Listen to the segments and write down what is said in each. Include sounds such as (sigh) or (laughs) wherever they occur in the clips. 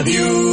Adiós.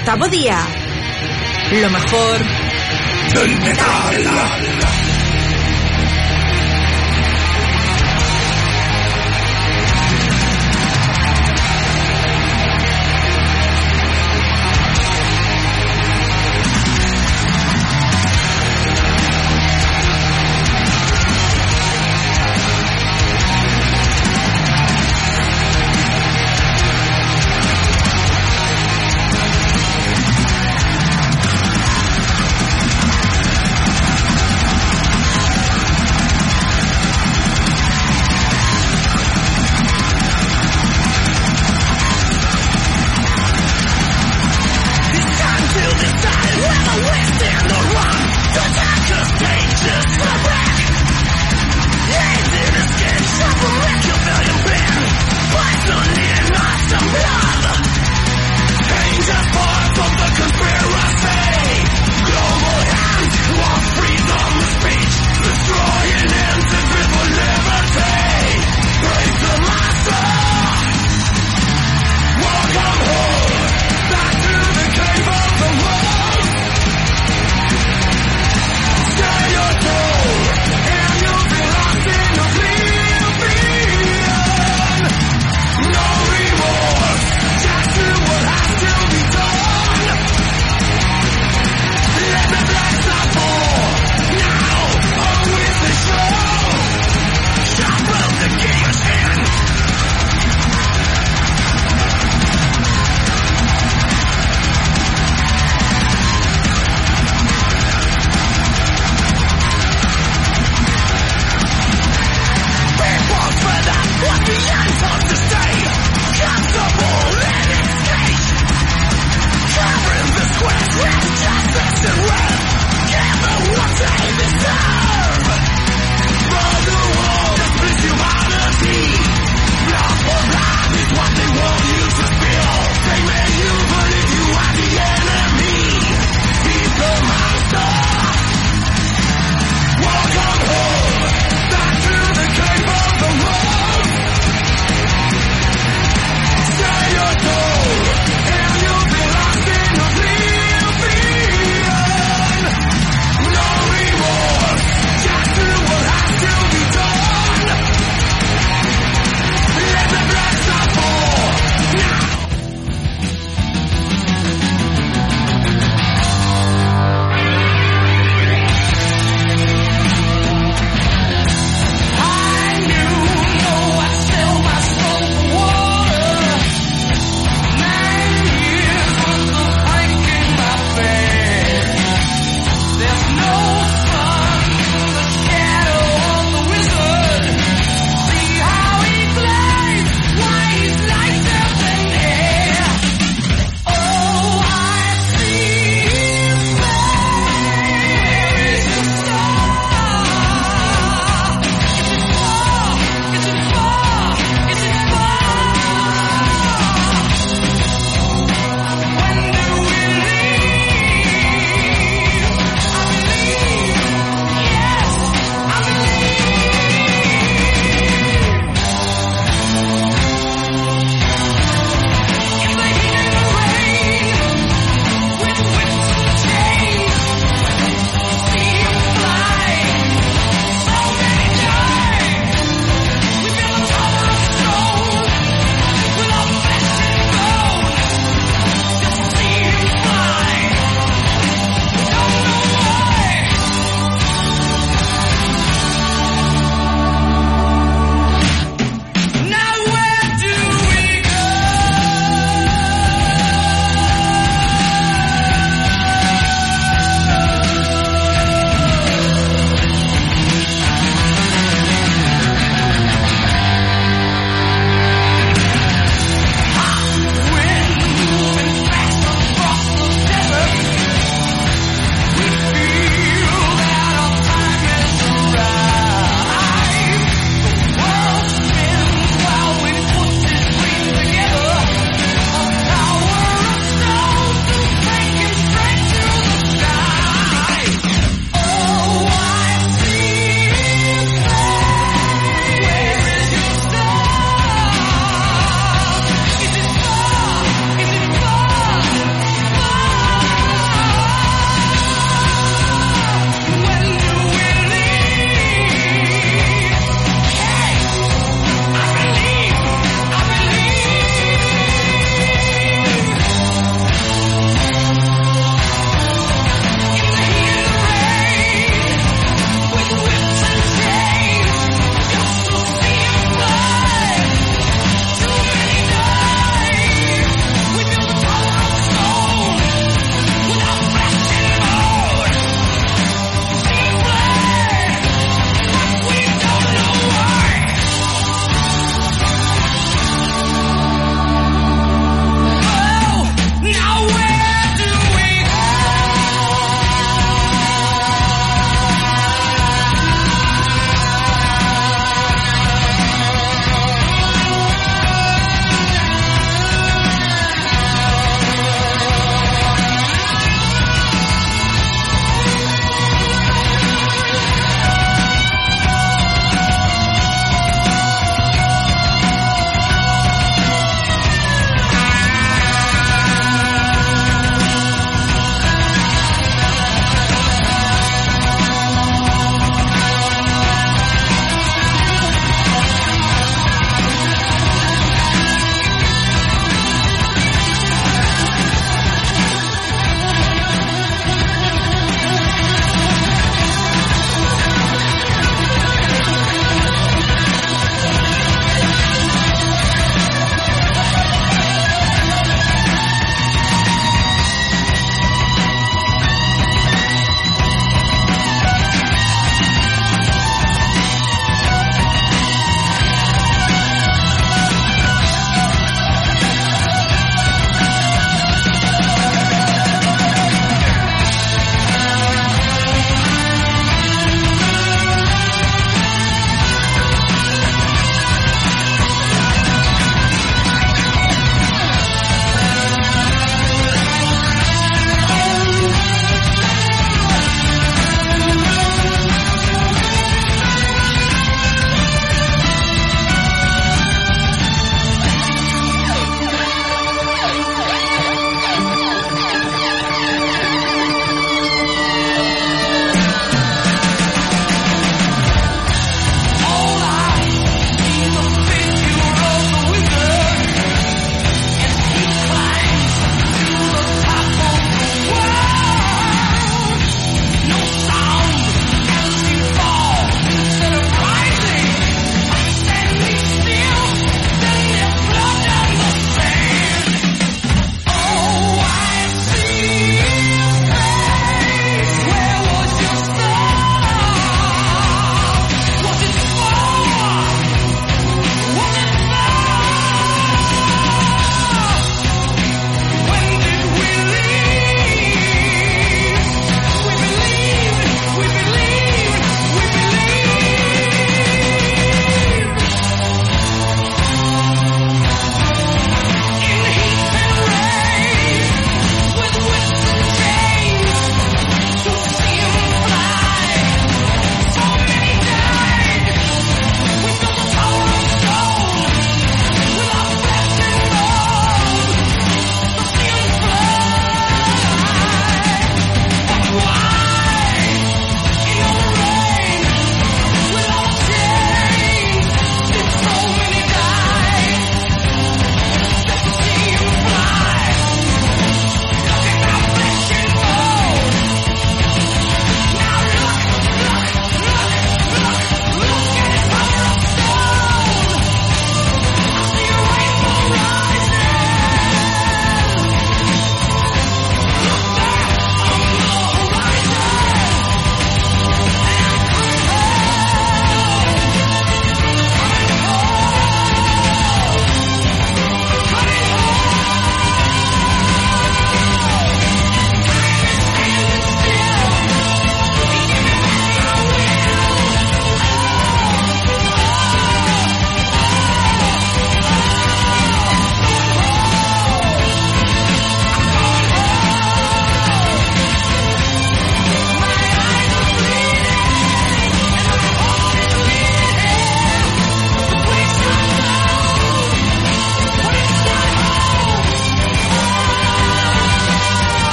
Octavo día. Lo mejor del metal.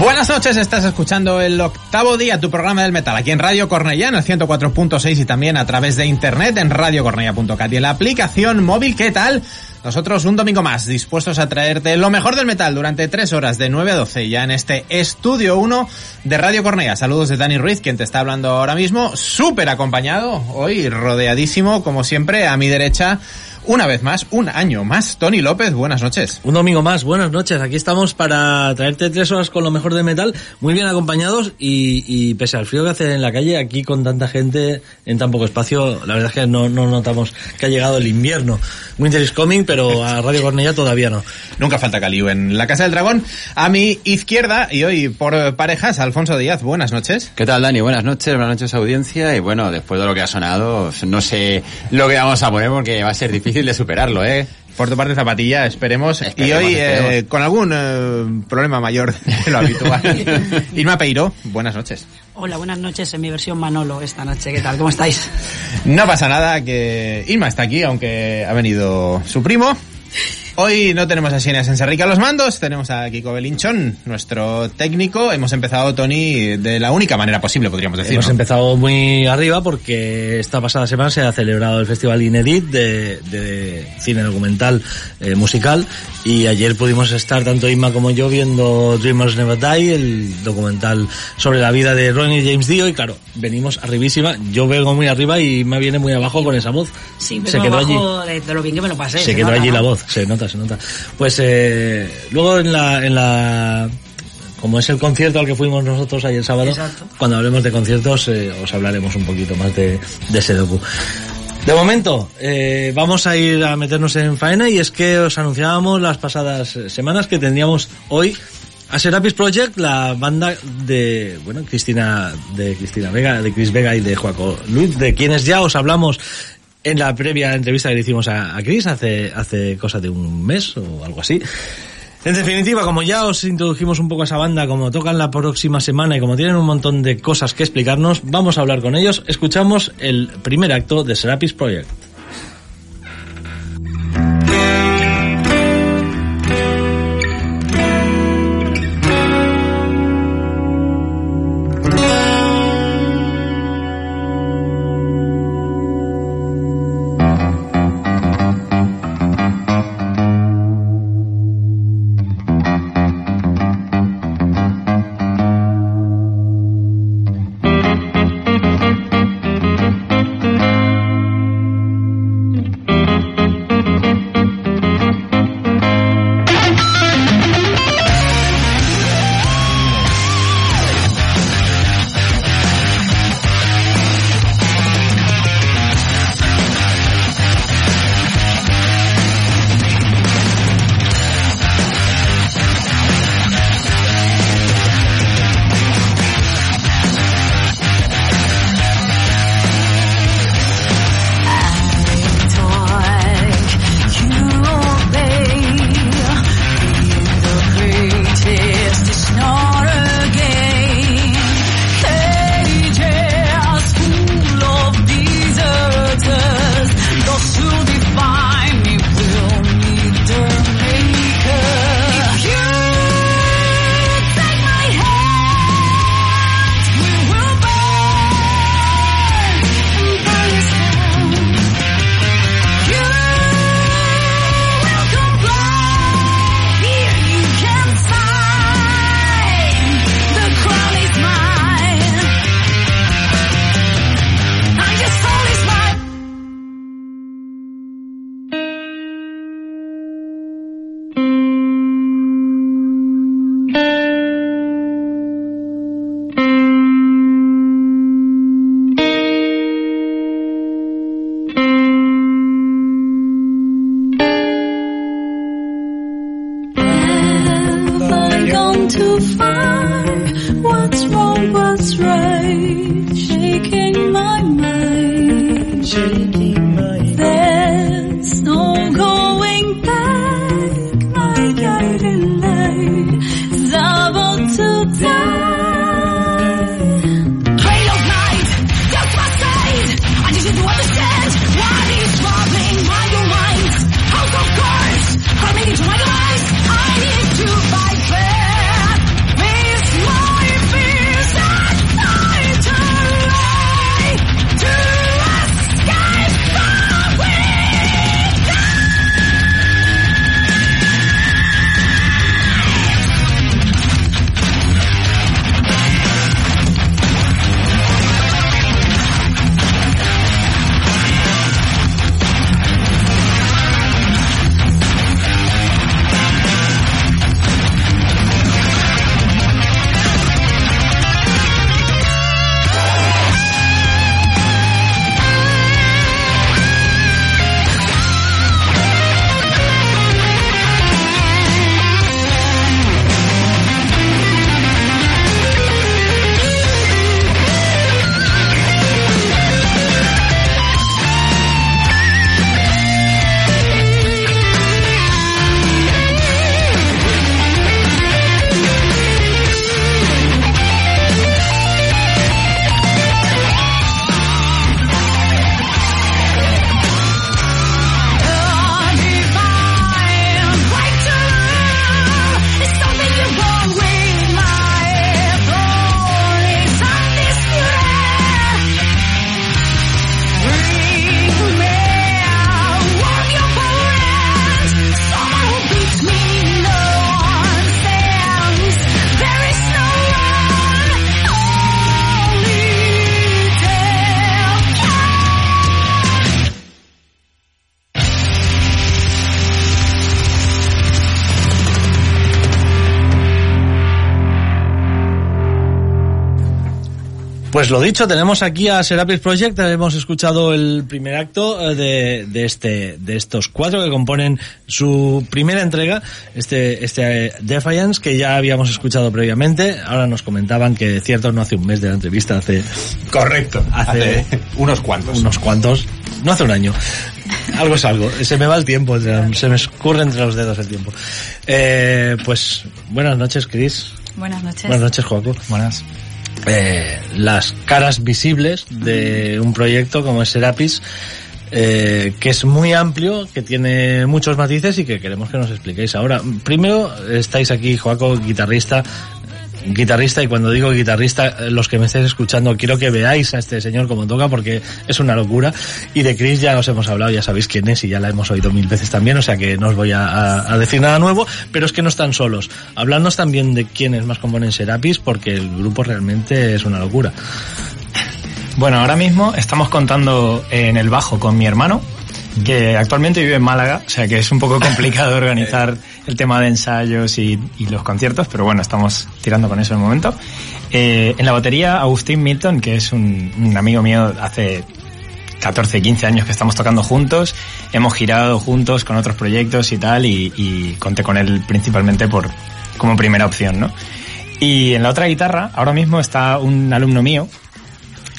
Buenas noches, estás escuchando el octavo día, tu programa del metal, aquí en Radio Cornellá, en el 104.6 y también a través de internet en radiocornellá.cat y en la aplicación móvil, ¿qué tal? Nosotros un domingo más, dispuestos a traerte lo mejor del metal durante tres horas de 9 a 12, ya en este estudio 1 de Radio Cornellá. Saludos de Dani Ruiz, quien te está hablando ahora mismo, súper acompañado, hoy rodeadísimo, como siempre, a mi derecha, una vez más, un año más. Tony López, buenas noches. Un domingo más, buenas noches. Aquí estamos para traerte tres horas con lo mejor de metal, muy bien acompañados y, y pese al frío que hace en la calle, aquí con tanta gente en tan poco espacio, la verdad es que no, no notamos que ha llegado el invierno. Winter is coming, pero a Radio Cornella todavía no. Nunca falta Caliu en la Casa del Dragón. A mi izquierda y hoy por parejas, Alfonso Díaz, buenas noches. ¿Qué tal, Dani? Buenas noches, buenas noches audiencia. Y bueno, después de lo que ha sonado, no sé lo que vamos a poner porque va a ser difícil de superarlo, ¿eh? Por tu parte, Zapatilla, esperemos. Esperemos, y hoy, eh, esperemos. con algún eh, problema mayor de lo habitual. (laughs) Irma Peiro, buenas noches. Hola, buenas noches en mi versión Manolo esta noche. ¿Qué tal? ¿Cómo estáis? No pasa nada que Irma está aquí, aunque ha venido su primo. Hoy no tenemos a Siena Senserrica a los mandos, tenemos a Kiko Belinchón, nuestro técnico. Hemos empezado, Tony, de la única manera posible, podríamos decir. Hemos ¿no? empezado muy arriba porque esta pasada semana se ha celebrado el Festival Inedit de, de cine documental eh, musical y ayer pudimos estar tanto Inma como yo viendo Dreamers Never Die, el documental sobre la vida de Ronnie James Dio y claro, venimos arribísima, yo vengo muy arriba y me viene muy abajo con esa voz. Sí, se vengo quedó allí. abajo de, de lo bien que me lo pasé. se quedó nota, allí ¿no? la voz, se nota, se nota. Pues eh, luego en la, en la, como es el concierto al que fuimos nosotros ayer sábado, Exacto. cuando hablemos de conciertos eh, os hablaremos un poquito más de, de ese docu. De momento, eh, vamos a ir a meternos en faena y es que os anunciábamos las pasadas semanas que tendríamos hoy a Serapis Project, la banda de, bueno, Cristina, de Cristina Vega, de Chris Vega y de Joaco Luis, de quienes ya os hablamos en la previa entrevista que le hicimos a, Chris hace, hace cosa de un mes o algo así. En definitiva, como ya os introdujimos un poco a esa banda, como tocan la próxima semana y como tienen un montón de cosas que explicarnos, vamos a hablar con ellos. Escuchamos el primer acto de Serapis Project. Pues lo dicho, tenemos aquí a Serapis Project, hemos escuchado el primer acto eh, de, de este, de estos cuatro que componen su primera entrega, este, este eh, Defiance, que ya habíamos escuchado previamente, ahora nos comentaban que cierto no hace un mes de la entrevista, hace Correcto. Hace- Hace unos cuantos. unos cuantos, no hace un año. Algo es algo, se me va el tiempo, se me escurre entre los dedos el tiempo. Eh, pues buenas noches, Chris. Buenas noches. Buenas noches, Joaco. Buenas. Eh, las caras visibles de un proyecto como es Serapis, eh, que es muy amplio, que tiene muchos matices y que queremos que nos expliquéis ahora. Primero, estáis aquí, Joaco, guitarrista, guitarrista, y cuando digo guitarrista, eh, los que me estéis escuchando, quiero que veáis a este señor como toca, porque es una locura. Y de Chris ya os hemos hablado, ya sabéis quién es y ya la hemos oído mil veces también, o sea que no os voy a, a- a decir nada nuevo, pero es que no están solos. Habladnos también de quiénes más componen Serapis, porque el grupo realmente es una locura. Bueno, ahora mismo estamos contando en el bajo con mi hermano, que actualmente vive en Málaga, o sea que es un poco complicado (laughs) organizar el tema de ensayos y, los conciertos, pero bueno, estamos tirando con eso el momento. Eh, en la batería, Agustín Milton, que es un, amigo mío hace 14, 15 años que estamos tocando juntos, hemos girado juntos con otros proyectos y tal, y, y conté con él principalmente por como primera opción, ¿no? Y en la otra guitarra, ahora mismo está un alumno mío,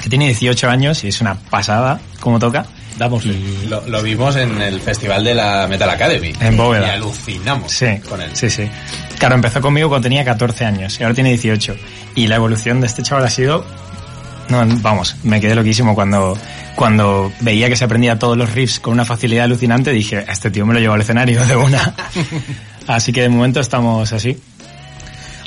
que tiene 18 años y es una pasada como toca. Dámosle. Lo, lo vimos en el festival de la Metal Academy. En Bóveda. Y alucinamos Sí, con él. sí, sí. Claro, empezó conmigo cuando tenía 14 años y ahora tiene 18. Y la evolución de este chaval ha sido... No, vamos, me quedé loquísimo cuando, cuando veía que se aprendía todos los riffs con una facilidad alucinante. Dije, "A este tío me lo llevo al escenario de una. (laughs) así que de momento estamos así.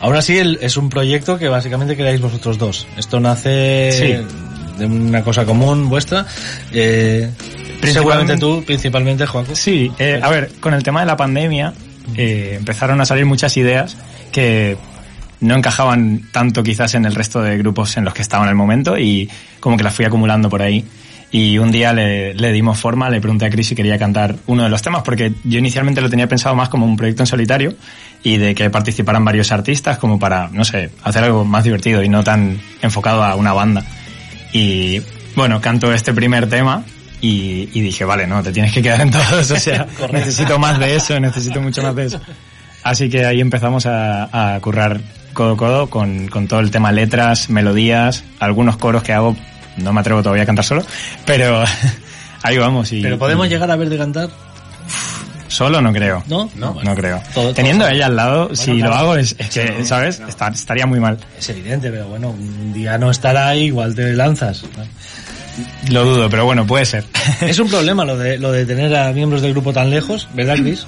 Ahora sí, el- es un proyecto que básicamente creáis vosotros dos. Esto nace Sí. De una cosa común vuestra. Eh, seguramente tú, principalmente, Joaco. Sí, eh, a ver, con el tema de la pandemia eh, empezaron a salir muchas ideas que no encajaban tanto quizás en el resto de grupos en los que estaba en el momento y como que las fui acumulando por ahí. Y un día le, le dimos forma, le pregunté a Chris si quería cantar uno de los temas, porque yo inicialmente lo tenía pensado más como un proyecto en solitario y de que participaran varios artistas como para, no sé, hacer algo más divertido y no tan enfocado a una banda. Y bueno, canto este primer tema y, y dije, vale, no, te tienes que quedar en todos, o sea, (laughs) necesito más de eso, necesito mucho más de eso. Así que ahí empezamos a, a currar codo a codo con, con todo el tema letras, melodías, algunos coros que hago, no me atrevo todavía a cantar solo, pero (laughs) ahí vamos. Y, Pero podemos y llegar a ver de cantar, Solo no creo. ¿no? No, Bueno, creo. todo- Teniendo a ella al lado, si claro. lo hago es, es que, ¿sabes? Estar- estaría muy mal. Es evidente, pero bueno, un día no estará ahí, igual te lanzas. Lo dudo, pero bueno, puede ser. (laughs) Es un problema lo de, lo de tener a miembros del grupo tan lejos, ¿verdad, Chris?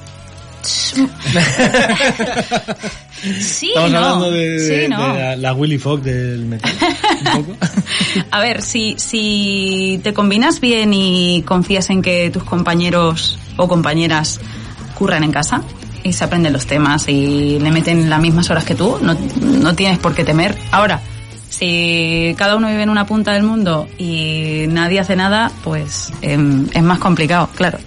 (laughs) Sí, Estamos no. hablando de, sí, de no. la, la Willy Fogg del metal. Un poco. (laughs) A ver, si, si te combinas bien y confías en que tus compañeros o compañeras curran en casa y se aprenden los temas y le meten las mismas horas que tú, no, no tienes por qué temer. Ahora, si cada uno vive en una punta del mundo y nadie hace nada, pues em, es más complicado, claro.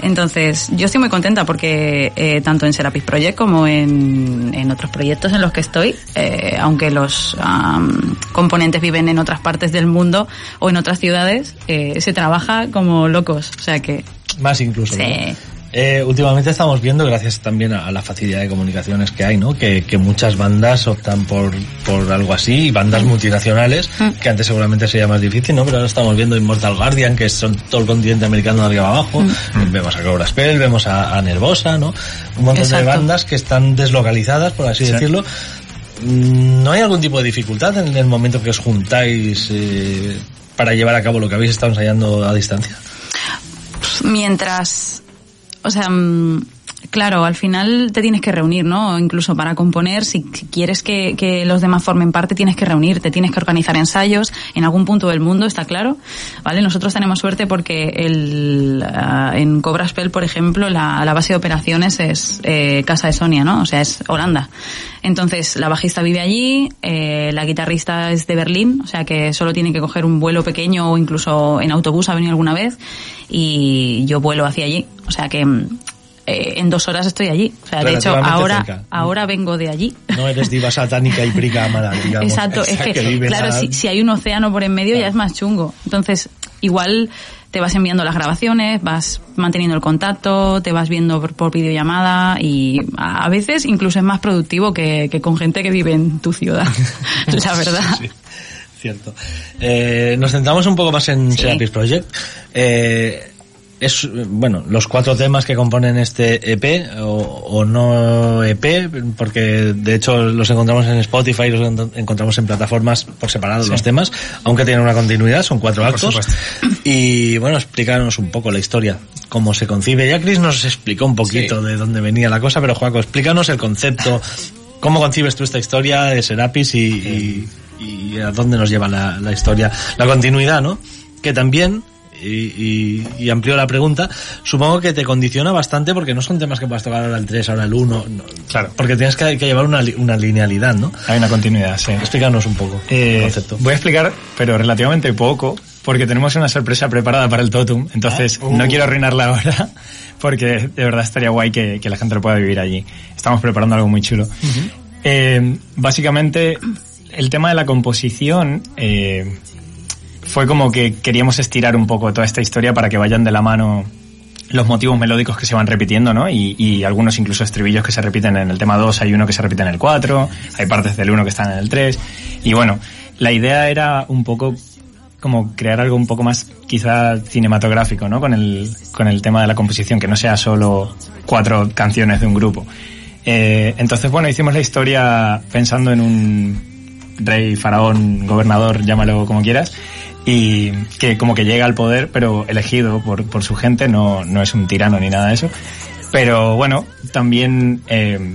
Entonces, yo estoy muy contenta porque eh, tanto en Serapis Project como en, en otros proyectos en los que estoy, eh, aunque los am, componentes viven en otras partes del mundo o en otras ciudades, eh, se trabaja como locos. O sea que, Más incluso. Sí. ¿no? Eh, últimamente estamos viendo, gracias también a, a la facilidad de comunicaciones que hay, ¿no? Que, que muchas bandas optan por, por algo así, bandas multinacionales, que antes seguramente sería más difícil, ¿no? Pero ahora estamos viendo Immortal Guardian, que son todo el continente americano de arriba abajo, vemos a Cobra Spell, vemos a, a Nervosa, ¿no? Un montón de bandas que están deslocalizadas, por así Sí. decirlo. Mm, ¿No hay algún tipo de dificultad en el momento que os juntáis eh, para llevar a cabo lo que habéis estado ensayando a distancia? mientras, o sea, mm, claro, al final te tienes que reunir, ¿no? Incluso para componer, si, quieres que, que los demás formen parte, tienes que reunirte, tienes que organizar ensayos en algún punto del mundo, está claro, ¿vale? Nosotros tenemos suerte porque el, ah, en Cobra Spell, por ejemplo, la, la base de operaciones es eh, Casa de Sonia, ¿no? O sea, es Holanda. Entonces, la bajista vive allí, eh, la guitarrista es de Berlín, o sea que solo tiene que coger un vuelo pequeño o incluso en autobús ha venido alguna vez y yo vuelo hacia allí. O sea que mm, eh, en dos horas estoy allí. O sea, de hecho, ahora, cerca. ahora vengo de allí. No eres diva satánica y pricámara, (laughs) digamos. Exacto, es que, claro, a- si, si hay un océano por en medio ya es más chungo. Entonces, igual te vas enviando las grabaciones, vas manteniendo el contacto, te vas viendo por, por videollamada y a a veces incluso es más productivo que, que con gente que vive en tu ciudad, (laughs) la (laughs) verdad. Sí, cierto. Eh, nos centramos un poco más en Sí. Serapis Project. Eh, es, bueno, los cuatro temas que componen este EP o, o no EP, porque de hecho los encontramos en Spotify, los encont- encontramos en plataformas por separado los temas, aunque tienen una continuidad, son cuatro actos. supuesto. Y bueno, explícanos un poco la historia, cómo se concibe. Ya Chris nos explicó un poquito de dónde venía la cosa, pero Joaco, explícanos el concepto, cómo concibes tú esta historia de Serapis y, y, y a dónde nos lleva la, la historia. La continuidad, ¿no? Que también, y, y, y amplío la pregunta, supongo que te condiciona bastante porque no son temas que puedas tocar ahora el 3, ahora el 1, no, Claro. porque tienes que, que llevar una, una linealidad, ¿no? Hay una continuidad, sí. Explícanos un poco Eh, el concepto. voy a explicar, pero relativamente poco, porque tenemos una sorpresa preparada para el Totum, entonces Ah, uh. no quiero arruinarla ahora, (laughs) porque de verdad estaría guay que, que la gente lo pueda vivir allí. Estamos preparando algo muy chulo. Eh, básicamente, el tema de la composición eh, fue como que queríamos estirar un poco toda esta historia para que vayan de la mano los motivos melódicos que se van repitiendo, ¿no? Y, y algunos incluso estribillos que se repiten en el tema 2, hay uno que se repite en el 4, hay partes del 1 que están en el 3. Y bueno, la idea era un poco como crear algo un poco más quizá cinematográfico, ¿no? Con el, con el tema de la composición, que no sea solo cuatro canciones de un grupo. Eh, entonces, bueno, hicimos la historia pensando en un rey, faraón, gobernador, llámalo como quieras, y que como que llega al poder, pero elegido por, por su gente, no, no es un tirano ni nada de eso. Pero bueno, también eh,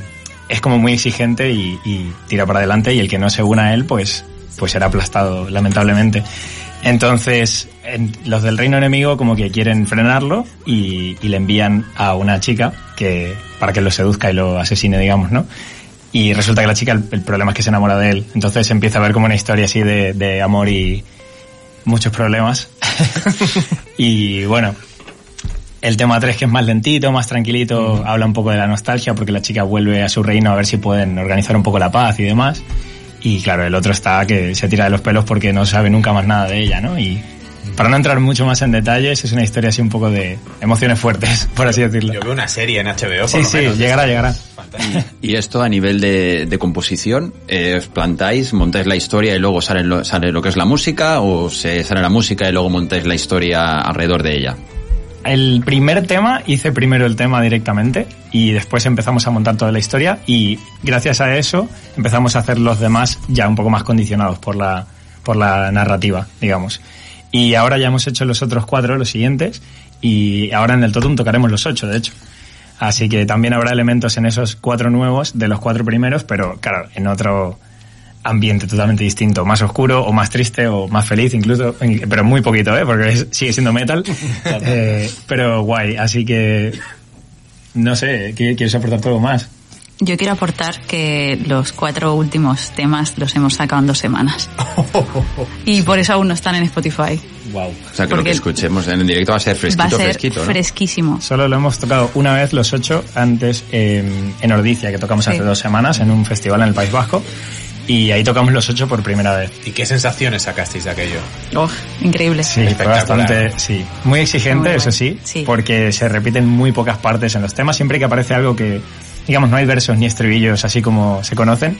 es como muy exigente y, tira para adelante y el que no se una a él, pues, pues será aplastado, lamentablemente. Entonces, en- los del reino enemigo como que quieren frenarlo y, le envían a una chica que para que lo seduzca y lo asesine, digamos, ¿no? Y resulta que la chica, el, problema es que se enamora de él. Entonces empieza a ver como una historia así de amor y muchos problemas. (laughs) y bueno, el tema 3 que es más lentito, más tranquilito, habla un poco de la nostalgia porque la chica vuelve a su reino a ver si pueden organizar un poco la paz y demás. Y claro, el otro está que se tira de los pelos porque no sabe nunca más nada de ella, ¿no? Y para no entrar mucho más en detalles, es una historia así un poco de emociones fuertes, (laughs) por así decirlo. Yo veo una serie en HBO, por Sí, lo sí, menos. llegará, llegará. Y esto a nivel de, de composición, eh, ¿os plantáis, montáis la historia y luego sale lo, sale lo que es la música o se sale la música y luego montáis la historia alrededor de ella? El primer tema hice primero el tema directamente y después empezamos a montar toda la historia y gracias a eso empezamos a hacer los demás ya un poco más condicionados por la, por la narrativa, digamos. Y ahora ya hemos hecho los otros cuatro, los siguientes, y ahora en el Totum tocaremos los ocho, de hecho. Así que también habrá elementos en esos cuatro nuevos de los cuatro primeros, pero claro, en otro ambiente totalmente distinto, más oscuro o más triste o más feliz incluso, pero muy poquito, ¿eh? porque es- sigue siendo metal, (laughs) Eh, pero guay, así que no sé, ¿qué- ¿quieres aportar todo más? Yo quiero aportar que los cuatro últimos temas los hemos sacado en dos semanas. (laughs) Y por eso aún no están en Spotify. Wow. O sea, que lo Porque que escuchemos en el directo va a ser fresquito, Va a ser fresquito, ¿no? fresquísimo. Solo lo hemos tocado una vez los ocho antes en, en Ordicia, que tocamos hace dos semanas en un festival en el País Vasco, y ahí tocamos los ocho por primera vez. ¿Y qué sensaciones sacasteis de aquello? Oh, increíble. Sí, bastante, sí. Muy exigente, Muy eso Sí. porque se repiten muy pocas partes en los temas. Siempre que aparece algo que, digamos, no hay versos ni estribillos así como se conocen.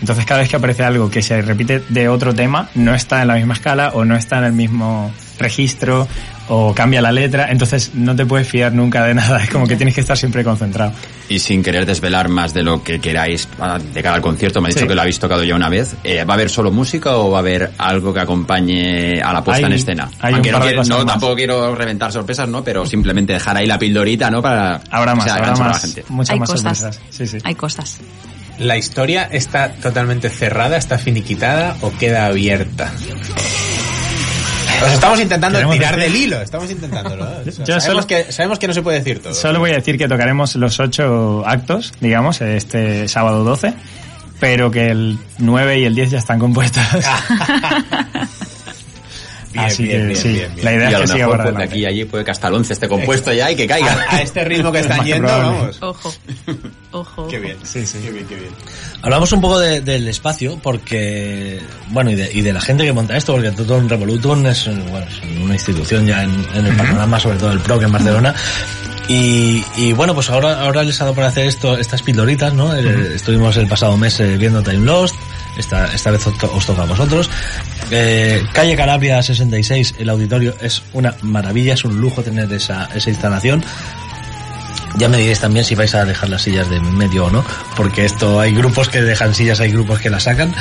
Entonces cada vez que aparece algo que se repite de otro tema, no está en la misma escala o no está en el mismo registro o cambia la letra, entonces no te puedes fiar nunca de (laughs) nada, es como que tienes que estar siempre concentrado. Y sin querer desvelar más de lo que queráis ah, de cara al concierto, me ha dicho Sí. que lo habéis tocado ya una vez. Eh, ¿Va a haber solo música o va a haber algo que acompañe a la puesta Hay- en escena? hay un Aunque no, quiero- no, más. tampoco quiero reventar sorpresas, ¿no? Pero simplemente dejar ahí la pildorita, ¿no? Para Habrá más, sea habrá para la más, gente. muchas Hay más cosas. sorpresas. Sí, sí. Hay cosas. ¿La historia está totalmente cerrada, está finiquitada o queda abierta? Os estamos intentando tirar decir- del hilo, estamos intentándolo. ¿eh? O sea, (laughs) Yo sabemos, solo- que, sabemos que no se puede decir todo. Solo voy a decir que tocaremos los ocho actos, digamos, este sábado 12, pero que el 9 y el 10 ya están compuestos. (laughs) (laughs) Bien, Así bien, que bien, sí, bien, bien. la idea y es que siga para pues, de adelante. aquí allí puede que hasta el 11 esté compuesto ya y que caiga. A, a este ritmo que (laughs) están yendo, probable. vamos. Ojo. Ojo. Qué bien. Sí, sí. Qué bien, qué bien. Hablamos un poco de- del espacio porque, bueno, y de, y de la gente que monta esto, porque Toton Revolutum es, bueno, es una institución ya en, en el panorama, sobre todo el PROC en Barcelona. Y, y bueno, pues ahora, ahora les ha dado por hacer esto, estas pildoritas, ¿no? Eh, Estuvimos el pasado mes eh, viendo Time Lost, esta, esta vez os, to- os toca a vosotros. Eh, Calle Calabria 66, el auditorio es una maravilla, es un lujo tener esa, esa instalación. Ya me diréis también si vais a dejar las sillas de medio o no, porque esto hay grupos que dejan sillas, hay grupos que las sacan.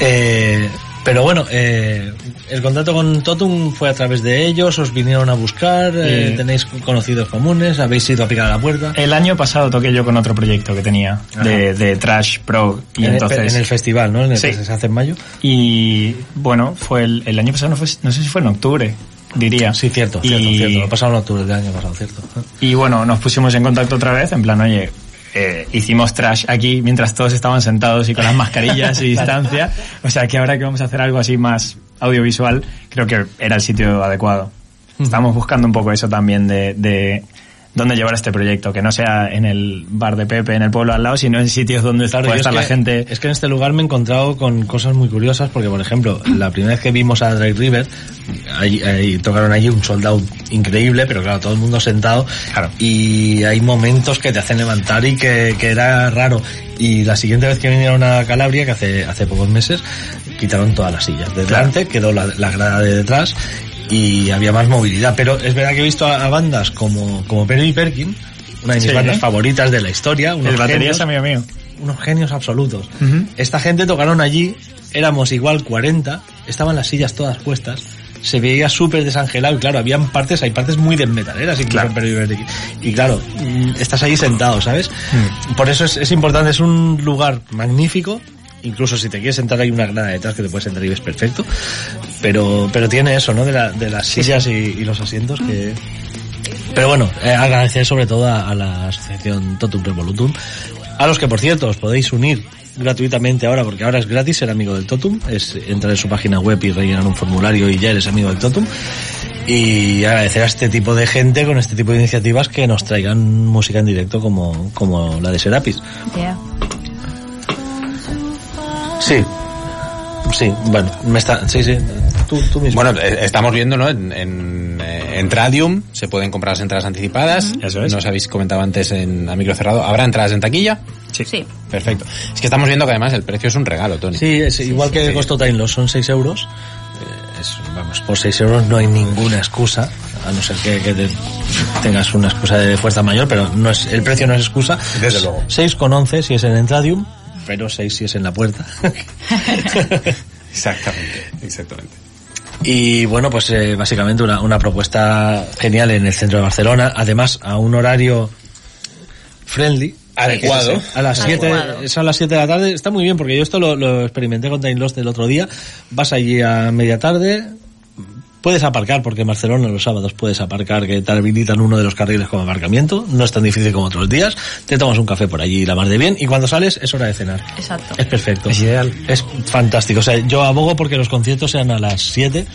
Eh, pero bueno, eh, el contacto con Totum fue a través de ellos, os vinieron a buscar, eh, Eh, tenéis conocidos comunes, habéis ido a picar a la puerta. El año pasado toqué yo con otro proyecto que tenía de, de Trash Pro y en, el, entonces en el festival, ¿no? En el Sí. que se hace en mayo. y bueno fue el, el año pasado no, fue, no sé si fue en octubre diría Sí, cierto, y, cierto, cierto. Lo pasaron en octubre del año pasado, cierto. y bueno nos pusimos en contacto otra vez en plan oye eh, hicimos trash aquí mientras todos estaban sentados y con las mascarillas y (laughs) distancia. O sea que ahora que vamos a hacer algo así más audiovisual creo que era el sitio adecuado. Estamos buscando un poco eso también de, de dónde llevar este proyecto que no sea en el bar de Pepe en el pueblo al lado sino en sitios donde Claro, es estar la que- gente Es que en este lugar me he encontrado con cosas muy curiosas, porque por ejemplo, la primera vez que vimos a Drake River, ahí, ahí tocaron allí un sold out increíble, pero claro, todo el mundo sentado, Claro. y hay momentos que te hacen levantar y que, que era raro. Y la siguiente vez que vinieron a Calabria, que hace, hace pocos meses, quitaron todas las sillas. De delante quedó la, la grada de detrás y había más movilidad. Pero es verdad que he visto a, a bandas como, como Perry Perkin, una de mis Sí, bandas ¿eh? favoritas de la historia, unos el batería genios es amigo mío unos genios absolutos. Esta gente tocaron allí, éramos igual 40, estaban las sillas todas puestas, se veía súper desangelado y claro, habían partes, hay partes muy desmetaleras incluso Claro. Y claro, mm, estás ahí sentado, ¿sabes? Mm. Por eso es, es importante, es un lugar magnífico. Incluso si te quieres sentar hay una grada detrás que te puedes sentar y ves perfecto. Pero, pero tiene eso, ¿no? De, la- de las sillas y, y los asientos que... Pero bueno, eh, agradecer sobre todo a, a la asociación Totum Revolutum, a los que por cierto os podéis unir gratuitamente ahora, porque ahora es gratis ser amigo del Totum, es entrar en su página web y rellenar un formulario y ya eres amigo del Totum. Y agradecer a este tipo de gente con este tipo de iniciativas que nos traigan música en directo como, como la de Serapis. Sí. Sí, bueno, me está, sí, sí, tú, tú mismo. Bueno, eh, estamos viendo, ¿no? En, en, eh, en Radium se pueden comprar las entradas anticipadas. Eso es. Nos habéis comentado antes en a micro cerrado. ¿Habrá entradas en taquilla? Sí. Perfecto. Es que estamos viendo que además el precio es un regalo, Tony. Sí, es igual que sí. costó Time Loss, son 6 euros. Eh, es, vamos, por 6 euros no hay ninguna excusa, a no ser que, que te- tengas una excusa de fuerza mayor, pero no es, el precio no es excusa. Desde luego. 6,11 si es en Entradium, pero 6 si es en la puerta. (laughs) Exactamente, exactamente. Y bueno, pues eh, básicamente una, una propuesta genial en el centro de Barcelona, además a un horario friendly. Adecuado. A las 7, Adecuado. es a las 7 de la tarde, está muy bien porque yo esto lo, lo experimenté con Time Lost el otro día. Vas allí a media tarde, puedes aparcar porque en Barcelona los sábados puedes aparcar que te habilitan uno de los carriles como aparcamiento, no es tan difícil como otros días, te tomas un café por allí la mar de bien y cuando sales es hora de cenar. Exacto. Es perfecto. Es ideal. Es fantástico. O sea, yo abogo porque los conciertos sean a las 7.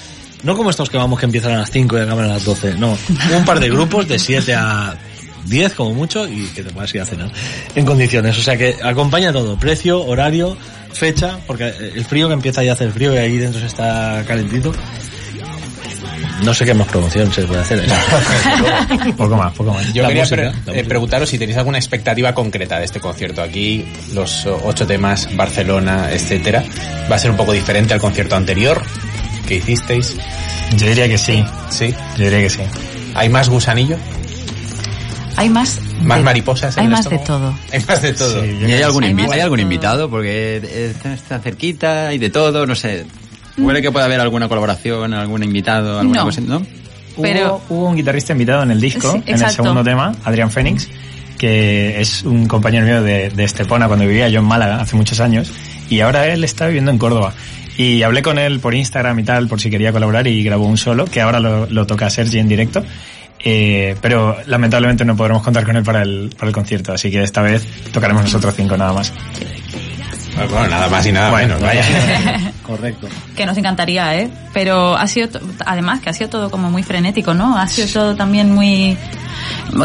No como estos que vamos que empiezan a las 5 y acaban a las 12. No. Un par de grupos de 7 a 10 como mucho y que te puedas ir a cenar en condiciones. O sea que acompaña todo. Precio, horario, fecha, porque el frío que empieza ya a hacer frío y ahí dentro se está calentito. No sé qué más promoción se puede hacer. (laughs) poco más poco más Yo La quería música, pre- la eh, música. preguntaros si tenéis alguna expectativa concreta de este concierto. Aquí los ocho temas, Barcelona, etcétera. ¿Va a ser un poco diferente al concierto anterior que hicisteis? yo diría que sí ¿Sí? yo diría que sí ¿Hay más gusanillo? Hay más. ¿Más de- mariposas? en Hay el más de todo. (laughs) Hay más de todo. Sí, ¿Y hay algún, Hay ¿hay algún todo. invitado? Porque está, está cerquita y de todo, no sé. ¿Puede que pueda haber alguna colaboración, algún invitado, alguna No. cosa? ¿No? Hubo- Pero- hubo, un guitarrista invitado en el disco, Sí, en el segundo tema, Adrián Fénix, que es un compañero mío de, de Estepona cuando vivía yo en Málaga hace muchos años, y ahora él está viviendo en Córdoba. Y hablé con él por Instagram y tal, por si quería colaborar, y grabó un solo, que ahora lo, lo toca Sergi en directo. Eh, pero lamentablemente no podremos contar con él para el, para el concierto, así que esta vez tocaremos nosotros cinco nada más. Bueno, nada más y nada menos, vaya. (laughs) Correcto. Que nos encantaría, ¿eh? Pero ha sido, además, que ha sido todo como muy frenético, ¿no? Ha sido todo también muy...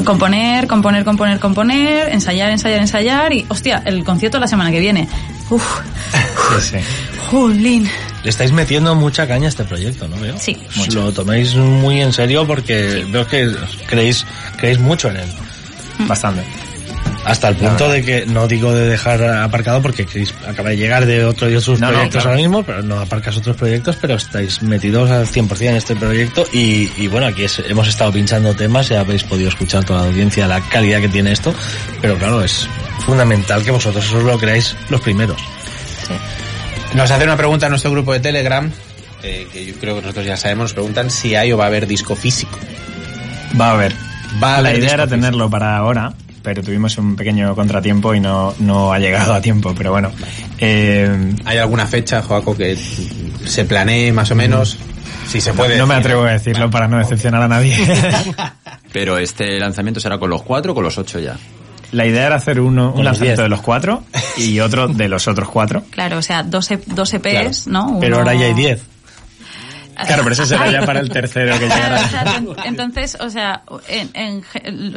Componer, componer, componer, componer, ensayar, ensayar, ensayar y, hostia, el concierto la semana que viene. Uf, Sí, sí. (laughs) jolín. Le estáis metiendo mucha caña a este proyecto, ¿no veo? Sí. Lo tomáis muy en serio porque veo que creéis, creéis mucho en él. Bastante. Hasta el punto de que, no digo de dejar aparcado porque Chris acaba de llegar de otro y otros No, no, proyectos claro. ahora mismo, pero no aparcas otros proyectos, pero estáis metidos al 100% en este proyecto y, y bueno, aquí es- hemos estado pinchando temas, ya habéis podido escuchar toda la audiencia la calidad que tiene esto, pero claro, es fundamental que vosotros os lo creáis los primeros. Nos hace una pregunta en nuestro grupo de Telegram, eh, que yo creo que nosotros ya sabemos, nos preguntan si hay o va a haber disco físico. Va a haber. Va a La haber idea era físico. tenerlo para ahora, pero tuvimos un pequeño contratiempo y no, no ha llegado a tiempo, pero bueno. Eh, ¿Hay alguna fecha, Joaco, que se planee más o menos? Si se puede no me atrevo a decirlo para no decepcionar a nadie. (laughs) Pero este lanzamiento será con los cuatro o con los ocho ya. La idea era hacer uno, un lanzamiento diez. de los cuatro y otro de los otros cuatro. Claro, o sea, dos, E- dos EPs, ¿no? Pero ahora ya hay 10. Claro, pero eso será ya para el tercero que Claro, exacto. En- Entonces, o sea, en-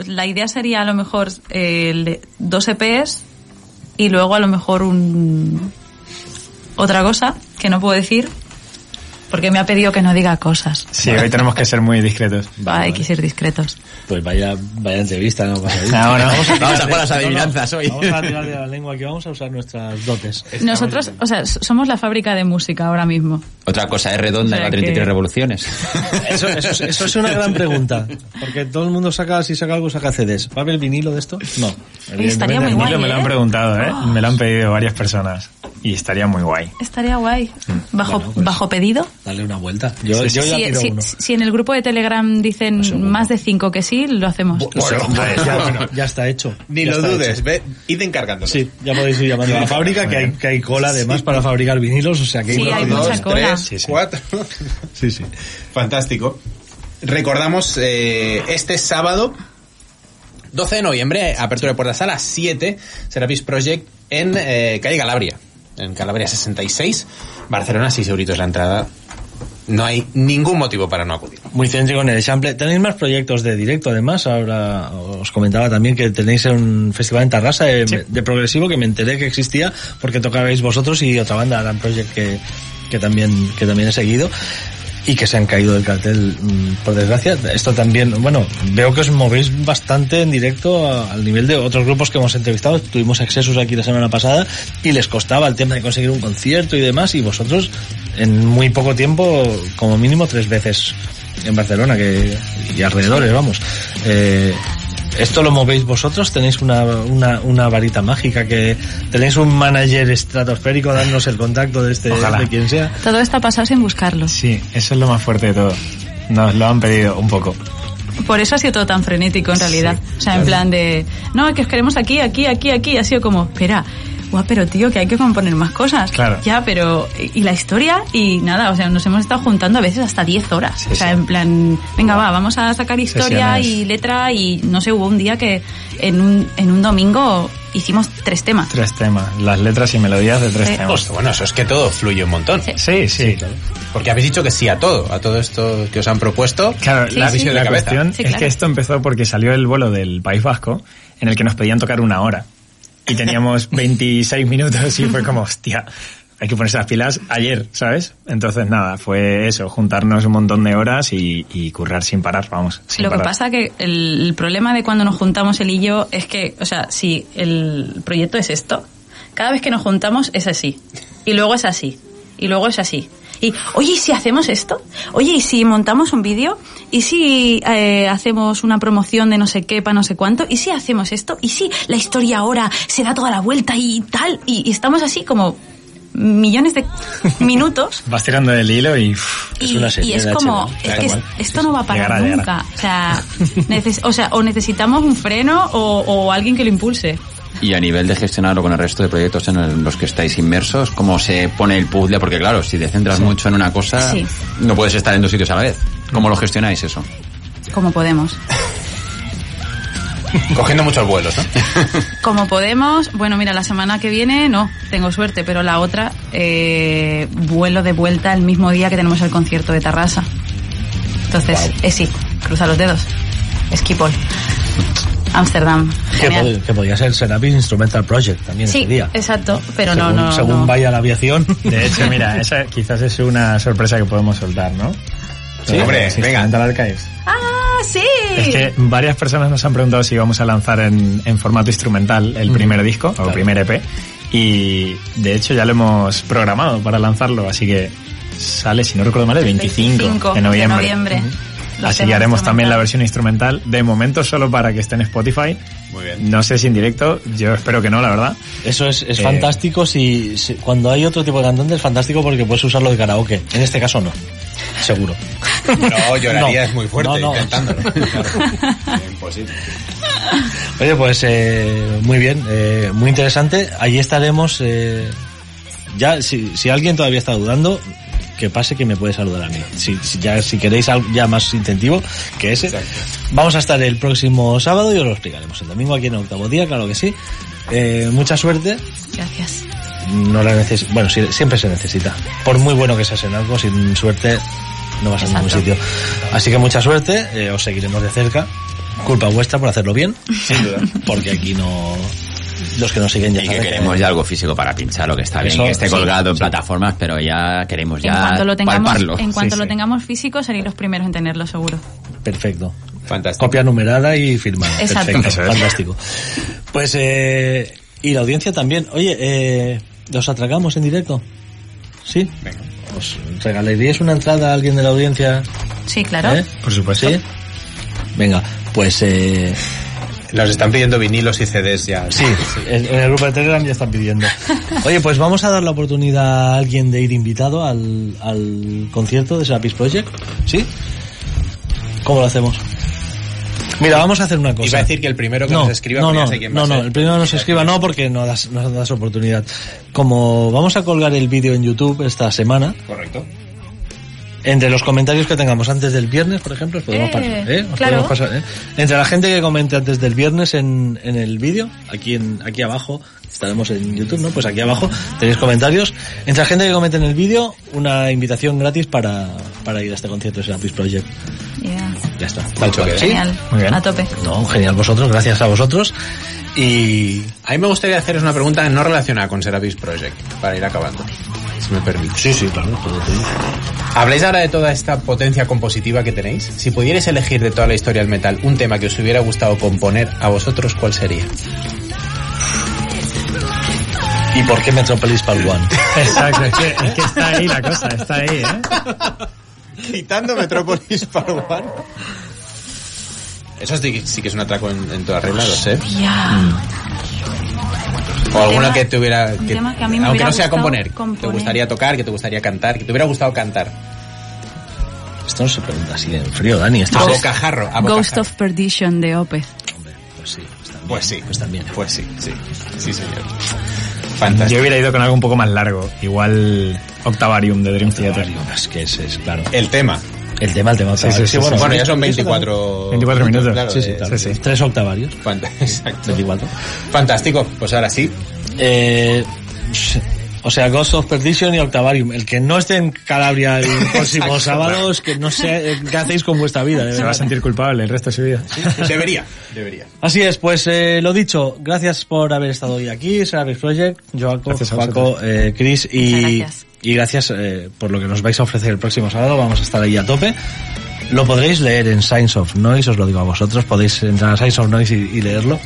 la idea sería a lo mejor eh, dos EPs y luego a lo mejor un otra cosa que no puedo decir porque me ha pedido que no diga cosas. Sí, hoy tenemos que ser muy discretos. Hay que ser discretos. Pues vaya, vaya entrevista, ¿no? Vaya No, no. Vamos a, (laughs) Vamos a las de- adivinanzas hoy. Vamos a tirar de la lengua aquí, vamos a usar nuestras dotes. Nosotros, o sea, somos la fábrica de música ahora mismo. Otra cosa es redonda O sea y va a 33 que- revoluciones. (laughs) Eso, eso, es- eso es una gran pregunta. Porque todo el mundo saca, si saca algo, saca CDs. ¿Va a haber vinilo de esto? No. estaría muy El guay, vinilo me lo han ¿eh? preguntado, ¿eh? Me lo han pedido varias personas. Y estaría muy guay. Estaría guay. Bajo, Bueno, pues- bajo pedido. Dale una vuelta. Yo, Sí, sí, yo ya Si, tiro si- uno. si en el grupo de Telegram dicen Seguro. más de cinco que sí, lo hacemos. Hombre, (laughs) ya, ya está hecho. Ni Ya lo dudes, hecho. ve, id encargándolo. Sí, ya podéis ir llamando a la (laughs) fábrica, que hay, que hay cola además para fabricar vinilos, o sea que Sí, hay mucha dos, cola. tres, Sí, sí. cuatro. Sí, sí. Fantástico. Recordamos eh, este sábado, 12 de noviembre, apertura de puertas a las 7, Serapis Project en eh, calle Calabria, en Calabria 66, Barcelona, 6 euritos la entrada. No hay ningún motivo para no acudir. Muy céntrico en el Eixample. Tenéis más proyectos de directo, además. Ahora os comentaba también que tenéis un festival en Tarrasa de, de progresivo que me enteré que existía porque tocabais vosotros y otra banda, Alan Project, que, que también que también he seguido y que se han caído del cartel, mm, por desgracia. Esto también, bueno, veo que os movéis bastante en directo al nivel de otros grupos que hemos entrevistado. Tuvimos excesos aquí la semana pasada y les costaba el tema de conseguir un concierto y demás y vosotros en muy poco tiempo, como mínimo tres veces en Barcelona que y alrededores, vamos. Eh, ¿Esto lo movéis vosotros? ¿Tenéis una, una, una varita mágica que tenéis un manager estratosférico darnos el contacto de este Ojalá. de quien sea? Todo esto ha pasado sin buscarlo. Sí, eso es lo más fuerte de todo. Nos lo han pedido un poco. Por eso ha sido todo tan frenético en realidad. o sea, en plan de, no, que os queremos aquí, aquí, aquí, aquí. Ha sido como, espera, guau, pero tío, que hay que componer más cosas. Claro. Ya, pero, y la historia, y nada, o sea, nos hemos estado juntando a veces hasta 10 horas. o sea, sí. en plan, venga, va, vamos a sacar historia Sesiones. y letra, y no sé, hubo un día que en un, en un domingo hicimos tres temas. Tres temas, las letras y melodías de tres Sí. temas. Hostia, bueno, eso es que todo fluye un montón. Sí, sí. Porque habéis dicho que sí a todo, a todo esto que os han propuesto. Claro, Sí, la, sí. la de cabeza. cuestión Sí, es claro. que esto empezó porque salió el vuelo del País Vasco en el que nos pedían tocar una hora. Y teníamos 26 minutos y fue como, hostia, hay que ponerse las pilas ayer, ¿sabes? Entonces nada, fue eso, juntarnos un montón de horas y, y currar sin parar, vamos. sin Lo que pasa que el, el problema de cuando nos juntamos él y yo es que, o sea, si el proyecto es esto, cada vez que nos juntamos es así, y luego es así, y luego es así. Y, oye, ¿y si hacemos esto? Oye, ¿y si montamos un vídeo? ¿Y si eh, hacemos una promoción de no sé qué para no sé cuánto? ¿Y si hacemos esto? ¿Y si la historia ahora se da toda la vuelta y tal? Y, y estamos así como millones de (laughs) minutos Vas tirando del hilo y... uff, y, Es una serie y es de como, es que esto no va a parar Llegará, llegará. nunca. O sea, (laughs) neces- o sea, o necesitamos un freno o, o alguien que lo impulse. Y a nivel de gestionarlo con el resto de proyectos en los que estáis inmersos, ¿cómo se pone el puzzle? Porque claro, si te centras mucho en una cosa, Sí. no puedes estar en dos sitios a la vez. ¿Cómo lo gestionáis eso? Como podemos. (laughs) Cogiendo muchos vuelos, ¿no? (laughs) Como podemos, bueno, mira, la semana que viene no, tengo suerte, pero la otra, eh, vuelo de vuelta el mismo día que tenemos el concierto de Tarrasa. Entonces, eh, sí, cruza los dedos. Esquipol. Ámsterdam. Que, que podría ser Serapis Instrumental Project también Sí, ese día. exacto, pero según, no, no. según no. vaya la aviación. De hecho, mira, (laughs) esa quizás es una sorpresa que podemos soltar, ¿no? Sí, hombre, Sí, venga. Instrumental Archives. ¡Ah, sí! Es que varias personas nos han preguntado si vamos a lanzar en, en formato instrumental el primer disco o el primer EP. Y de hecho ya lo hemos programado para lanzarlo, así que sale, si no recuerdo mal, el 25, 25 de noviembre. de Así que haremos también la versión instrumental, de momento solo para que esté en Spotify. Muy bien. No sé si en directo, yo espero que no, la verdad. Eso es, es Eh, fantástico si, si- cuando hay otro tipo de cantante es fantástico porque puedes usarlo de karaoke. En este caso no. Seguro. (laughs) No, llorarías No. muy fuerte No, no. intentándolo. (laughs) Claro. Imposible. Oye, pues eh, muy bien, eh, muy interesante. Allí estaremos. eh, ya, si, si alguien todavía está dudando, que pase que me puede saludar a mí. Si, si ya, si queréis algo ya más incentivo que ese. Vamos a estar el próximo sábado y os lo explicaremos. El domingo aquí en Octavo Día, claro que sí. Eh, mucha suerte. Gracias. No la neces bueno, sí, siempre se necesita. Por muy bueno que seas en algo, sin suerte no vas a ningún Exacto. sitio. Así que mucha suerte, eh, os seguiremos de cerca. Culpa vuestra por hacerlo bien. Sin duda. Porque aquí no... Los que nos siguen ya Y que queremos ya algo físico para pinchar, que está bien, Eso, que esté sí, colgado en sí. plataformas, pero ya queremos En ya cuanto lo tengamos, palparlo. en cuanto Sí, lo tengamos físico, seréis los primeros en tenerlo seguro. Perfecto. Fantástico. Copia numerada y firmada. Exacto. Perfecto. Es. Fantástico. Pues, eh, y la audiencia también. Oye, eh, ¿los atracamos en directo? ¿Sí? Venga. ¿Os regalaríais una entrada a alguien de la audiencia? Sí, claro. ¿Eh? Por supuesto. ¿Sí? Venga, pues eh, Nos están pidiendo vinilos y CDs ya. sí, en en el grupo de Telegram ya están pidiendo. (laughs) Oye, pues vamos a dar la oportunidad a alguien de ir invitado al, al concierto de Serapis Project. ¿Sí? ¿Cómo lo hacemos? Mira, vamos a hacer una cosa. Iba a decir que el primero que no, nos escriba, no, no, sé quién va no, a no, el primero nos escriba no porque no das, no das oportunidad. Como vamos a colgar el vídeo en YouTube esta semana, Correcto. Entre los comentarios que tengamos antes del viernes, por ejemplo, os podemos Eh, pasar, ¿eh? Os claro. podemos pasar, ¿eh? Entre la gente que comente antes del viernes en, en el vídeo, aquí en, aquí abajo, estaremos en YouTube, ¿no? Pues aquí abajo tenéis comentarios. Entre la gente que comente en el vídeo, una invitación gratis para, para ir a este concierto de Serapis Project. Yeah. Ya está. Tal cual. ¿Sí? Genial. Muy bien. A tope. No, genial vosotros, gracias a vosotros. Y A mí me gustaría haceros una pregunta no relacionada con Serapis Project, para ir acabando, si me permite. sí, sí, claro, todo te. Habláis ahora de toda esta potencia compositiva que tenéis. Si pudierais elegir de toda la historia del metal un tema que os hubiera gustado componer a vosotros, ¿cuál sería? ¿Y por qué Metropolis Part One? (laughs) Exacto, es que, es que está ahí la cosa, está ahí, ¿eh? Quitando Metropolis Part One. Eso sí, sí que es un atraco en, en toda regla, lo sé. O alguna tema- que te hubiera... que- tema que a mí me aunque hubiera no sea gustado componer, te componer. gustaría tocar, que te gustaría cantar, que te hubiera gustado cantar. Esto no se pregunta así en frío, Dani. Esto A es- bocajarro, a Ghost of Perdition de Opeth. Hombre, pues sí, pues también. Pues sí, Pues también. Pues sí, sí. Sí, señor. Fantástico. Yo hubiera ido con algo un poco más largo, igual Octavarium de Dream Theater. Es que ese es, claro. El tema. El tema, el tema Sí, octavario. sí, sí, Bueno, sí. ya son eso 24... 24 minutos. claro, Sí, sí, de- claro. sí, sí. Tres octavarios. Fant- (laughs) Exacto. 24. Fantástico. Pues ahora sí. Eh, o sea, Ghost of Perdition y Octavarium. El que no esté en Calabria el (laughs) próximo sábado es que no sé eh, qué hacéis con vuestra vida. de Se va a sentir culpable el resto de su vida. Debería. Debería. Así es, pues eh, lo dicho, gracias por haber estado hoy aquí, Serapis Project, Joaco, Joaco, eh, Chris y, Muchas gracias. Y gracias eh, por lo que nos vais a ofrecer el próximo sábado, vamos a estar ahí a tope. Lo podréis leer en Science of Noise, os lo digo a vosotros, podéis entrar a Science of Noise y, y leerlo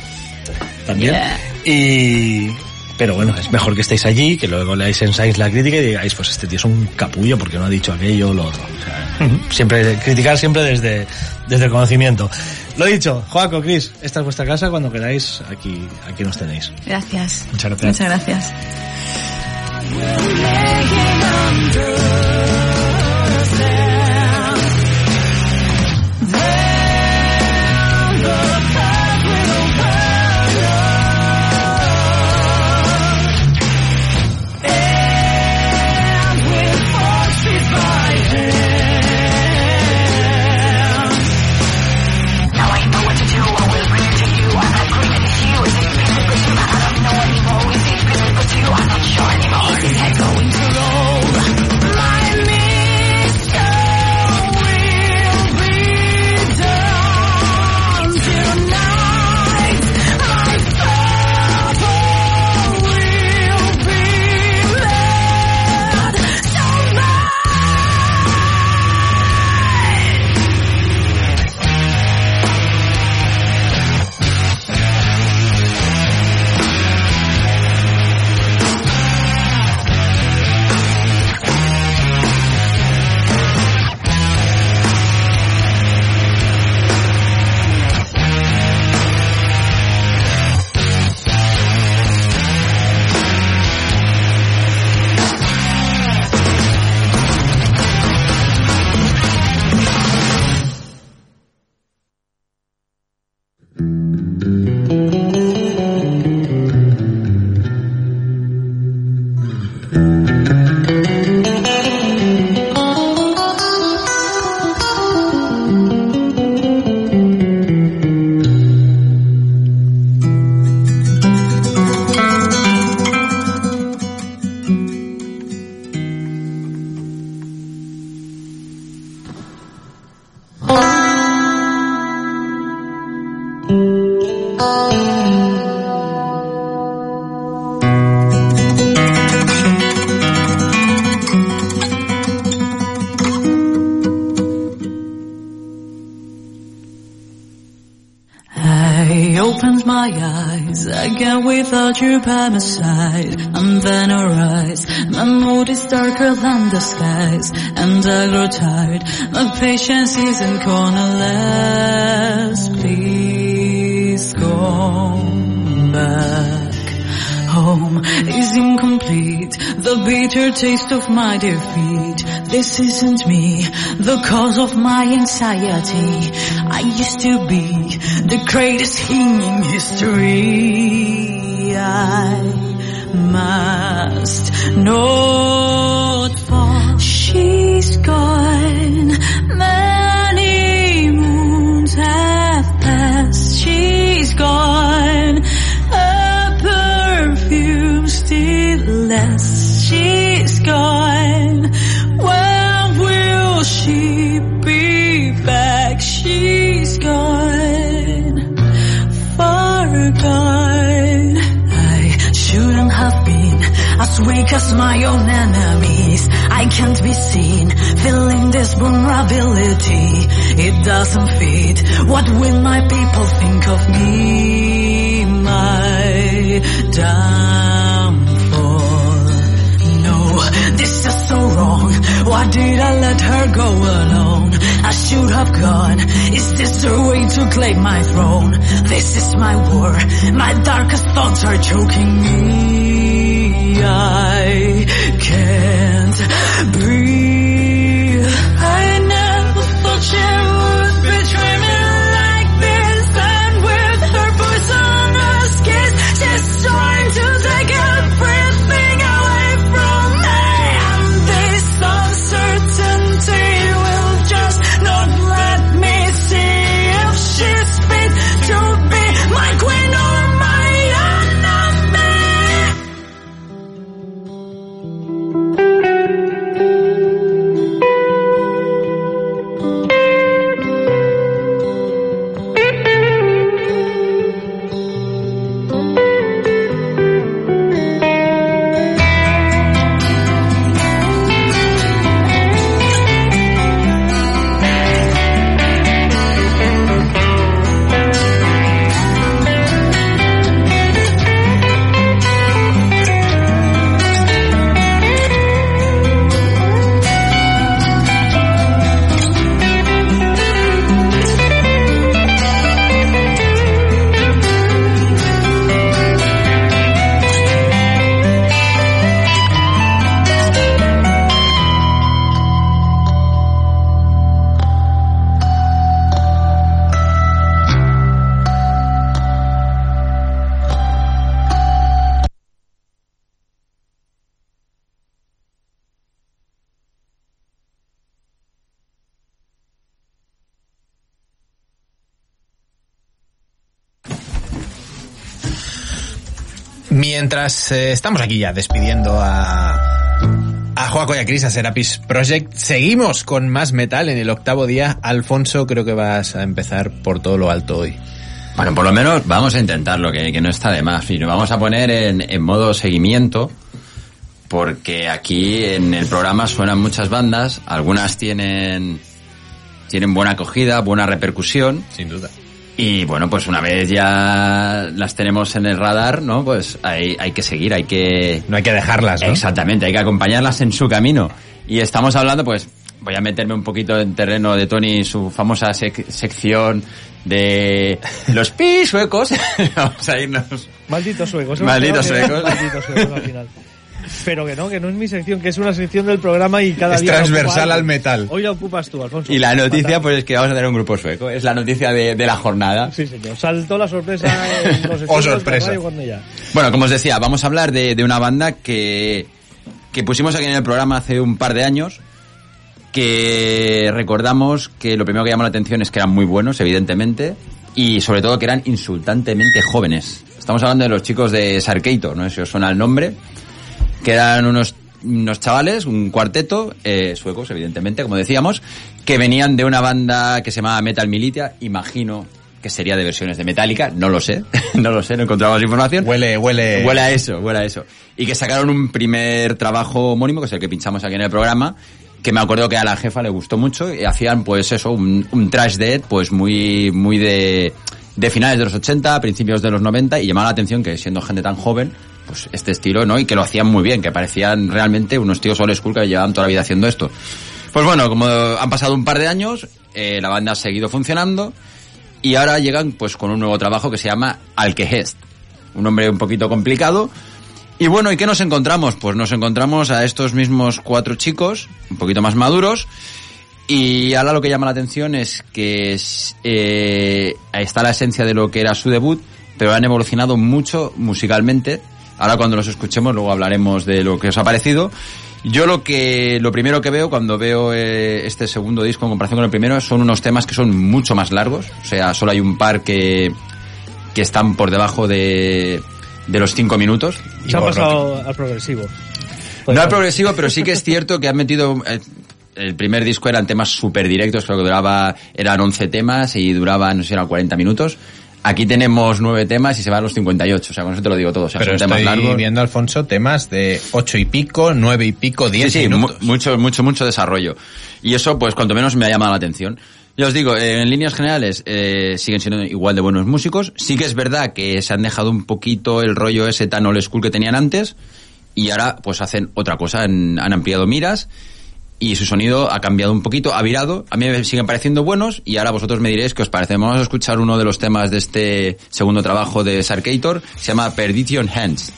también. Yeah. Y pero bueno, es mejor que estéis allí, que luego leáis en Science la crítica y digáis, pues este tío es un capullo porque no ha dicho aquello o lo otro. O sea, siempre, criticar siempre desde, desde el conocimiento. Lo dicho, Joaco, Chris, esta es vuestra casa, cuando queráis, aquí, aquí nos tenéis. Gracias. Muchas gracias. Muchas gracias. We're hanging on through. And I grow tired. My patience isn't gonna last. Please come back. Home is incomplete. The bitter taste of my defeat. This isn't me, the cause of my anxiety. I used to be the greatest thing in history. I must fall. She's gone. Many moons have passed. She's gone. Her perfume still lasts. She's gone. When will she be back? She's gone. Far gone. I shouldn't have been as weak as my own enemies. I can't be seen feeling this vulnerability. It doesn't fit. What will my people think of me? My downfall. No, this is so wrong. Why did I let her go alone? I should have gone. Is this the way to claim my throne? This is my war. My darkest thoughts are choking me. I breathe. Mientras eh, estamos aquí ya despidiendo a, a Joaco y a Cris, a Serapis Project, seguimos con más metal en el octavo día. Alfonso, creo que vas a empezar por todo lo alto hoy. Bueno, por lo menos vamos a intentarlo, que, que no está de más. Y lo vamos a poner en, en modo seguimiento, porque aquí en el programa suenan muchas bandas, algunas tienen, tienen buena acogida, buena repercusión. Sin duda. Y bueno, pues una vez ya las tenemos en el radar, ¿no? Pues hay, hay que seguir, hay que... No hay que dejarlas, ¿no? Exactamente, hay que acompañarlas en su camino. Y estamos hablando, pues, voy a meterme un poquito en terreno de Tony, su famosa sec- sección de los pis suecos. (laughs) Vamos a irnos. Malditos suecos. Malditos suecos. Malditos suecos al final. Pero que no, que no es mi sección, que es una sección del programa y cada Es día. transversal al metal. Hoy la ocupas tú, Alfonso. Y la noticia, Fatal. pues es que vamos a tener un grupo sueco. Es la noticia de, de la jornada. Sí, señor. Saltó la sorpresa en los (laughs) de sorpresa. Bueno, como os decía, vamos a hablar de, de una banda que, que pusimos aquí en el programa hace un par de años, que recordamos que lo primero que llamó la atención es que eran muy buenos, evidentemente, y sobre todo que eran insultantemente jóvenes. Estamos hablando de los chicos de Sarkeito, no sé si os suena el nombre, que eran unos, unos chavales, un cuarteto, eh, suecos, evidentemente, como decíamos, que venían de una banda que se llamaba Metal Militia, imagino que sería de versiones de Metallica, no lo sé, (laughs) no lo sé, no encontramos información. Huele, huele. Huele a eso, huele a eso. Y que sacaron un primer trabajo homónimo, que es el que pinchamos aquí en el programa, que me acuerdo que a la jefa le gustó mucho y hacían pues eso, un, un trash dead pues muy, muy de de finales de los 80, principios de los 90 y llamaba la atención que siendo gente tan joven, pues este estilo, ¿no? Y que lo hacían muy bien, que parecían realmente unos tíos old school que llevaban toda la vida haciendo esto. Pues bueno, como han pasado un par de años, eh, la banda ha seguido funcionando y ahora llegan pues con un nuevo trabajo que se llama Alkehest. Un nombre un poquito complicado. Y bueno, ¿y qué nos encontramos? Pues nos encontramos a estos mismos cuatro chicos, un poquito más maduros, y ahora lo que llama la atención es que eh, está la esencia de lo que era su debut, pero han evolucionado mucho musicalmente. Ahora cuando los escuchemos luego hablaremos de lo que os ha parecido. Yo lo que lo primero que veo cuando veo eh, este segundo disco en comparación con el primero son unos temas que son mucho más largos, o sea, solo hay un par que que están por debajo de de los cinco minutos. Se ha pasado al progresivo. No al progresivo, pero sí que es cierto que han metido... eh, el primer disco eran temas súper directos, creo que duraba, eran 11 temas y duraban, no sé, eran 40 minutos. Aquí tenemos 9 temas y se van a los 58, o sea, con eso te lo digo todo. O sea, Pero son temas estoy largos. viendo, Alfonso, temas de ocho y pico, nueve y pico, diez Sí, sí, minutos. mucho, mucho, mucho desarrollo. Y eso, pues, cuanto menos me ha llamado la atención. Ya os digo, eh, en líneas generales eh, siguen siendo igual de buenos músicos. Sí que es verdad que se han dejado un poquito el rollo ese tan old school que tenían antes y ahora pues hacen otra cosa, han, han ampliado miras y su sonido ha cambiado un poquito, ha virado. A mí me siguen pareciendo buenos y ahora vosotros me diréis qué os parece. Vamos a escuchar uno de los temas de este segundo trabajo de Sarkator, se llama Perdition Hands.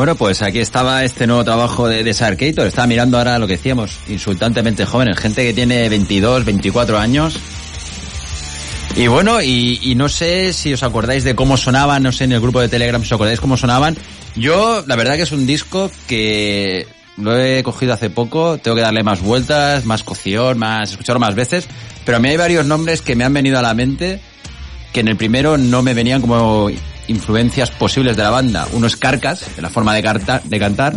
Bueno, pues aquí estaba este nuevo trabajo de, de Sarkator. Estaba mirando ahora lo que decíamos, insultantemente jóvenes, gente que tiene 22, 24 años. Y bueno, y, no sé si os acordáis de cómo sonaban, no sé, en el grupo de Telegram, si os acordáis cómo sonaban. Yo, la verdad que es un disco que lo he cogido hace poco, tengo que darle más vueltas, más cocción, más, escucharlo más veces, pero a mí hay varios nombres que me han venido a la mente que en el primero no me venían como influencias posibles de la banda. Uno es Carcas, de la forma de, carta- de cantar.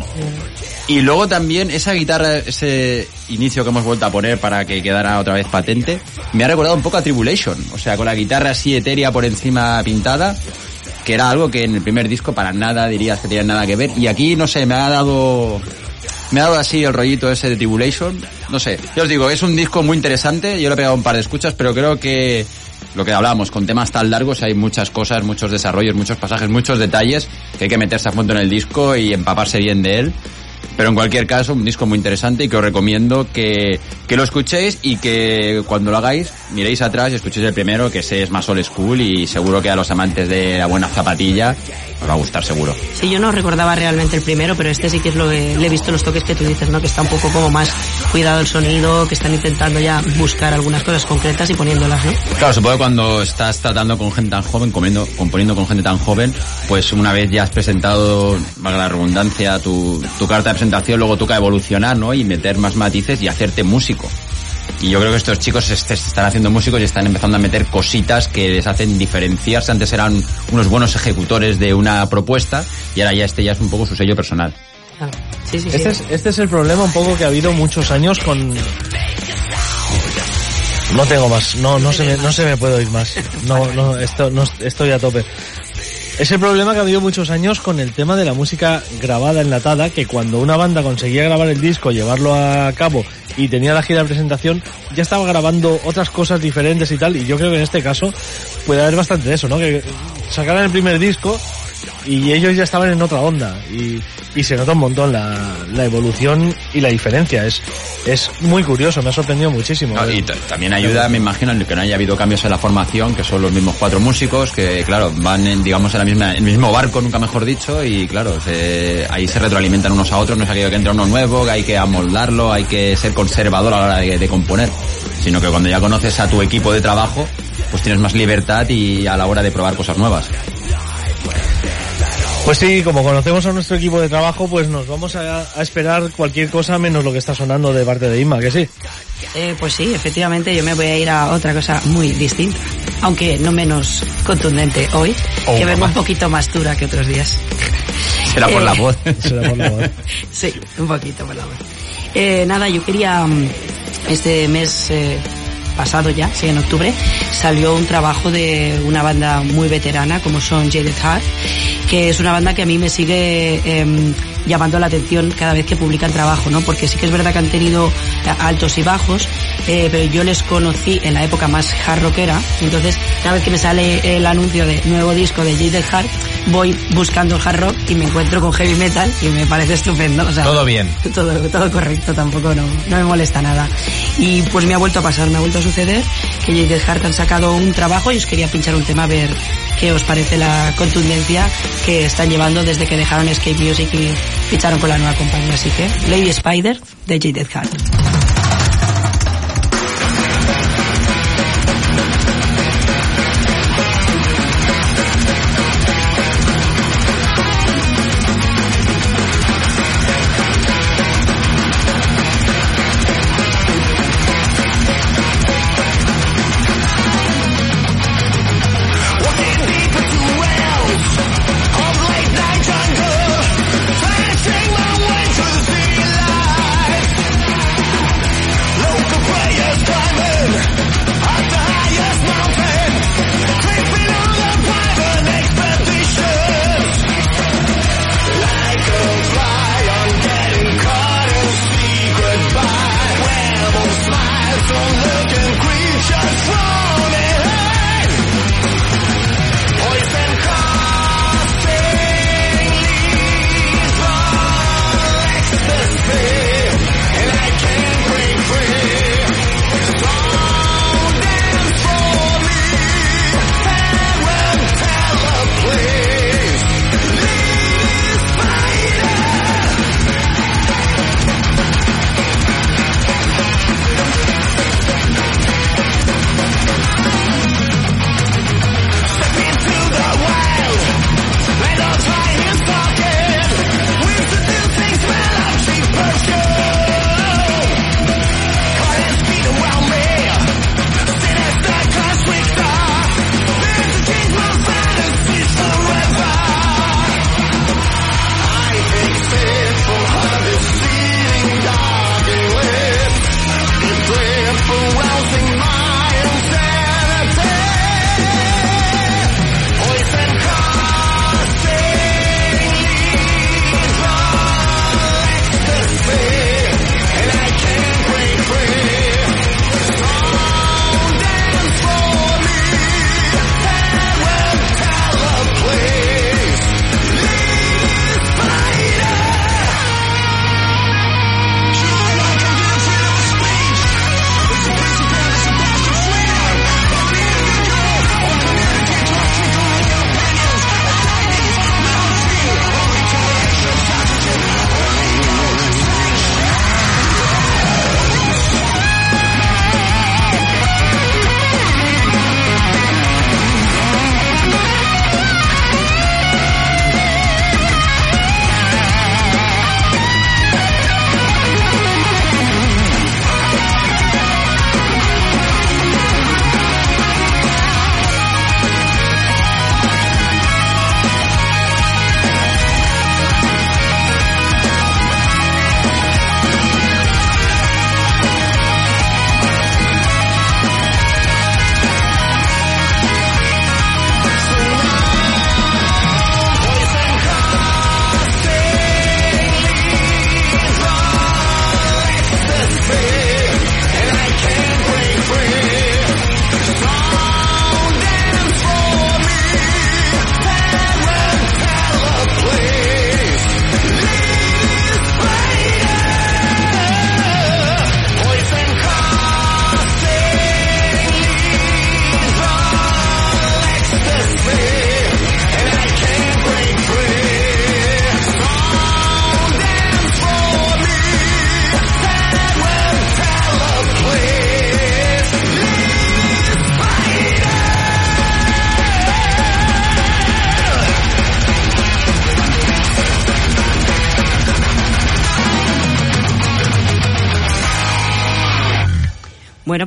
Y luego también esa guitarra, ese inicio que hemos vuelto a poner para que quedara otra vez patente, me ha recordado un poco a Tribulation. O sea, con la guitarra así etérea por encima pintada, que era algo que en el primer disco para nada dirías que tenía nada que ver. Y aquí, no sé, me ha dado... Me ha dado así el rollito ese de Tribulation. No sé, yo os digo, es un disco muy interesante. Yo le he pegado un par de escuchas, pero creo que lo que hablábamos, con temas tan largos hay muchas cosas, muchos desarrollos, muchos pasajes, muchos detalles que hay que meterse a fondo en el disco y empaparse bien de él. Pero en cualquier caso, un disco muy interesante y que os recomiendo que, que lo escuchéis y que cuando lo hagáis miréis atrás y escuchéis el primero, que ese es más old school y seguro que a los amantes de la buena zapatilla os va a gustar seguro. Sí, yo no recordaba realmente el primero, pero este sí que es lo que le he visto los toques que tú dices, ¿no? Que está un poco como más cuidado el sonido, que están intentando ya buscar algunas cosas concretas y poniéndolas, ¿no? Claro, supongo que cuando estás tratando con gente tan joven, comiendo, componiendo con gente tan joven, pues una vez ya has presentado, valga la redundancia, tu, tu carta presentación, luego toca evolucionar, ¿no? Y meter más matices y hacerte músico. Y yo creo que estos chicos se, se están haciendo músicos y están empezando a meter cositas que les hacen diferenciarse. Antes eran unos buenos ejecutores de una propuesta y ahora ya este ya es un poco su sello personal. Claro. Sí, sí, sí. Este es, este es el problema un poco que ha habido muchos años con... No tengo más, no, no se me, no se me puede oír más. No, no, esto, no, estoy a tope. Es el problema que ha habido muchos años con el tema de la música grabada enlatada, que cuando una banda conseguía grabar el disco, llevarlo a cabo y tenía la gira de presentación, ya estaba grabando otras cosas diferentes y tal, y yo creo que en este caso puede haber bastante de eso, ¿no? Que sacaran el primer disco y ellos ya estaban en otra onda y, y se nota un montón la, la evolución y la diferencia. Es, es muy curioso, me ha sorprendido muchísimo. No, y también ayuda, me imagino, en que no haya habido cambios en la formación, que son los mismos cuatro músicos, que claro, van en, digamos, en la misma, en el mismo barco, nunca mejor dicho, y claro, se- ahí se retroalimentan unos a otros, no es aquello que entra uno nuevo, que hay que amoldarlo, hay que ser conservador a la hora de, de componer, sino que cuando ya conoces a tu equipo de trabajo, pues tienes más libertad y a la hora de probar cosas nuevas. Pues sí, como conocemos a nuestro equipo de trabajo, pues nos vamos a, a esperar cualquier cosa menos lo que está sonando de parte de Inma, que sí. Eh, pues sí, efectivamente, yo me voy a ir a otra cosa muy distinta, aunque no menos contundente hoy, Oh, que vengo un poquito más dura que otros días. Será por Eh, la voz. (laughs) Será por la voz. Sí, un poquito por la voz. Eh, nada, yo quería, mm, este mes eh, pasado ya, sí, en octubre, salió un trabajo de una banda muy veterana como son Jaded Heart, que es una banda que a mí me sigue em, llamando la atención cada vez que publican trabajo, ¿no? Porque sí que es verdad que han tenido eh, altos y bajos, eh, pero yo les conocí en la época más hard rockera, entonces cada vez que me sale el anuncio de nuevo disco de Jaded Heart, voy buscando el hard rock y me encuentro con heavy metal y me parece estupendo. O sea, Todo bien. todo, todo correcto, tampoco no, no me molesta nada. Y pues me ha vuelto a pasar, me ha vuelto a suceder que Jaded Heart han sacado un trabajo y os quería pinchar un tema a ver qué os parece la contundencia que están llevando desde que dejaron Escape Music y ficharon con la nueva compañía. Así que Lady Spider de Jaded Heart.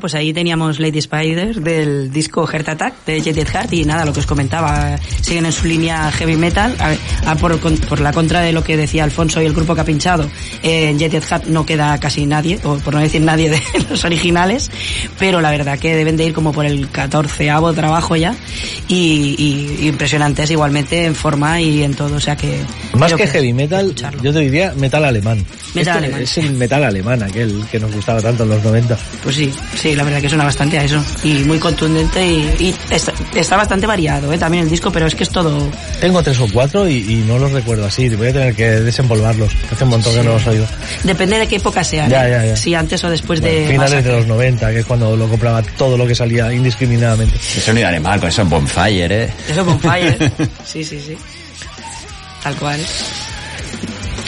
Pues ahí teníamos Lady Spider del disco Heart Attack de Jet Jet Heart y nada, lo que os comentaba, siguen en su línea heavy metal, a- a por, con- por la contra de lo que decía Alfonso y el grupo que ha pinchado, eh, en Jet Jet Heart no queda casi nadie, o por no decir nadie de (laughs) los originales, pero la verdad que deben de ir como por el 14 trabajo ya y, y impresionantes igualmente en forma y en todo, o sea que... Más creo que heavy metal, yo te diría metal alemán. Metal Este alemán. Es el metal alemán, aquel que nos gustaba tanto en los 90. Pues sí, sí, la verdad que suena bastante a eso. Y muy contundente y, y está, está bastante variado ¿eh? también el disco, pero es que es todo... Tengo tres o cuatro y, y no los recuerdo así. Voy a tener que desempolvarlos. Hace un montón que no los he oído. Depende de qué época sea. Ya, ¿eh? ya, ya. Si antes o después de... Finales de los 90, que es cuando lo compraba todo lo que salía indiscriminadamente. Eso no iba animal con eso en Bonfire, ¿eh? Eso con Fire. (laughs) sí, sí, sí. Tal cual.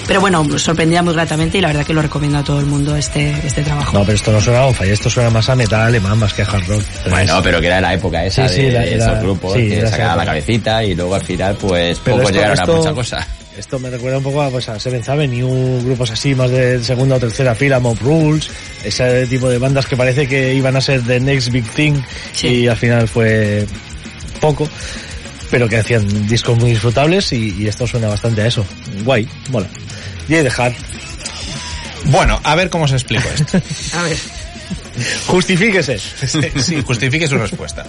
Pero bueno, nos sorprendía muy gratamente y la verdad que lo recomiendo a todo el mundo este, este trabajo. No, pero esto no suena a Bonfire, esto suena más a metal alemán más que a hard rock. Bueno, pero que era la época esa Sí, sí, de era- era- esos grupos sí, que sacaban la cabecita y luego al final pues Pero pocos esto- llegaron esto- a mucha cosa. Esto me recuerda un poco a, pues, a Seven Avenue, grupos así más de segunda o tercera fila, Mob Rules, ese tipo de bandas que parece que iban a ser the next big thing Sí. y al final fue poco, pero que hacían discos muy disfrutables y, y esto suena bastante a eso. Guay, mola. Y de Hard, Bueno, a ver cómo os explico esto. (laughs) A ver. justifíquese. Sí, sí, justifique su respuesta.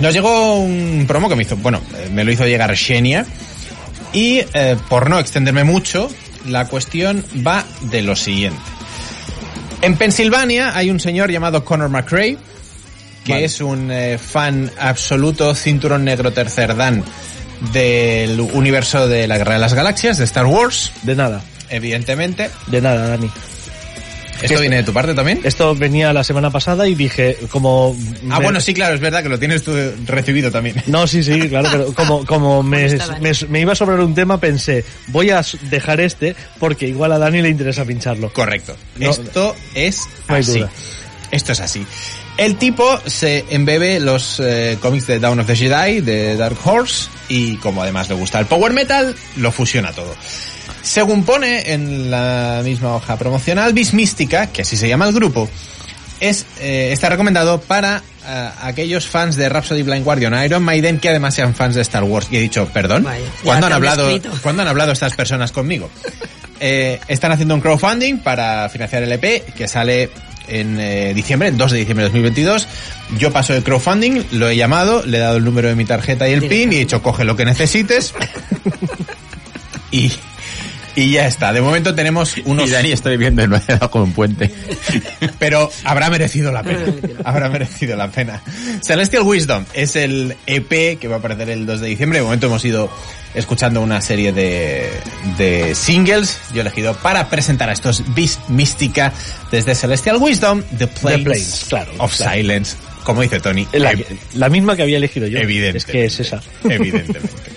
Nos llegó un promo que me hizo, bueno, eh, me lo hizo llegar Xenia. Y eh, por no extenderme mucho, la cuestión va de lo siguiente. En Pensilvania hay un señor llamado Conor McRae, que Vale. es un eh, fan absoluto, cinturón negro tercer dan del universo de la Guerra de las Galaxias, de Star Wars, De nada, evidentemente. de nada, Dani. ¿Esto viene de tu parte también? Esto venía la semana pasada y dije, como... Ah, me- bueno, sí, claro, es verdad que lo tienes tú recibido también. No, sí, sí, claro, pero como, como (laughs) me, iba a sobrar un tema, pensé, voy a dejar este porque igual a Dani le interesa pincharlo. Correcto. No- Esto es No hay así. duda. Esto es así. El tipo se embebe los eh, cómics de Dawn of the Jedi, de Dark Horse, y como además le gusta el power metal, lo fusiona todo. Según pone en la misma hoja promocional, Bis Mística, que así se llama el grupo, es, eh, está recomendado para eh, aquellos fans de Rhapsody Blind Guardian Iron Maiden que además sean fans de Star Wars. Y he dicho, perdón, Vaya, ya ¿cuándo han hablado, escrito. (laughs) ¿cuándo han hablado estas personas conmigo? Eh, están haciendo un crowdfunding para financiar el EP que sale en eh, diciembre, 2 de diciembre de 2022. Yo paso el crowdfunding, lo he llamado, le he dado el número de mi tarjeta y el PIN y he dicho, coge lo que necesites. (laughs) y, y ya está. De momento tenemos unos... Y Dani estoy viendo el bajo un puente. (laughs) Pero habrá merecido la pena. Habrá merecido la pena. Celestial Wisdom es el EP que va a aparecer el 2 de diciembre. De momento hemos ido escuchando una serie de, de singles. Yo he elegido para presentar a estos Beast Mística desde Celestial Wisdom, The Plains, Plains, claro, of claro. Silence. Como dice Tony. La, misma que había elegido yo. evidente. Es que es esa. Evidentemente. (laughs)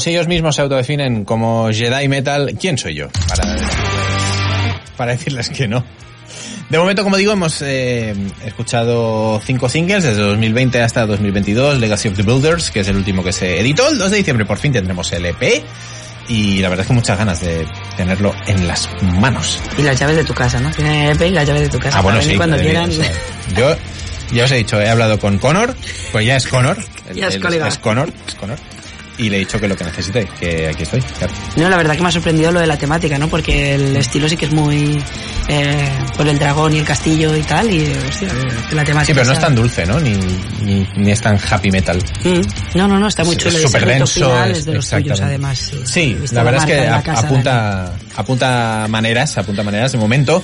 Pues ellos mismos se autodefinen como Jedi Metal. ¿Quién soy yo? Para, para decirles que no. De momento, como digo, hemos eh, escuchado cinco singles desde 2020 hasta 2022. Legacy of the Builders, que es el último que se editó. El 2 de diciembre por fin tendremos el EP. Y la verdad es que muchas ganas de tenerlo en las manos. Y las llaves de tu casa, ¿no? Tienen el EP y las llaves de tu casa. Ah, bueno, sí. cuando quieran. o sea, yo ya os he dicho, he hablado con Connor, pues ya es Connor. Ya es colega. Es Connor, es Connor. Y le he dicho que lo que necesite, que aquí estoy. claro. No, la verdad que me ha sorprendido lo de la temática, ¿no? Porque el estilo sí que es muy eh, por el dragón y el castillo y tal, y hostia, la temática. Sí, pero no es tan dulce, ¿no? Ni, ni, ni es tan happy metal. Mm, No, no, no, está muy chulo. es súper denso, es- de los tuyos, además. Sí, Sí, la verdad es que casa, apunta, apunta maneras, apunta maneras de momento.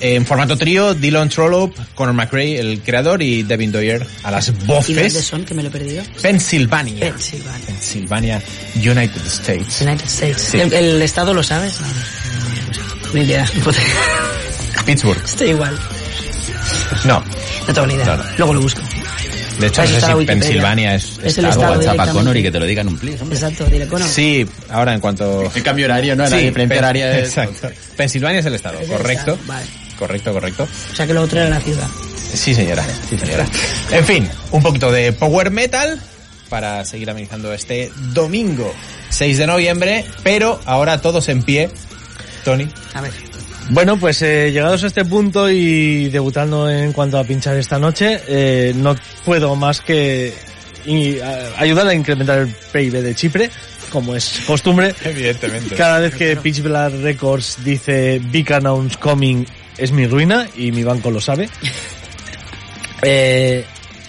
En formato trío, Dylan Trollope, Conor McRae, el creador, y Devin Doyer a las ¿Y dónde voces. son? Que me lo he perdido. Pensilvania. Pensilvania. Pensilvania, United States. United States. Sí. ¿El, el estado lo sabes? No, Ni idea. (laughs) Pittsburgh. Estoy igual. No, No tengo ni idea. No, no. Luego lo busco. de hecho no sé si. Pensilvania es, Es el estado. estado a. Connor y que te lo digan un please, hombre. Exacto, dile Cono. Sí, ahora en cuanto... El cambio horario, ¿no? La diferencia horaria es... Exacto. Pensilvania es el estado, Es el correcto. estado, vale. Correcto, correcto. O sea que lo otro era la ciudad. Sí, señora. Sí, señora. En fin, un poquito de power metal para seguir amenizando este domingo 6 de noviembre, pero ahora todos en pie. Tony. A ver. Bueno, pues eh, llegados a este punto y debutando en cuanto a pinchar esta noche, eh, no puedo más que y, a- ayudar a incrementar el PIB de Chipre, como es costumbre. Evidentemente. Cada vez que Pitch Black Records dice Big Announce Coming es mi ruina y mi banco lo sabe. (laughs) Eh,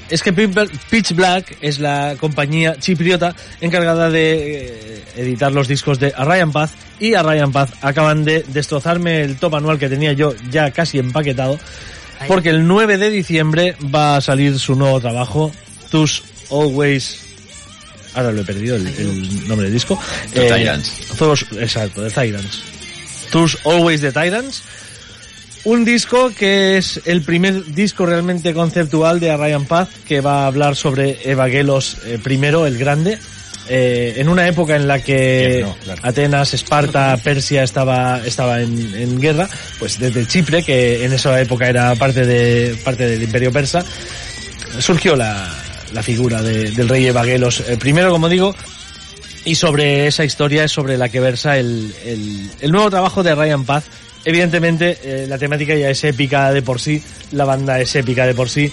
es que Pitch Black es la compañía chipriota encargada de eh, editar los discos de Ryan Paz y a Ryan Paz acaban de destrozarme el top anual que tenía yo ya casi empaquetado porque el 9 de diciembre va a salir su nuevo trabajo Tus Always. Ahora lo he perdido el, el nombre del disco. The Tyrants. Exacto The Tyrants. Tus Always the Tyrants un disco que es el primer disco realmente conceptual de Ryan Paz que va a hablar sobre Evagelos eh, primero, el grande, eh, en una época en la que Bien, no, claro. Atenas, Esparta, Persia estaba, estaba en, en guerra, pues desde Chipre, que en esa época era parte de, parte del imperio persa, surgió la, la figura de- del rey Evagelos eh, primero, como digo, y sobre esa historia es sobre la que versa el, el, el nuevo trabajo de Ryan Paz. Evidentemente, eh, la temática ya es épica de por sí, la banda es épica de por sí.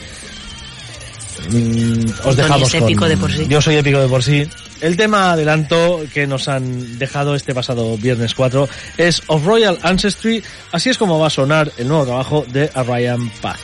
Mm, os dejamos es con- épico de por sí. Yo soy épico de por sí. El tema adelanto que nos han dejado este pasado viernes 4 es Of Royal Ancestry. Así es como va a sonar el nuevo trabajo de Ryan Paz.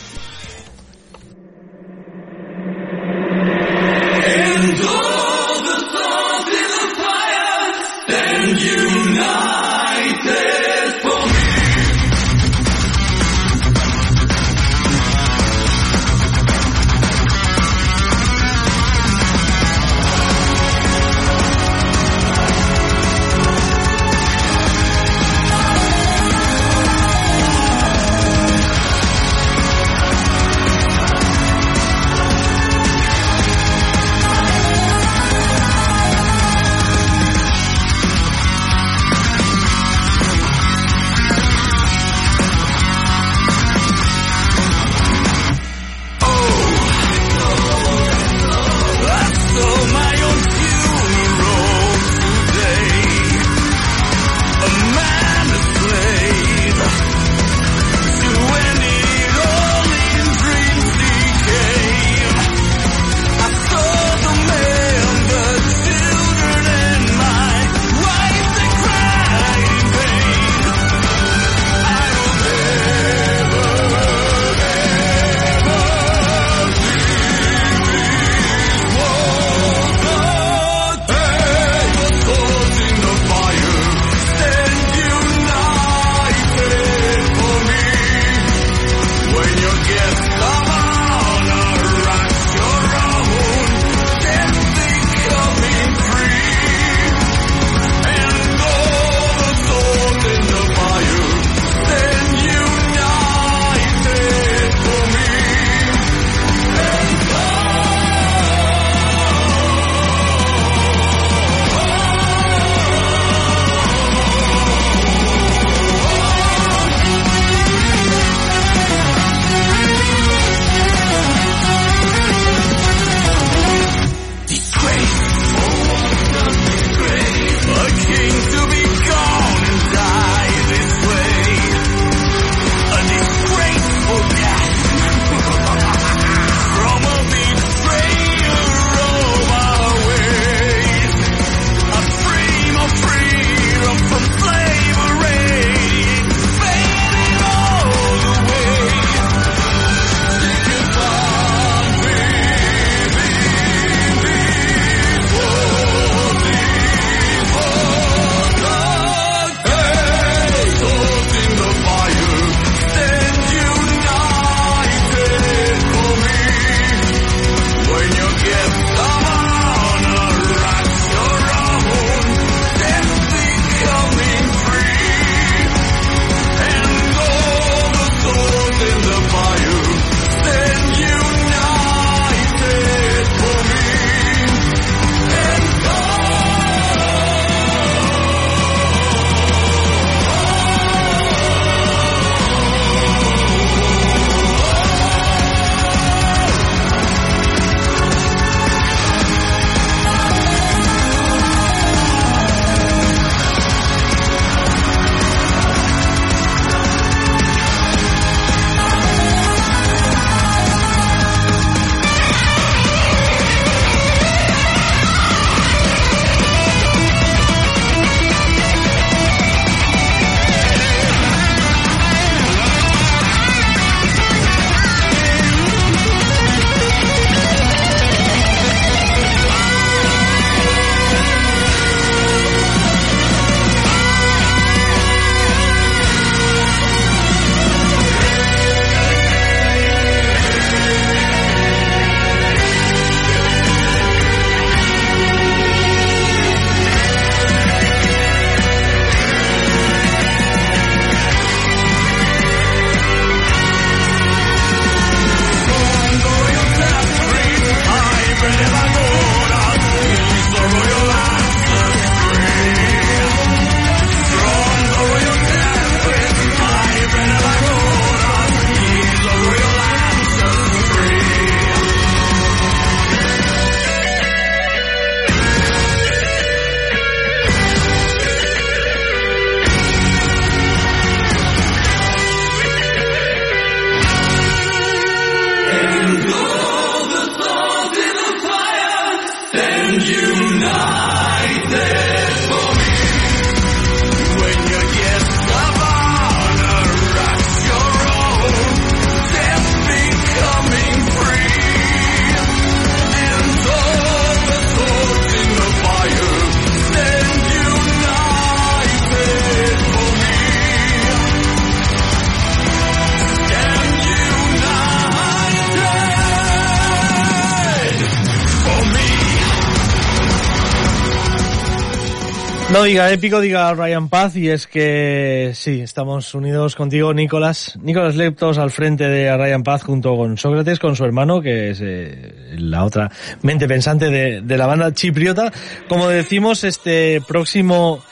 Diga épico, diga Ryan Paz, y es que sí, estamos unidos contigo, Nicolás. Nicolás Leptos al frente de Ryan Paz junto con Sócrates, con su hermano, que es eh, la otra mente pensante de, la banda chipriota. Como decimos, este próximo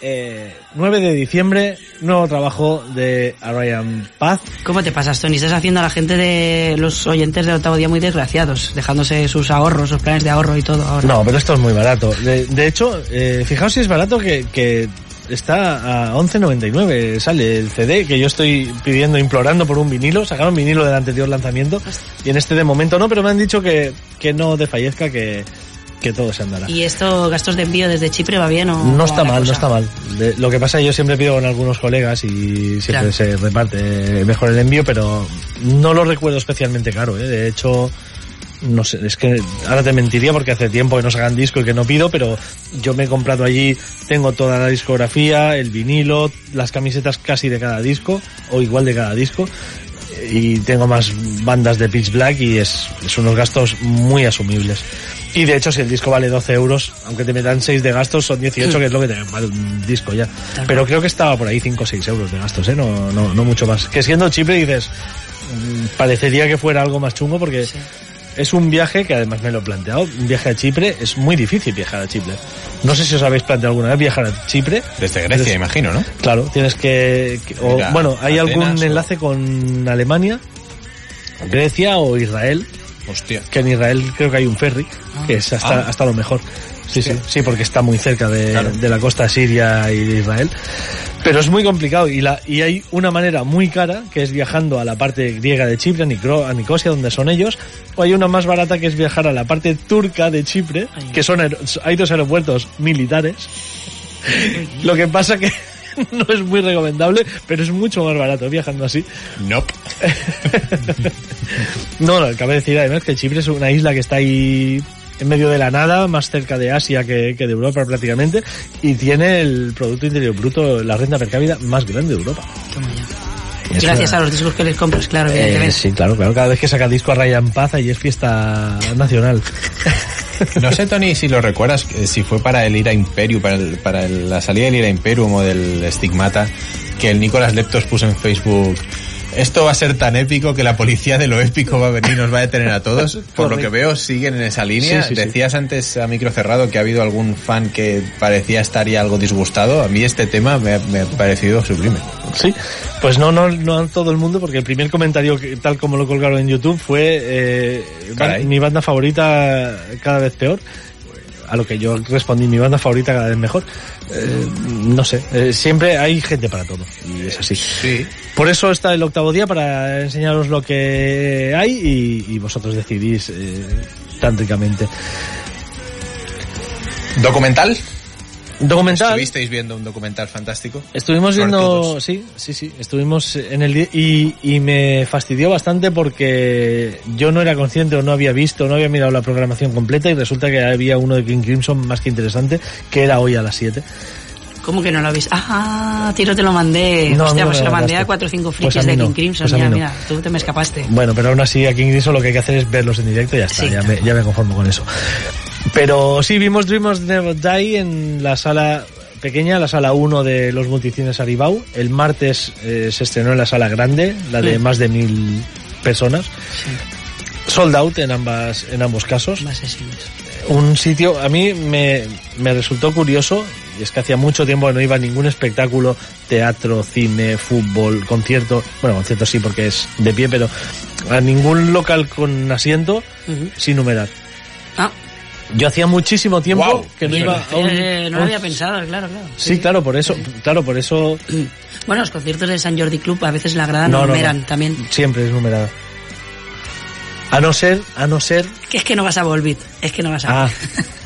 eh, 9 de diciembre, nuevo trabajo de Ryan Paz. ¿Cómo te pasas, Tony? Estás haciendo a la gente de los oyentes del octavo día muy desgraciados, dejándose sus ahorros, sus planes de ahorro y todo ahora. No, pero esto es muy barato. De, de hecho, eh, fijaos si es barato que, que está a 11.99 sale el CD que yo estoy pidiendo, implorando por un vinilo. Sacaron vinilo del anterior lanzamiento y en este de momento no, pero me han dicho que, que no desfallezca, que, que todo se andará. ¿Y esto, gastos de envío desde Chipre, va bien o No está mal, no está mal. De- lo que pasa yo siempre pido con algunos colegas y siempre Claro. se reparte mejor el envío, pero no lo recuerdo especialmente caro. ¿eh? De hecho, no sé, es que ahora te mentiría porque hace tiempo que no sacan disco y que no pido, pero yo me he comprado allí, tengo toda la discografía, el vinilo, las camisetas casi de cada disco, o igual de cada disco, y tengo más bandas de Pitch Black y es, es unos gastos muy asumibles. Y de hecho, si el disco vale 12 euros, aunque te metan 6 de gastos, son 18, que es lo que te vale un disco ya. Pero creo que estaba por ahí 5 o 6 euros de gastos, ¿eh? No, no, no mucho más. Que siendo Chipre dices, mm, parecería que fuera algo más chungo porque Sí. Es un viaje que además me lo he planteado. Un viaje a Chipre es muy difícil viajar a Chipre. No sé si os habéis planteado alguna vez viajar a Chipre. Desde Grecia, imagino, ¿no? Claro, tienes que... que- o, bueno, hay Atenas algún o- enlace con Alemania, Grecia o Israel, Hostia. que en Israel creo que hay un ferry, que es hasta, Ah. hasta lo mejor. Sí, sí, sí, porque está muy cerca de, Claro. de la costa siria y de Israel. Pero es muy complicado y, la, y hay una manera muy cara que es viajando a la parte griega de Chipre, a, Nicro- a Nicosia, donde son ellos, o hay una más barata que es viajar a la parte turca de Chipre, Ay. que son hay dos aeropuertos militares. (laughs) Lo que pasa que (laughs) no es muy recomendable, pero es mucho más barato viajando así. Nope. (laughs) No, no, cabe decir además que Chipre es una isla que está ahí en medio de la nada, más cerca de Asia que, que de Europa prácticamente, y tiene el Producto Interior Bruto, la renta per cápita más grande de Europa. Toma ya. Es Gracias una- a los discos que les compras, claro, Eh, evidentemente. sí, claro, claro. Cada vez que saca disco a Ryan Paz, ahí es fiesta nacional. No sé, Tony, si lo recuerdas, eh, si fue para el Ira Imperium, para, el- para el- la salida del Ira Imperium o del Stigmata, que el Nicolás Leptos puso en Facebook. Esto va a ser tan épico que la policía de lo épico va a venir y nos va a detener a todos. (laughs) Por lo que veo, siguen en esa línea. Sí, sí, sí. Decías antes a micro cerrado que ha habido algún fan que parecía estar ya algo disgustado. A mí este tema me, ha- me ha parecido sublime. Sí, pues no, no, no a todo el mundo, porque el primer comentario, que, tal como lo colgaron en YouTube, fue eh, mi banda favorita cada vez peor. A lo que yo respondí, mi banda favorita cada vez mejor. Eh, no sé, eh, siempre hay gente para todo, y es así. Sí. Por eso está el octavo día, para enseñaros lo que hay y, y vosotros decidís eh, tántricamente. ¿Documental? Documental. ¿Estuvisteis viendo un documental fantástico? Estuvimos viendo, todos. sí, sí, sí, estuvimos en el día y, y me fastidió bastante porque yo no era consciente o no había visto, no había mirado la programación completa y resulta que había uno de King Crimson más que interesante que era hoy a las 7. ¿Cómo que no lo habéis? Ah, a ti no te lo mandé. No, Hostia, no pues lo mandé a cuatro o cinco Pues frikis mí de no, King Crimson. pues mira, no. mira, tú te me escapaste. Bueno, pero aún así a King Crimson lo que hay que hacer es verlos en directo y ya está, Sí, ya, me, ya me conformo con eso. Pero sí, vimos Dreamers Never Die en la sala pequeña, la sala 1 de los multicines Aribau. El martes eh, se estrenó en la sala grande, la de Mm. más de mil personas. Sold out en ambas, en ambos casos. Más sesiones. Un sitio, a mí me, me resultó curioso, y es que hacía mucho tiempo que no iba a ningún espectáculo, teatro, cine, fútbol, concierto, bueno, concierto sí porque es de pie, pero a ningún local con asiento sin numerar. Yo hacía muchísimo tiempo que no iba a un, eh, no lo había pensado, claro, claro. Sí, claro, por eso, claro, por eso (clears throat) Bueno, los conciertos de San Jordi Club a veces la grada no, No, no, numeran no. también. siempre es numerada. A no ser, a no ser... Que es que no vas a Volbeat, es que no vas a... Ah,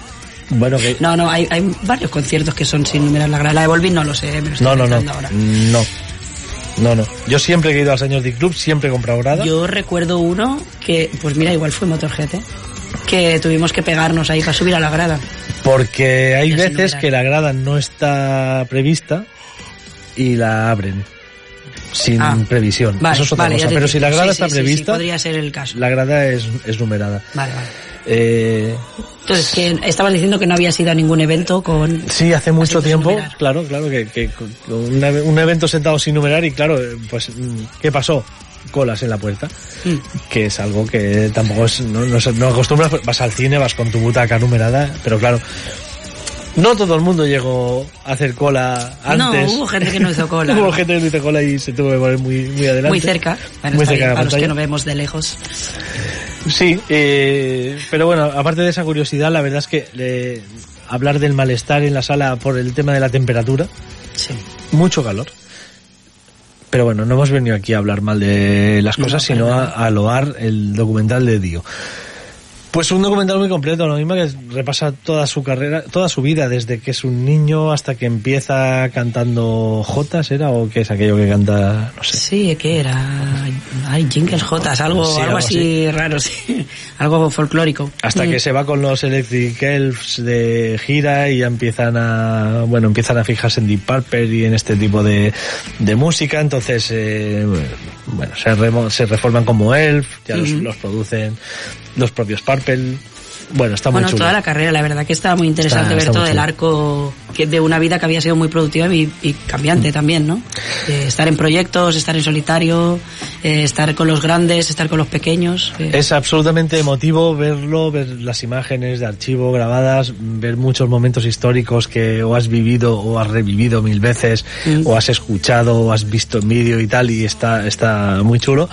(laughs) bueno, que... No, no, hay, hay varios conciertos que son sin numerar la grada. La de Volbeat no lo sé, me lo estoy No, no, no. ahora. No. No, no. Yo siempre que he ido al Señor de Club, siempre he comprado grada. Yo recuerdo uno que, pues mira, igual fue Motorhead, ¿eh? Que tuvimos que pegarnos ahí para subir a la grada. Porque hay veces que la grada no está prevista y la abren sin Ah, previsión. Vale, Eso es otra vale, cosa. Pero si la grada Sí, está sí, sí, sí, prevista, podría ser el caso. la grada es, es numerada. Vale, vale. Eh, Entonces, que estabas diciendo que no habías ido a ningún evento con... sí, hace mucho tiempo, numerar. claro, claro, que, que un evento sentado sin numerar y claro, eh, pues, mm, ¿qué pasó? Colas en la puerta, Mm. que es algo que tampoco es, no, no, no acostumbras, pues, vas al cine, vas con tu butaca numerada, pero claro, no todo el mundo llegó a hacer cola antes. No, hubo gente que no hizo (laughs) cola. Hubo gente que no hizo cola y se tuvo que poner muy, muy adelante. Muy cerca. Bueno, Muy cerca bien, de la a los que no vemos de lejos. Sí, eh, pero bueno, aparte de esa curiosidad, la verdad es que eh, hablar del malestar en la sala por el tema de la temperatura, Sí. mucho calor. Pero bueno, no hemos venido aquí a hablar mal de las cosas, sino a, a loar el documental de Dio. Pues un documental muy completo, lo mismo que repasa toda su carrera, toda su vida, desde que es un niño hasta que empieza cantando Jotas, ¿era? ¿O qué es aquello que canta? No sé. Sí, ¿qué era? Ay, Jingles Jotas, algo, Sí, algo así raro, sí. (laughs) algo folclórico. Hasta Mm. que se va con los Electric Elves de gira y ya empiezan a, bueno, empiezan a fijarse en Deep Purple y en este tipo de, de música. Entonces, eh, bueno, se, remo- se reforman como Elf, ya los producen los propios Purple. Bueno, está muy Bueno, chulo. toda la carrera, la verdad que estaba muy interesante Está- ver está todo el arco que de una vida que había sido muy productiva y, y cambiante también, ¿no? De estar en proyectos, estar en solitario, eh, estar con los grandes, estar con los pequeños. eh, Es absolutamente emotivo verlo, ver las imágenes de archivo grabadas, ver muchos momentos históricos que o has vivido o has revivido mil veces, Mm. o has escuchado o has visto en vídeo y tal, y está, está muy chulo.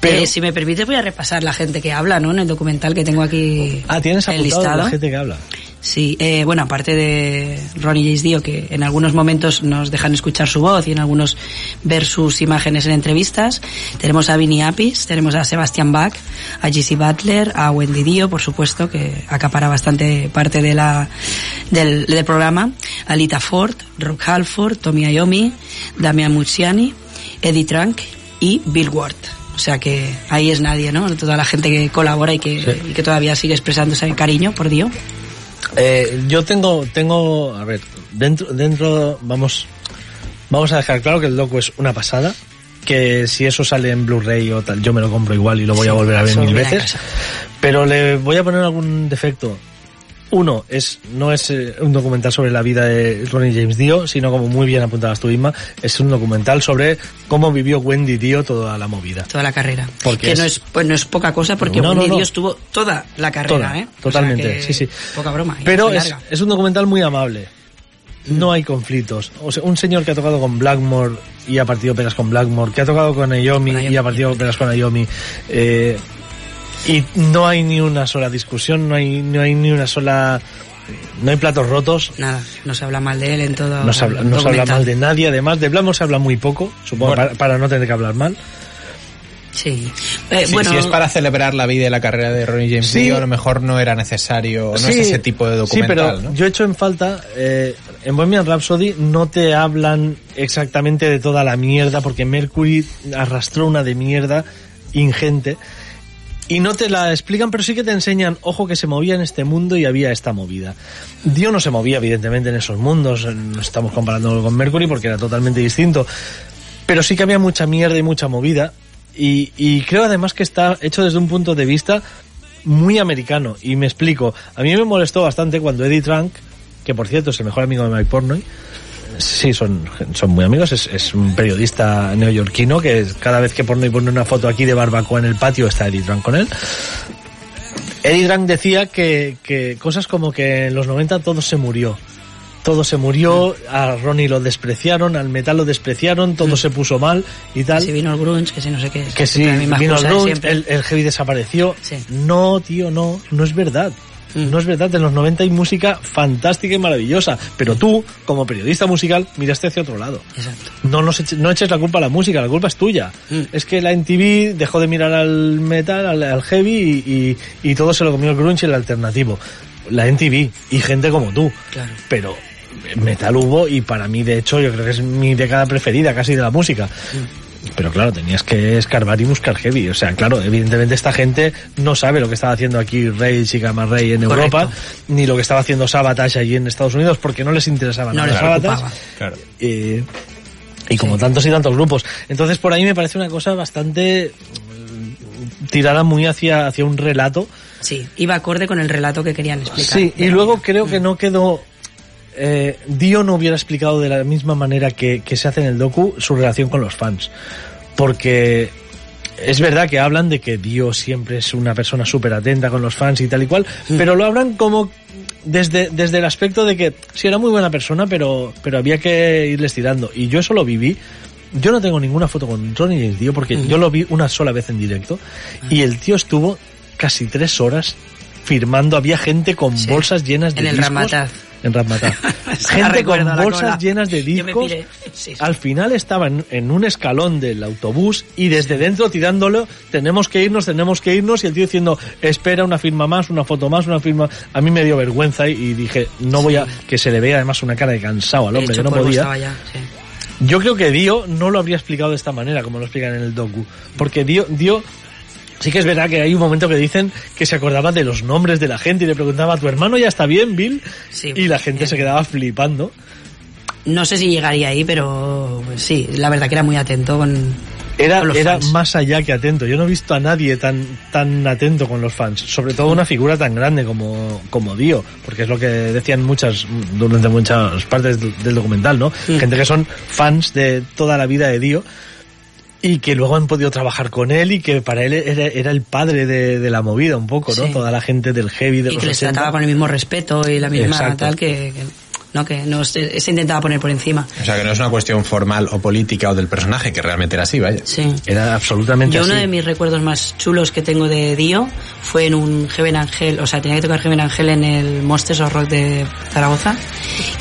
Pero, eh, si me permite voy a repasar la gente que habla, ¿no? En el documental que tengo aquí ah, tienes apuntado la gente que habla. Sí, eh, bueno, aparte de Ronnie James Dio, que en algunos momentos nos dejan escuchar su voz y en algunos ver sus imágenes en entrevistas, tenemos a Vinnie Appice, tenemos a Sebastian Bach, a Gisy Butler, a Wendy Dio, por supuesto, que acapara bastante parte de la, del, del programa, a Lita Ford, Rob Halford, Tommy Iommi, Damian Mucciani, Eddie Trunk y Bill Ward. O sea que ahí es nadie, ¿no? Toda la gente que colabora y que, Sí. y que todavía sigue expresando ese cariño por Dio. Eh, yo tengo, tengo, a ver, dentro, dentro, vamos, vamos a dejar claro que el docu es una pasada, que si eso sale en Blu-ray o tal, yo me lo compro igual y lo voy a volver a ver mil veces, pero le voy a poner algún defecto. Uno, es, no es eh, un documental sobre la vida de Ronnie James Dio, sino como muy bien apuntabas tú, Isma, es un documental sobre cómo vivió Wendy Dio toda la movida. toda la carrera. Porque que es- no es pues no es poca cosa porque No, Wendy no. Dio estuvo toda la carrera, Toda, ¿eh? O sea totalmente, que sí, sí. Poca broma. y Pero es, es un documental muy amable. No hay conflictos. O sea, un señor que ha tocado con Blackmore y ha partido pelas con Blackmore, que ha tocado con Naomi y ha partido pelas con Naomi. Eh, y no hay ni una sola discusión, no hay, no hay ni una sola... No hay platos rotos. Nada, no se habla mal de él en todo. No se habla, no se habla mal de nadie, además de Blackmore se habla muy poco, supongo, Bueno. para, para no tener que hablar mal. Sí. Eh, Si, bueno, si es para celebrar la vida y la carrera de Ronnie James Sí. Dio, a lo mejor no era necesario, no es Sí, ese tipo de documental, Sí, pero ¿no? yo he hecho en falta, eh, en Bohemian Rhapsody no te hablan exactamente de toda la mierda, porque Mercury arrastró una de mierda ingente, y no te la explican, pero sí que te enseñan, ojo, que se movía en este mundo y había esta movida. Dio no se movía, evidentemente, en esos mundos, eh, no estamos comparándolo con Mercury porque era totalmente distinto, pero sí que había mucha mierda y mucha movida, y, y creo además que está hecho desde un punto de vista muy americano. Y me explico. A mí me molestó bastante cuando Eddie Trunk, que por cierto es el mejor amigo de Mike Portnoy, sí, son, son muy amigos, es, es un periodista neoyorquino que cada vez que Portnoy pone una foto aquí de barbacoa en el patio está Eddie Trunk con él. Eddie Trunk decía que, que cosas como que en los 90 todo se murió. Todo se murió, a Ronnie lo despreciaron, al metal lo despreciaron, todo se puso mal y tal. si vino el grunge, que si no sé qué. Que misma vino el grunge, el, el heavy desapareció. Sí. No, tío, no, no es verdad. No es verdad, en los 90 hay música fantástica y maravillosa, pero tú, como periodista musical, miraste hacia otro lado. Exacto. No, nos eche- no eches la culpa a la música, la culpa es tuya. Mm. Es que la NTV dejó de mirar al metal, al, al heavy y, y- y todo se lo comió el grunge y el alternativo. La NTV y gente como tú. Claro. Pero metal hubo y para mí, de hecho, yo creo que es mi década preferida casi de la música. Pero claro, tenías que escarbar y buscar heavy. O sea, claro, evidentemente esta gente no sabe lo que estaba haciendo aquí Rage y Gamma Ray en Correcto. Europa, ni lo que estaba haciendo Sabotage allí en Estados Unidos, porque no les interesaba No nada les Sabotage. preocupaba. Claro. Eh, y como Sí. tantos y tantos grupos. Entonces por ahí me parece una cosa bastante mm, tirada muy hacia, hacia un relato. Sí, iba acorde con el relato que querían explicar. Sí, y luego creo que no quedó... Eh, Dio no hubiera explicado de la misma manera que, que se hace en el docu su relación con los fans. Porque es verdad que hablan de que Dio siempre es una persona súper atenta con los fans y tal y cual, pero lo hablan como desde, desde el aspecto de que sí era muy buena persona, pero, pero había que irles tirando. Y yo eso lo viví. Yo no tengo ninguna foto con Ronnie James Dio porque yo lo vi una sola vez en directo y el tío estuvo casi tres horas firmando. Había gente con Sí. bolsas llenas de En el discos. Ramataz. En la (laughs) gente con bolsas llenas de discos. piré. Sí, sí. Al final estaba en, un escalón del autobús y desde dentro tirándolo, tenemos que irnos, tenemos que irnos, y el tío diciendo, espera una firma más, una foto más, una firma. A mí me dio vergüenza y, y dije, no voy a, que se le vea además una cara de cansado al hombre, que no podía. ya. Yo creo que Dio no lo habría explicado de esta manera, como lo explican en el docu. Porque Dio, Dio, sí que es verdad que hay un momento que dicen que se acordaba de los nombres de la gente y le preguntaba, ¿tu hermano ya está bien, Bill? Sí, y la gente bien. se quedaba flipando. No sé si llegaría ahí, pero sí, la verdad que era muy atento con, Era, con los era fans. más allá que atento. Yo no he visto a nadie tan, tan atento con los fans. Sobre todo una figura tan grande como, como Dio. Porque es lo que decían muchas, durante muchas partes del, del documental, ¿no? Mm. Gente que son fans de toda la vida de Dio. Y que luego han podido trabajar con él y que para él era, era el padre de, de la movida un poco, ¿no? Sí. Toda la gente del heavy de y los que les 80. trataba con el mismo respeto y la misma Exacto. tal que, que- no que no se, intentaba poner por encima. O sea, que no es una cuestión formal o política o del personaje, que realmente era así, vaya. Sí. Era absolutamente Yo así. uno de mis recuerdos más chulos que tengo de Dio fue en un Heaven Angel, o sea, tenía que tocar Heaven Angel en el Monsters of Rock de Zaragoza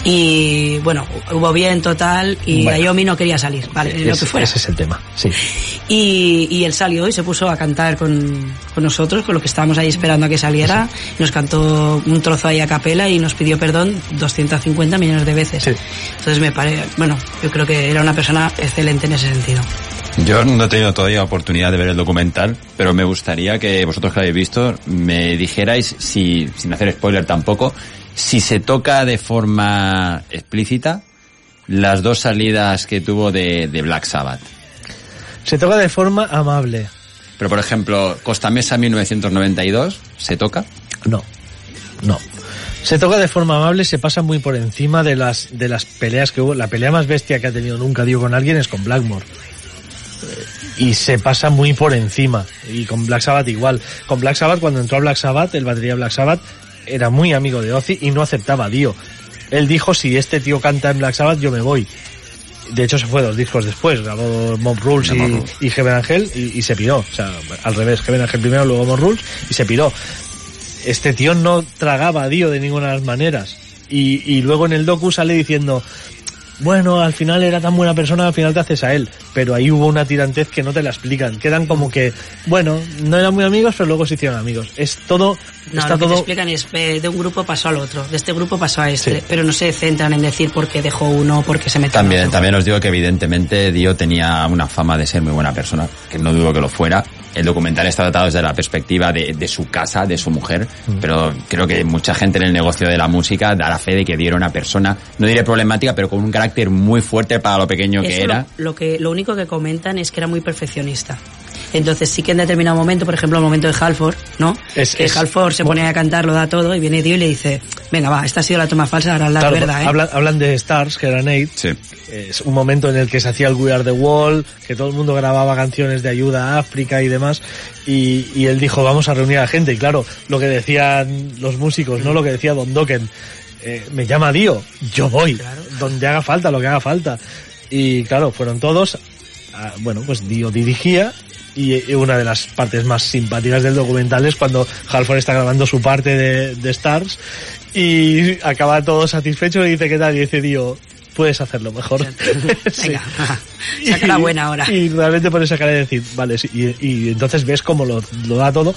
y bueno, hubo bien total y Bueno. Ayomi no quería salir, vale, lo Es- que fuera. ese es el tema, sí. Y, y él salió y se puso a cantar con, con nosotros, con lo que estábamos ahí esperando a que saliera. Nos cantó un trozo ahí a capela y nos pidió perdón 250 millones de veces. Sí. Entonces me parece, bueno, yo creo que era una persona excelente en ese sentido. Yo no he tenido todavía oportunidad de ver el documental, pero me gustaría que vosotros que lo habéis visto me dijerais, si, sin hacer spoiler tampoco, si se toca de forma explícita las dos salidas que tuvo de, de Black Sabbath. Se toca de forma amable. Pero por ejemplo, Costa Mesa 1992, ¿se toca? No, no. Se toca de forma amable, se pasa muy por encima de las, de las peleas que hubo. La pelea más bestia que ha tenido nunca Dio con alguien es con Blackmore. Eh, Y se pasa muy por encima. Y con Black Sabbath igual. Con Black Sabbath, cuando entró a Black Sabbath, el batería Black Sabbath era muy amigo de Ozzy y no aceptaba a Dio. Él dijo, si este tío canta en Black Sabbath, yo me voy. De hecho, se fue dos discos después. Grabó Mob Rules y, y Heaven Angel y, y se piró. O sea, al revés, Heaven Angel primero, luego Mob Rules y se piró este tío no tragaba a Dio de ninguna de las maneras. Y, y luego en el docu sale diciendo, bueno, al final era tan buena persona, al final te haces a él. Pero ahí hubo una tirantez que no te la explican. Quedan como que, bueno, no eran muy amigos, pero luego se hicieron amigos. Es todo, No, está lo que te todo... explican es eh, de un grupo pasó al otro, de este grupo pasó a este, Sí. pero no se centran en decir por qué dejó uno, por qué se metió en También, otro. también os digo que evidentemente Dio tenía una fama de ser muy buena persona, que no dudo que lo fuera. El documental está tratado desde la perspectiva de, de su casa, de su mujer, pero creo que mucha gente en el negocio de la música da la fe de que Dio era una persona, no diré problemática, pero con un carácter muy fuerte para lo pequeño que era. Lo, lo que, lo único que comentan es que era muy perfeccionista. Entonces sí que en determinado momento, por ejemplo el momento de Halford, ¿no? Es- que es- Halford se pone a cantar, lo da todo y viene Dio y le dice, venga va, esta ha sido la toma falsa, ahora la Claro, verdad, ¿eh? hablan, hablan de Stars, que era Nate. Sí. Es un momento en el que se hacía el We Are the Wall, que todo el mundo grababa canciones de ayuda a África y demás. Y, y él dijo, vamos a reunir a la gente. Y claro, lo que decían los músicos, no lo que decía Don Dokken. eh, me llama Dio, yo voy, donde haga falta, lo que haga falta. Y claro, fueron todos, ah, bueno, pues Dio dirigía y, una de las partes más simpáticas del documental es cuando Halford está grabando su parte de, de Stars y acaba todo satisfecho y dice, ¿qué tal? Y dice, Dio, puedes hacerlo mejor. (laughs) Sí. Venga, (laughs) saca la buena ahora. Y realmente pones esa cara de decir, vale, sí, y, y entonces ves cómo lo, lo da todo.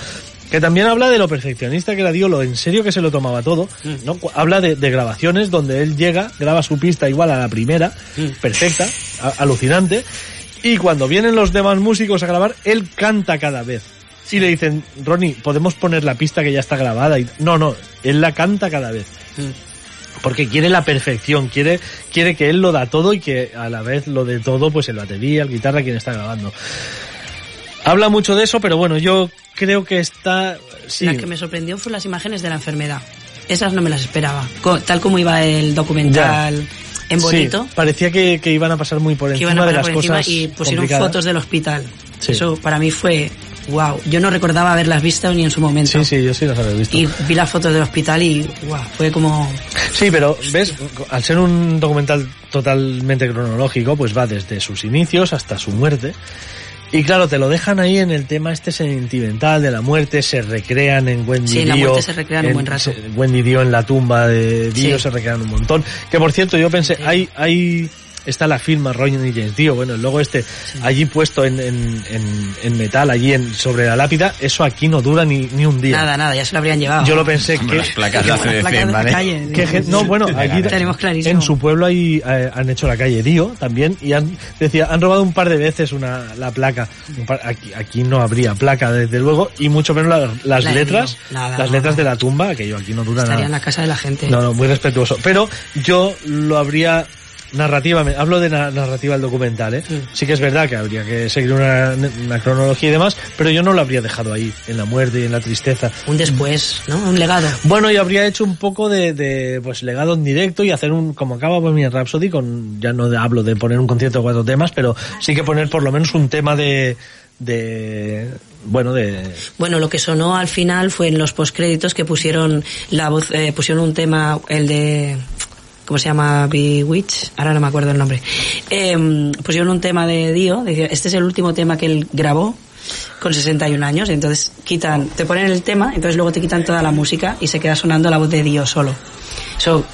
Que también habla de lo perfeccionista que era Dio, lo en serio que se lo tomaba todo. Mm. ¿no? Habla de, de grabaciones donde él llega, graba su pista igual a la primera, Mm. perfecta, a- alucinante. Y cuando vienen los demás músicos a grabar, él canta cada vez. Y le dicen, Ronnie, podemos poner la pista que ya está grabada. Y, no, no, él la canta cada vez. Porque quiere la perfección, quiere, quiere que él lo da todo y que a la vez lo de todo, pues el batería, el guitarra, quien está grabando. Habla mucho de eso, pero bueno, yo creo que está, sí, La que me sorprendió fue las imágenes de la enfermedad. Esas no me las esperaba. Tal como iba el documental en bonito, Sí, parecía que, que iban a pasar muy por que encima iban a de las por cosas y pusieron complicadas. fotos del hospital. Sí. Eso para mí fue wow. Yo no recordaba haberlas visto ni en su momento. Sí, sí, yo sí las había visto. Y vi las fotos del hospital y wow, fue como Sí, pero ves, al ser un documental totalmente cronológico, pues va desde sus inicios hasta su muerte. Y claro, te lo dejan ahí en el tema este sentimental de la muerte, se recrean en Wendy Sí, la Dio, muerte se recrean un en- buen rato. se- Wendy Dio en la tumba de Dio Sí. se recrean un montón. Que por cierto, yo pensé, hay, hay, está la firma Roger y James Dio, bueno, el logo este, allí puesto en, en, en, en metal, allí en, sobre la lápida, eso aquí no dura ni, ni un día. nada, nada, ya se lo habrían llevado. Yo lo pensé Hombre, que... las placas de Las ACDC, placas de la ¿vale? calle. No, bueno, allí Tenemos clarísimo. en su pueblo ahí eh, han hecho la calle Dio también y han decía han robado un par de veces una la placa. Un par- aquí, aquí no habría placa desde luego y mucho menos la- las La letras, Dio. Nada, las no, letras no. de la tumba que yo aquí no dura Estaría en la casa de la gente. No, no, muy respetuoso. Pero yo lo habría narrativamente, hablo de na- narrativa del documental, ¿eh? Sí que es verdad que habría que seguir una, una cronología y demás, pero yo no lo habría dejado ahí, en la muerte y en la tristeza. Un después, ¿no? Un legado. Bueno, y habría hecho un poco de, de, pues legado en directo y hacer un, como acaba Bohemian Rhapsody, con, ya no hablo de poner un concierto de cuatro temas, pero sí que poner por lo menos un tema de, de, bueno, de, Bueno, lo que sonó al final fue en los postcréditos que pusieron la voz, eh, pusieron un tema, el de, ¿cómo se llama? Bewitch, ahora no me acuerdo el nombre. Em, pusieron un tema de Dio, decía, este es el último tema que él grabó con 61 años, entonces quitan, te ponen el tema, entonces luego te quitan toda la música y se queda sonando la voz de Dio solo. Eso,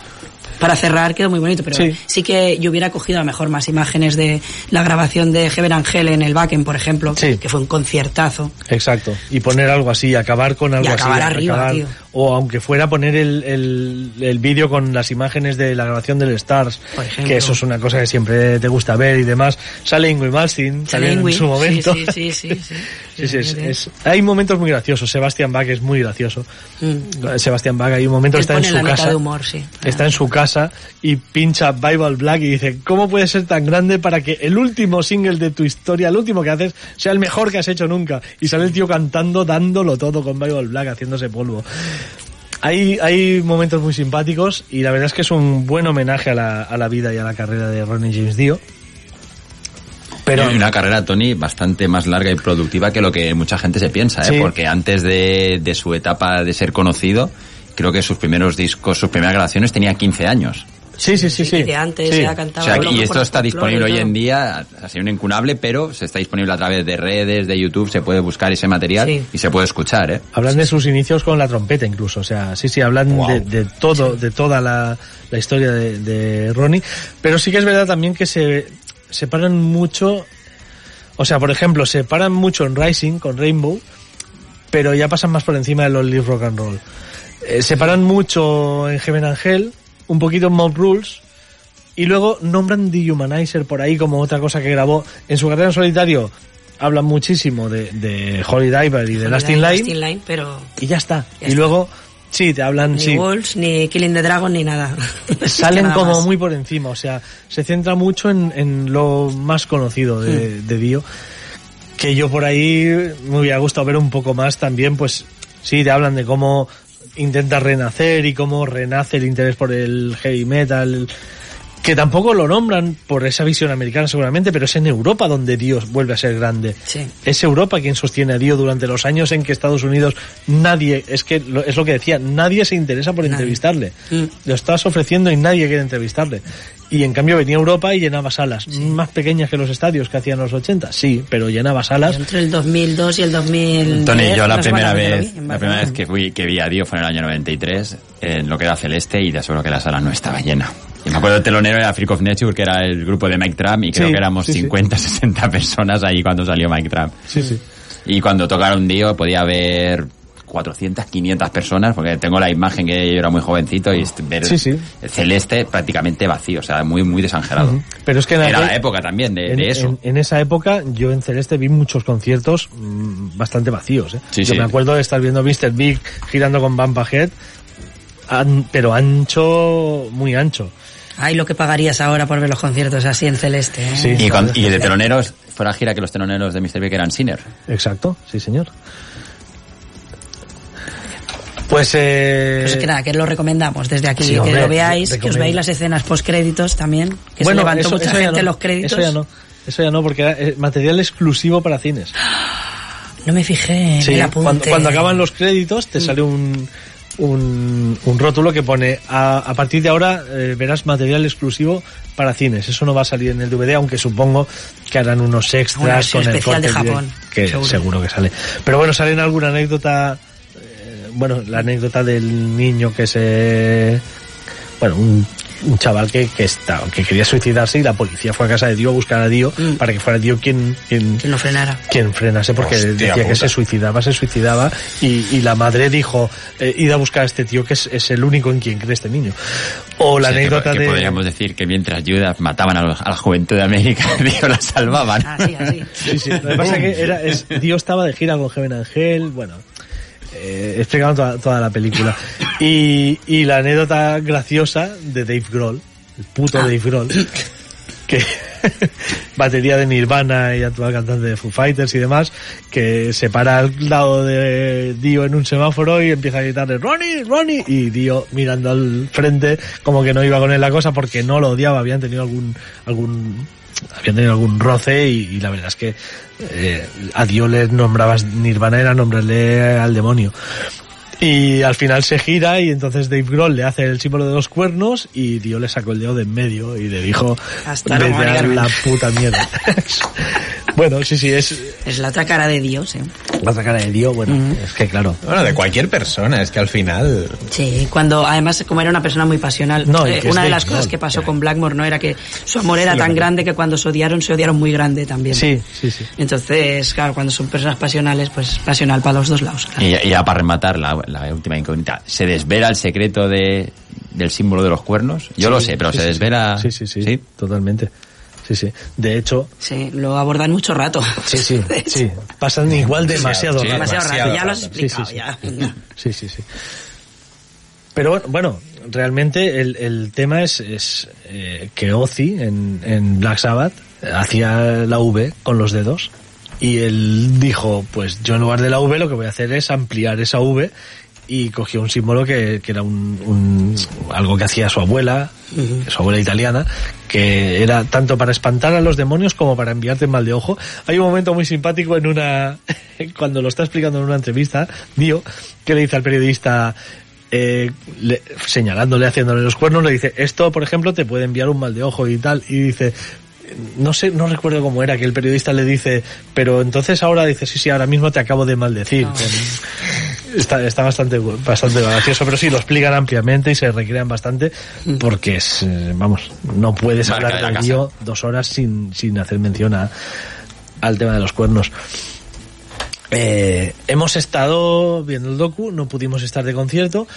para cerrar quedó muy bonito, pero Sí. sí. que yo hubiera cogido a lo mejor más imágenes de la grabación de Heaven Angel en el Backen, por ejemplo, Sí. que fue un conciertazo. exacto, y poner algo así, acabar con algo Y acabar así. arriba, tío. O aunque fuera poner el, el, el vídeo con las imágenes de la grabación del Stars, que eso es una cosa que siempre te gusta ver y demás. Sale Ingrid Malmsteen, Sale salió en su momento. Sí, sí, sí, sí, sí. (laughs) Sí, sí, es- es- hay momentos muy graciosos. Sebastián Bach es muy gracioso. Mm. Sebastián Bach hay un momento que está en su casa. humor. Está en su casa y pincha Bible Black y dice, ¿cómo puede ser tan grande para que el último single de tu historia, el último que haces, sea el mejor que has hecho nunca? Y sale el tío cantando, dándolo todo con Bible Black, haciéndose polvo. Hay, hay momentos muy simpáticos y la verdad es que es un buen homenaje a la, a la vida y a la carrera de Ronnie James Dio. Pero Pero una carrera, Tony, bastante más larga y productiva que lo que mucha gente se piensa, ¿eh? Sí. Porque antes de, de su etapa de ser conocido, creo que sus primeros discos, sus primeras grabaciones tenía 15 años. Sí, sí, sí, sí. De antes Sí. ya O cantaba. sea, Loco y esto está disponible hoy en día, ha sido un incunable, pero se está disponible a través de redes, de YouTube, se puede buscar ese material Sí. y se puede escuchar, ¿eh? Hablan de sus inicios con la trompeta incluso, o sea, sí, sí, hablan Wow. de, de todo, de toda la, la historia de, de Ronnie, pero sí que es verdad también que se separan mucho, o sea, por ejemplo, se paran mucho en Rising con Rainbow, pero ya pasan más por encima de los Live Rock and Roll. Eh, se paran mucho en Heaven Angel, un poquito en Mob Rules, y luego nombran The Humanizer por ahí como otra cosa que grabó en su carrera en solitario. Hablan muchísimo de, de Holy Diver y de Lasting Line, Line, pero y ya está. Ya y está. luego, sí, te hablan, ni sí, Wolves, ni Killing the Dragon, ni nada. (laughs) salen Nada como más. muy por encima, o sea, se centra mucho en, en lo más conocido de, Hmm. de Dio, que yo por ahí me hubiera gustado ver un poco más también, pues sí, te hablan de cómo intenta renacer y cómo renace el interés por el heavy metal, que tampoco lo nombran por esa visión americana seguramente, pero es en Europa donde Dios vuelve a ser grande. Sí. Es Europa quien sostiene a Dio durante los años en que Estados Unidos nadie, es que lo- es lo que decía, nadie se interesa por Nadie. entrevistarle. Mm. Lo estás ofreciendo y nadie quiere entrevistarle. Y en cambio venía a Europa y llenaba salas. Más pequeñas que los estadios que hacían los 80, sí, pero llenaba salas. Entre el 2002 y el 2000. Tony, yo la primera vez, la primera vez que fui, que vi a Dio fue en el año 93, en lo que era Celeste, y de seguro que la sala no estaba llena. Y me acuerdo el telonero era Freak of Nature, que era el grupo de Mike Trump, y creo Sí, que éramos sí, sí. 50, 60 (laughs) personas ahí cuando salió Mike Trump. Sí, sí. Y cuando tocaron Dio podía haber 400, 500 personas, porque tengo la imagen que yo era muy jovencito y ver Sí, sí. el Celeste prácticamente vacío, o sea, muy, muy desangelado. Pero es que en Era aquel- la época también de, en, de eso. en- en esa época yo en Celeste vi muchos conciertos mm, bastante vacíos. ¿eh? Sí, yo sí. me acuerdo de estar viendo Mr. Big girando con Bumpa Head, an- pero ancho, muy ancho. Ay, lo que pagarías ahora por ver los conciertos así en celeste. ¿eh? Sí. y, y de teloneros, fue la gira que los teloneros de Mr. Big eran Sinner. Exacto, sí señor. Pues eh, Pues que nada, que lo recomendamos desde aquí, Sí, que lo veáis, que os veáis las escenas post créditos también, que bueno, se levantó eso- mucha eso gente no, en los créditos. Eso ya no, eso ya no, porque era eh, material exclusivo para cines. (gasps) No me fijé en Sí, el apunte. cuando, cuando acaban los créditos te sale un, un, un rótulo que pone a, a partir de ahora eh, verás material exclusivo para cines. Eso no va a salir en el DVD, aunque supongo que harán unos extras con el especial de corte Japón, que seguro. seguro. que sale. Pero bueno, sale en alguna anécdota, bueno, la anécdota del niño que se, bueno, un, un chaval que, que, está, que quería suicidarse y la policía fue a casa de Dio a buscar a Dio Mm. para que fuera Dio quien, quien, Que no frenara. quien frenase porque Hostia decía que puta. se suicidaba, se suicidaba y, y la madre dijo, eh, id a buscar a este tío que es, es el único en quien cree este niño. O la O sea, que- anécdota que, de... podríamos decir que mientras Judas mataban a, los- a la juventud de América, (laughs) Dios la salvaban. Así, así. Sí, sí. Lo que pasa es que era, es, Dio estaba de gira con Heaven Angel, bueno, eh, explicando toda, toda la película. (laughs) Y, y la anécdota graciosa de Dave Grohl, el puto Ah. Dave Grohl, que (laughs) batería de Nirvana y actual cantante de Foo Fighters y demás, que se para al lado de Dio en un semáforo y empieza a gritarle Ronnie, Ronnie, y Dio mirando al frente como que no iba con él la cosa porque no lo odiaba, habían tenido algún, algún habían tenido algún roce y, la verdad es que eh, a Dio le nombrabas Nirvana era nombrarle al demonio. Y al final se gira y entonces Dave Grohl le hace el símbolo de los cuernos y Dio le sacó el dedo de en medio y le dijo Hasta "Vete luego, a Carmen". la puta mierda. (laughs) bueno, sí, sí, es Es la otra cara de Dios, ¿eh? la otra cara de Dio, bueno, es que claro. Bueno, de cualquier persona, es que al final... Sí, cuando además como era una persona muy pasional, No, eh, una de las cosas que pasó ya. con Blackmore no era que su amor era tan grande que cuando se odiaron se odiaron muy grande también. Sí, sí, sí. Entonces, claro, cuando son personas pasionales, pues pasional para los dos lados. claro. Y, y ya para rematar la, la última incógnita, ¿se desvela el secreto de, del símbolo de los cuernos? Yo lo sé, pero Sí, se sí, desvela... Sí, sí, sí, totalmente. Sí, sí. De hecho, Sí, lo abordan mucho rato. sí, sí, (laughs) sí. Pasan igual demasiado sí, rato. Demasiado rato, ya lo has. Sí, explicado, sí, sí. ya. (laughs) Sí, sí, sí. Pero bueno, bueno realmente el, el tema es, es eh, que Ozzy en, en Black Sabbath hacía la V con los dedos y él dijo, pues yo en lugar de la V lo que voy a hacer es ampliar esa V y cogió un símbolo que, que era un, un- algo que hacía su abuela, su abuela italiana, que era tanto para espantar a los demonios como para enviarte mal de ojo. Hay un momento muy simpático en una, (laughs) cuando lo está explicando en una entrevista, Dio, que le dice al periodista, eh, le- señalándole, haciéndole los cuernos, le dice, esto, por ejemplo, te puede enviar un mal de ojo y tal, y dice, no sé, no recuerdo cómo era, que el periodista le dice, pero entonces ahora dice, sí, sí, ahora mismo te acabo de maldecir. Está, está bastante, bastante gracioso, pero sí, lo explican ampliamente y se recrean bastante, porque es, eh, vamos, no puedes Marca de hablar la de casa. Dio dos horas sin, sin hacer mención a, al tema de los cuernos. Eh, hemos estado viendo el docu, no pudimos estar de concierto.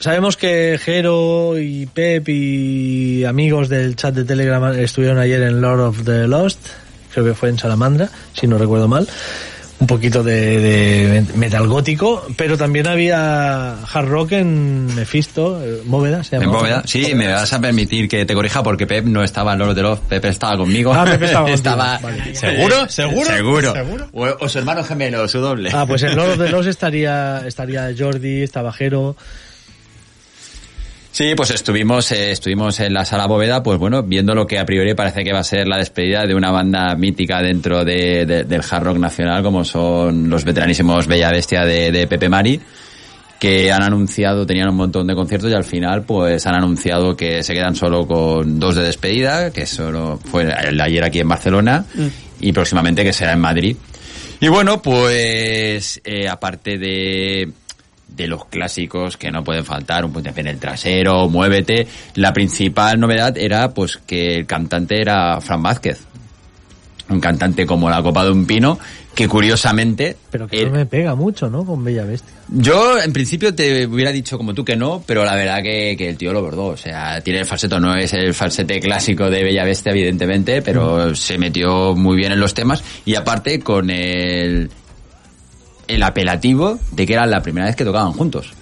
Sabemos que Jero y Pep y amigos del chat de Telegram estuvieron ayer en Lord of the Lost, creo que fue en Salamandra, si no recuerdo mal. Un poquito de, de metal gótico, pero también había hard rock en Mephisto, Bóveda, se ¿En llama. bóveda? Sí, me vas a permitir que te corrija porque Pep no estaba en Lord of the Love, Pep estaba conmigo. Ah, Pep estaba. (laughs) Estaba- Vale. ¿Seguro? (laughs) ¿Seguro? Seguro. ¿Seguro? O, o su hermano gemelo, su doble. Ah, pues en Lord of the (laughs) Lost estaría, estaría Jordi, estaba Jero. Sí, pues estuvimos, eh, estuvimos en la sala bóveda, pues bueno, viendo lo que a priori parece que va a ser la despedida de una banda mítica dentro de, de- del hard rock nacional, como son los veteranísimos Bella Bestia de, de Pepe Mari. que han anunciado, tenían un montón de conciertos y al final pues han anunciado que se quedan solo con dos de despedida, que solo fue el ayer aquí en Barcelona y próximamente que será en Madrid. Y bueno, pues eh, aparte de, de los clásicos que no pueden faltar, un puntapié en el trasero, muévete, la principal novedad era pues que el cantante era Fran Vázquez. Un cantante como la copa de un pino, que curiosamente... Pero que no me pega mucho, ¿no? Con Bella Bestia. yo, en principio, te hubiera dicho como tú que no, pero la verdad que, que el tío lo bordó. O sea, tiene el falseto, no es el falsete clásico de Bella Bestia, evidentemente, pero se metió muy bien en los temas. Y aparte, con el, el apelativo de que era la primera vez que tocaban juntos.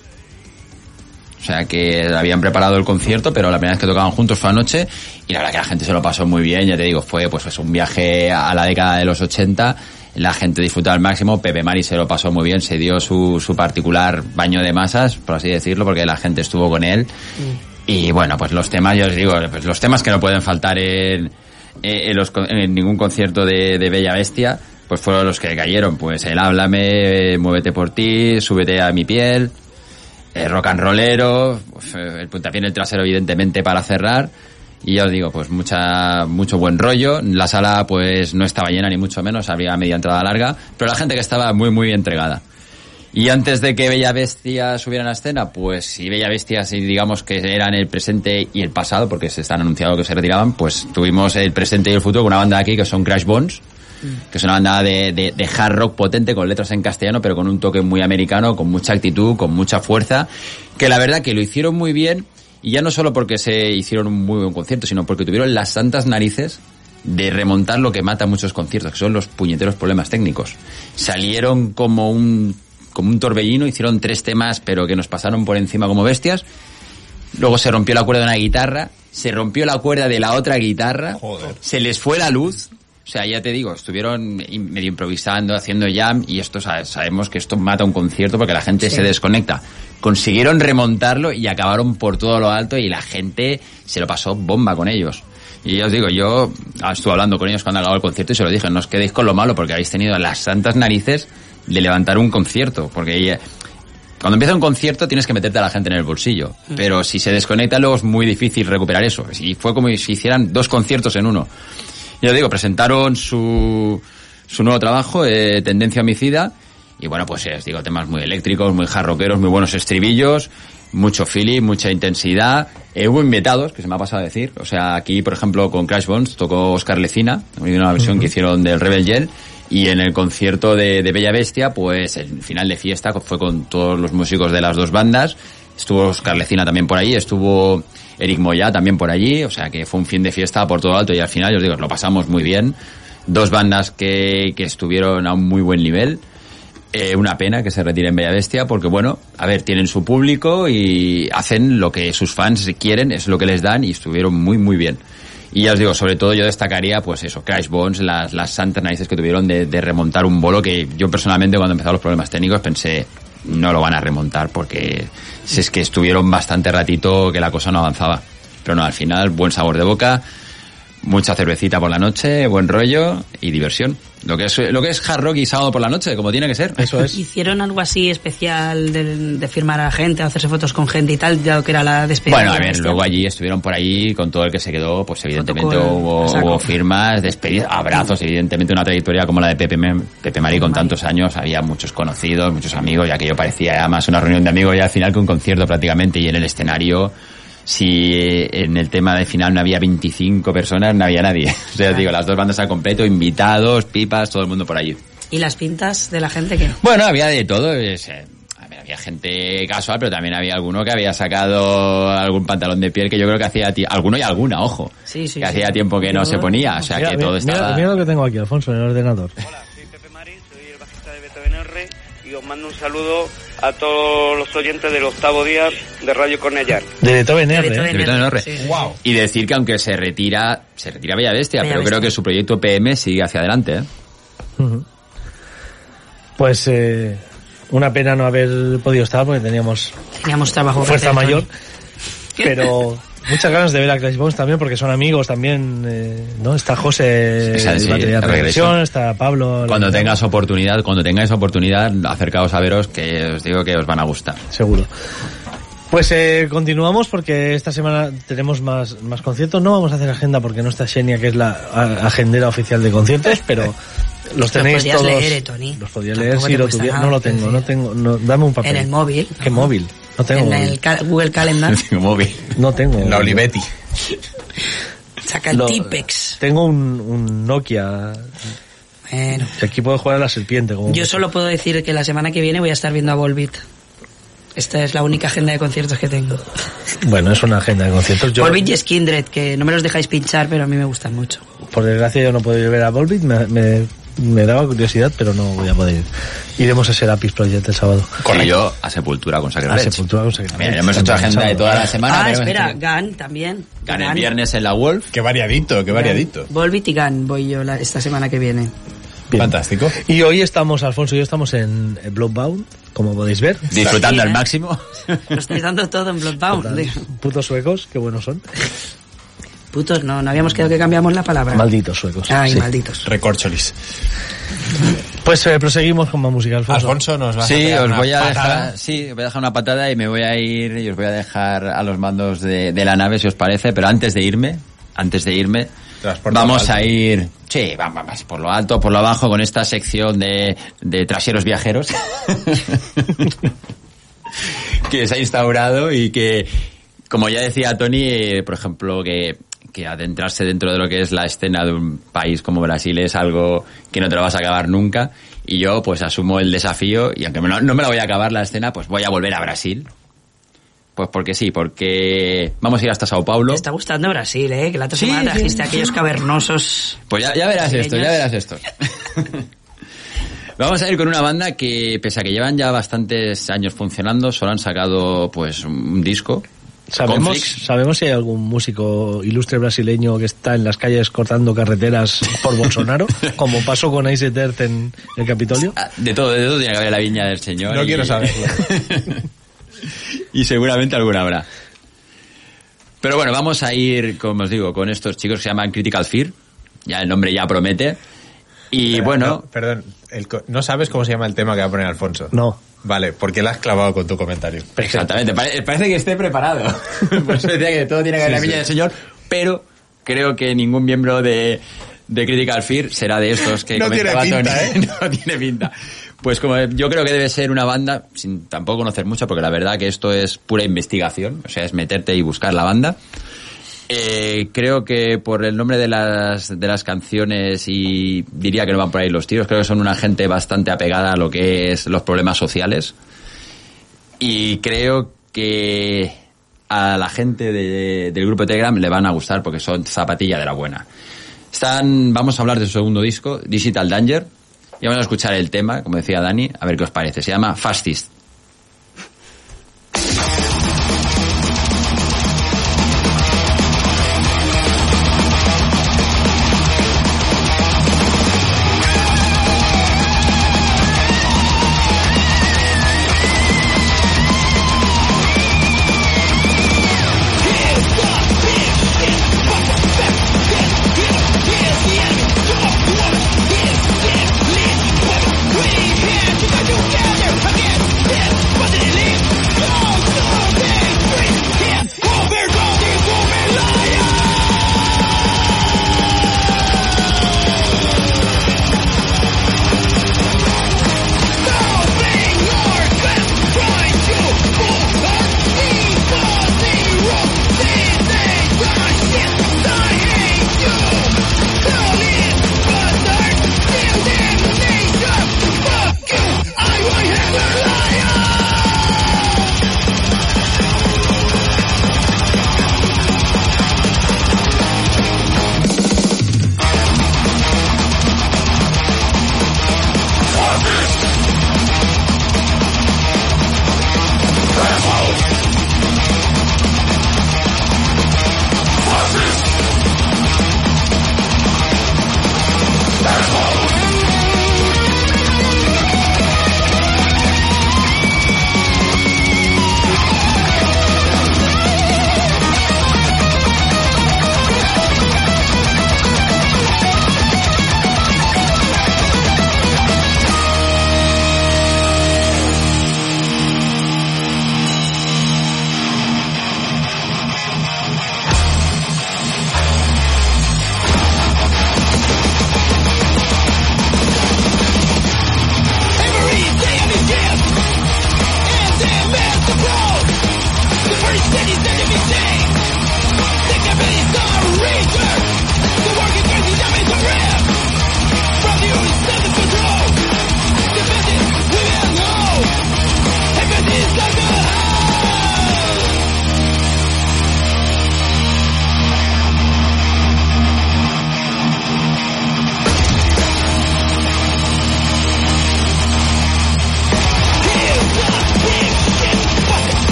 O sea, que habían preparado el concierto, pero la primera vez que tocaban juntos fue anoche. Y la verdad que la gente se lo pasó muy bien, ya te digo, fue pues es un viaje a la década de los 80 la gente disfrutó al máximo, Pepe Mari se lo pasó muy bien, se dio su, su particular baño de masas, por así decirlo, porque la gente estuvo con él. Y bueno, pues los temas, yo os digo, pues los temas que no pueden faltar en, en, los en ningún concierto de, de Bella Bestia, pues fueron los que cayeron, pues el Háblame, Muévete por ti, Súbete a mi piel, eh, rock and rollero, pues, eh, el puntapié en el trasero evidentemente para cerrar. Y ya os digo, pues mucha, mucho buen rollo. La sala pues no estaba llena ni mucho menos, había media entrada larga, pero la gente que estaba muy muy entregada. Y antes de que Bella Bestia subiera a la escena, pues si Bella Bestia, si digamos que eran el presente y el pasado, porque se están anunciado que se retiraban, pues tuvimos el presente y el futuro con una banda aquí que son Crash Bones, que es una banda de, de, de hard rock potente con letras en castellano, pero con un toque muy americano, con mucha actitud, con mucha fuerza, que la verdad que lo hicieron muy bien, y ya no solo porque se hicieron un muy buen concierto, sino porque tuvieron las santas narices de remontar lo que mata muchos conciertos, que son los puñeteros problemas técnicos. Salieron como un, como un torbellino, hicieron tres temas, pero que nos pasaron por encima como bestias. Luego se rompió la cuerda de una guitarra, se rompió la cuerda de la otra guitarra, se les fue la luz. O sea, ya te digo, estuvieron medio improvisando, haciendo jam, y esto sa- sabemos que esto mata un concierto porque la gente se desconecta. Consiguieron remontarlo y acabaron por todo lo alto y la gente se lo pasó bomba con ellos. Y ya os digo, yo ah, estuve hablando con ellos cuando acabó el concierto y se lo dije, no os quedéis con lo malo porque habéis tenido las santas narices de levantar un concierto, porque cuando empieza un concierto tienes que meterte a la gente en el bolsillo, pero si se desconecta luego es muy difícil recuperar eso. Y fue como si hicieran dos conciertos en uno. Ya digo, presentaron su, su nuevo trabajo, eh, Tendencia Homicida, y bueno, pues eh, os digo, temas muy eléctricos, muy jarroqueros, muy buenos estribillos, mucho feeling, mucha intensidad. Eh, hubo invitados, que se me ha pasado a decir. O sea, aquí, por ejemplo, con Crash Bones tocó Oscar Lecina, una versión que hicieron del Rebel Yell, y en el concierto de, de Bella Bestia, pues el final de fiesta fue con todos los músicos de las dos bandas. Estuvo Oscar Lecina también por ahí, estuvo Eric Moya también por allí, o sea que fue un fin de fiesta por todo alto y al final, os digo, lo pasamos muy bien. Dos bandas que, que estuvieron a un muy buen nivel. Eh, una pena que se retiren Bella Bestia porque, bueno, a ver, tienen su público y hacen lo que sus fans quieren, es lo que les dan y estuvieron muy, muy bien. Y ya os digo, sobre todo yo destacaría, pues eso, Crash Bones, las, las narices que tuvieron de, de remontar un bolo que yo personalmente cuando empezaron los problemas técnicos pensé, no lo van a remontar porque si es que estuvieron bastante ratito que la cosa no avanzaba. Pero no, al final, buen sabor de boca, mucha cervecita por la noche, buen rollo y diversión. Lo que es, lo que es hard rock y sábado por la noche, como tiene que ser. Eso es. ¿Hicieron algo así especial de, de firmar a la gente, hacerse fotos con gente y tal, dado que era la despedida? Bueno, a ver, luego allí estuvieron por allí con todo el que se quedó, pues evidentemente hubo, hubo firmas, despedidas, abrazos, evidentemente una trayectoria como la de Pepe, Pepe Mari con tantos años, había muchos conocidos, muchos amigos, ya que yo parecía ya más una reunión de amigos y al final que un concierto prácticamente y en el escenario, si en el tema de final no había 25 personas, no había nadie. (laughs) O sea, digo, las dos bandas al completo, invitados, pipas, todo el mundo por allí. ¿Y las pintas de la gente qué? Bueno, había de todo. es, eh, a ver, había gente casual, pero también había alguno que había sacado algún pantalón de piel que yo creo que hacía alguno y alguna, ojo, Sí, sí, que sí. hacía tiempo que no se ponía, o sea Mira, que todo mira- estaba. mira lo que tengo aquí, Alfonso, en el ordenador. Hola, mando un saludo a todos los oyentes del octavo día de Radio Cornellán. De Beethoven R, ¿eh? de Beethoven R. Sí. Y decir que aunque se retira, se retira Bella Bestia, Bella pero Bestia. creo que su proyecto PM sigue hacia adelante, ¿eh? Pues eh, una pena no haber podido estar porque teníamos Teníamos trabajo fuerza mayor. Pero (laughs) Muchas ganas de ver a Clash Bones también porque son amigos también, eh, ¿no? Está José, Sí, sí, el batería de Regresión. Regresión, está Pablo. Cuando la- tengas oportunidad, cuando tengáis oportunidad, acercaos a veros que os digo que os van a gustar. Seguro. Pues eh, continuamos porque esta semana tenemos más, más conciertos. No vamos a hacer agenda porque no está Xenia, que es la a- agendera oficial de conciertos, pero (laughs) los tenéis podrías todos. leer, eh, Tony. Los Tampoco leer si lo tuviera. No lo tengo, no tengo. No, dame un papel. En el móvil. ¿Qué móvil? No tengo En móvil. el ca- Google Calendar. (laughs) móvil. No tengo. La Olivetti. Saca el Lo- Tipex. Tengo un, un Nokia. Bueno. Y aquí puedo jugar a la serpiente. Como Yo solo puedo decir que la semana que viene voy a estar viendo a Volbeat. Esta es la única agenda de conciertos que tengo. Bueno, es una agenda de conciertos. Yo, Volbeat y Skindred, que no me los dejáis pinchar, pero a mí me gustan mucho. por desgracia, yo no puedo ir a ver a Volbeat. Me, me, me daba curiosidad, pero no voy a poder ir. Iremos a Serapis Project el sábado. Y yo a Sepultura con A Sacrilege. Sepultura con Sacrilege. Mira, hemos hecho agenda de toda la semana. ah, pero hemos espera, hecho- Gun también. Gana el viernes en la Wolf. Qué variadito, qué variadito. Volbeat y Gun voy yo la- esta semana que viene. Bien. Fantástico. Y hoy estamos, Alfonso y yo estamos en Bloodbound, como podéis ver. Disfrutando Sí, al ¿eh? máximo. Lo estáis dando todo en Bloodbound. Putos suecos, qué buenos son. Putos, no, no habíamos quedado que cambiamos la palabra. Malditos suecos. Ay, Sí. malditos. Recorcholis. Pues eh, proseguimos con más música, Alfonso. Alfonso nos va a Sí, os voy a patada. dejar, sí, os voy a dejar una patada y me voy a ir y os voy a dejar a los mandos de, de la nave si os parece, pero antes de irme, antes de irme, Transporte vamos a ir, sí, vamos, vamos, por lo alto, por lo bajo con esta sección de, de traseros viajeros (laughs) que se ha instaurado y que, como ya decía Tony, eh, por ejemplo, que, que adentrarse dentro de lo que es la escena de un país como Brasil es algo que no te lo vas a acabar nunca. Y yo, pues, asumo el desafío y aunque lo- no me la voy a acabar la escena, pues voy a volver a Brasil. Pues porque sí, porque vamos a ir hasta Sao Paulo. Te está gustando Brasil, ¿eh? Que la otra Sí, semana trajiste sí. aquellos cavernosos. Pues ya, ya verás esto, ya verás esto. (laughs) Vamos a ir con una banda que, pese a que llevan ya bastantes años funcionando, solo han sacado pues un disco. ¿Sabemos. ¿Sabemos si hay algún músico ilustre brasileño que está en las calles cortando carreteras por (laughs) Bolsonaro? como pasó con Ice Earth en el Capitolio. Ah, De todo, de todo tiene que haber la viña del señor. No y- quiero saberlo. (laughs) y seguramente alguna habrá. Pero bueno, vamos a ir, como os digo, con estos chicos que se llaman Critical Fear. Ya el nombre ya promete. Y Pero, bueno, no, perdón, el co- ¿no sabes cómo se llama el tema que va a poner Alfonso? No. Vale, porque la has clavado con tu comentario. Exactamente, pare- parece que esté preparado. (laughs) Por eso decía que todo tiene que ver en la Sí, viña sí. del señor, pero creo que ningún miembro de, de Critical Fear será de estos que No tiene comentaba pinta, Tony. ¿eh? (laughs) No tiene pinta. Pues como yo creo que debe ser una banda, sin tampoco conocer mucho, porque la verdad que esto es pura investigación, o sea, es meterte y buscar la banda. Eh, creo que por el nombre de las, de las canciones y diría que no van por ahí los tiros, creo que son una gente bastante apegada a lo que es los problemas sociales y creo que a la gente de- del grupo de Telegram le van a gustar porque son zapatilla de la buena. Están, vamos a hablar de su segundo disco, Digital Danger, y vamos a escuchar el tema, como decía Dani, a ver qué os parece. Se llama Fastest.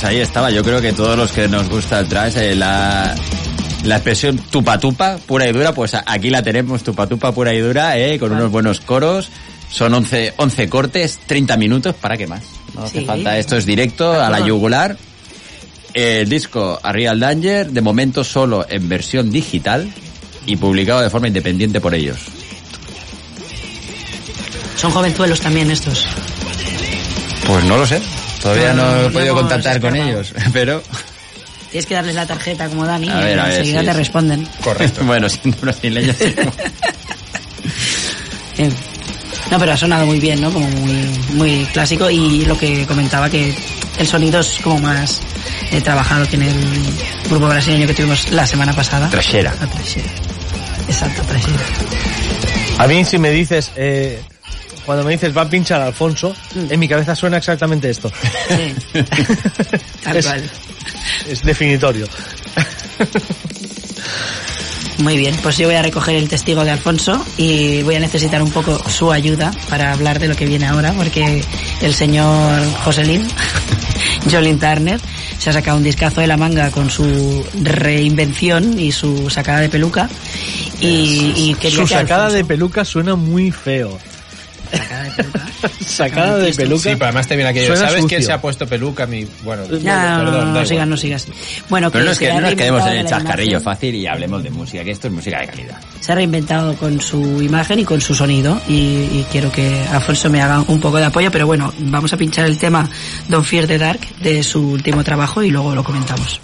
Pues, ahí estaba. Yo creo que todos los que nos gusta el trash, eh, la, la expresión tupa tupa, pura y dura, pues aquí la tenemos, tupa tupa, pura y dura, eh, con unos buenos coros. Son 11, 11 cortes, 30 minutos, ¿para qué más? No hace Sí. falta, esto es directo, a la yugular. El disco A Real Danger, de momento solo en versión digital y publicado de forma independiente por ellos. Son jovenzuelos también estos. Pues no lo sé. Todavía no, No, he podido contactar con ellos, (laughs) pero Tienes que darles la tarjeta como Dani A ver, y a ver, enseguida sí, te sí. responden. Correcto. (laughs) bueno, siendo brasileños. Eh, No, pero ha sonado muy bien, ¿no? Como muy, muy clásico y lo que comentaba que el sonido es como más eh, trabajado que en el grupo brasileño que tuvimos la semana pasada. Trashera. La trashera. Exacto, trashera. A mí si me dices, eh, cuando me dices va a pinchar Alfonso, en mi cabeza suena exactamente esto. Sí. (laughs) Tal Es- cual. Es definitorio. Muy bien, pues yo voy a recoger el testigo de Alfonso y voy a necesitar un poco su ayuda para hablar de lo que viene ahora, porque el señor Joselín, (laughs) Jolin Turner, se ha sacado un discazo de la manga con su reinvención y su sacada de peluca. Y, Su sacada de peluca suena muy feo. (laughs) Sacada de peluca. Sacada de peluca. Sí, pero además te viene aquello. Suena ¿Sabes quién sucio. se ha puesto peluca? Mi, bueno, Ya, perdón, no sigas, no sigas. Bueno, Pero no que es que no nos quedemos en el chascarrillo imagen. fácil y hablemos de música, que esto es música de calidad. se ha reinventado con su imagen y con su sonido y, y quiero que Alfonso me haga un poco de apoyo, pero bueno, vamos a pinchar el tema Don't Fear the Dark de su último trabajo y luego lo comentamos.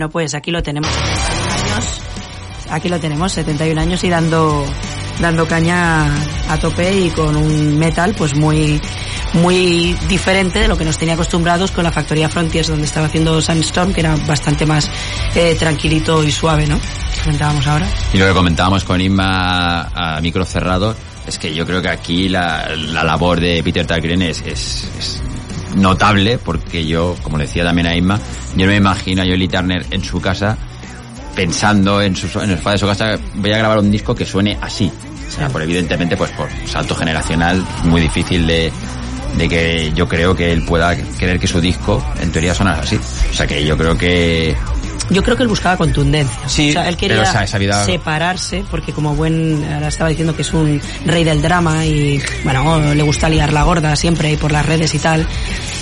Bueno, pues aquí lo tenemos. 71 años. Aquí lo tenemos, 71 años y dando dando caña a tope y con un metal pues muy muy diferente de lo que nos tenía acostumbrados con la factoría Frontiers donde estaba haciendo Sandstorm que era bastante más eh, tranquilito y suave, ¿no? Comentábamos ahora. Y lo que comentábamos con Inma a micro cerrado es que yo creo que aquí la, la labor de Peter Dahlgren es, es, es notable porque yo, como decía también a Inma, yo no me imagino a Jolie Turner en su casa pensando en, su, en el sofá de su casa, voy a grabar un disco que suene así. O sea, por evidentemente, pues por salto generacional, muy difícil de, de que yo creo que él pueda querer que su disco, en teoría, sonara así. O sea que yo creo que Yo creo que él buscaba contundencia. Sí, o sea, él quería pero esa- esa vida- separarse, porque como buen, ahora estaba diciendo que es un rey del drama y, bueno, le gusta liar la gorda siempre y por las redes y tal.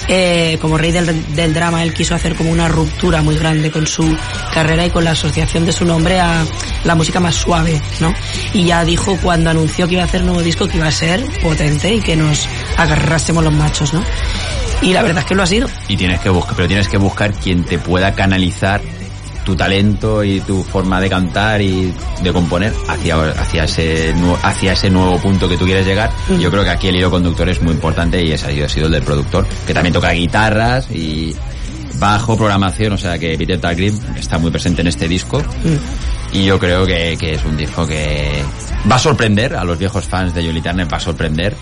Eh, como rey del, del drama, él quiso hacer como una ruptura muy grande con su carrera y con la asociación de su nombre a la música más suave, ¿no? Y ya dijo cuando anunció que iba a hacer nuevo disco que iba a ser potente y que nos agarrásemos los machos, ¿no? Y la verdad es que lo ha sido. y tienes que buscar, pero tienes que buscar quien te pueda canalizar tu talento y tu forma de cantar y de componer hacia, hacia ese hacia ese nuevo punto que tú quieres llegar. Mm. Yo creo que aquí el hilo conductor es muy importante y ese ha sido, el del productor, que también toca guitarras y bajo programación, o sea que Peter Dahlgren está muy presente en este disco y yo creo que, que es un disco que va a sorprender a los viejos fans de Jolie Turner, va a sorprender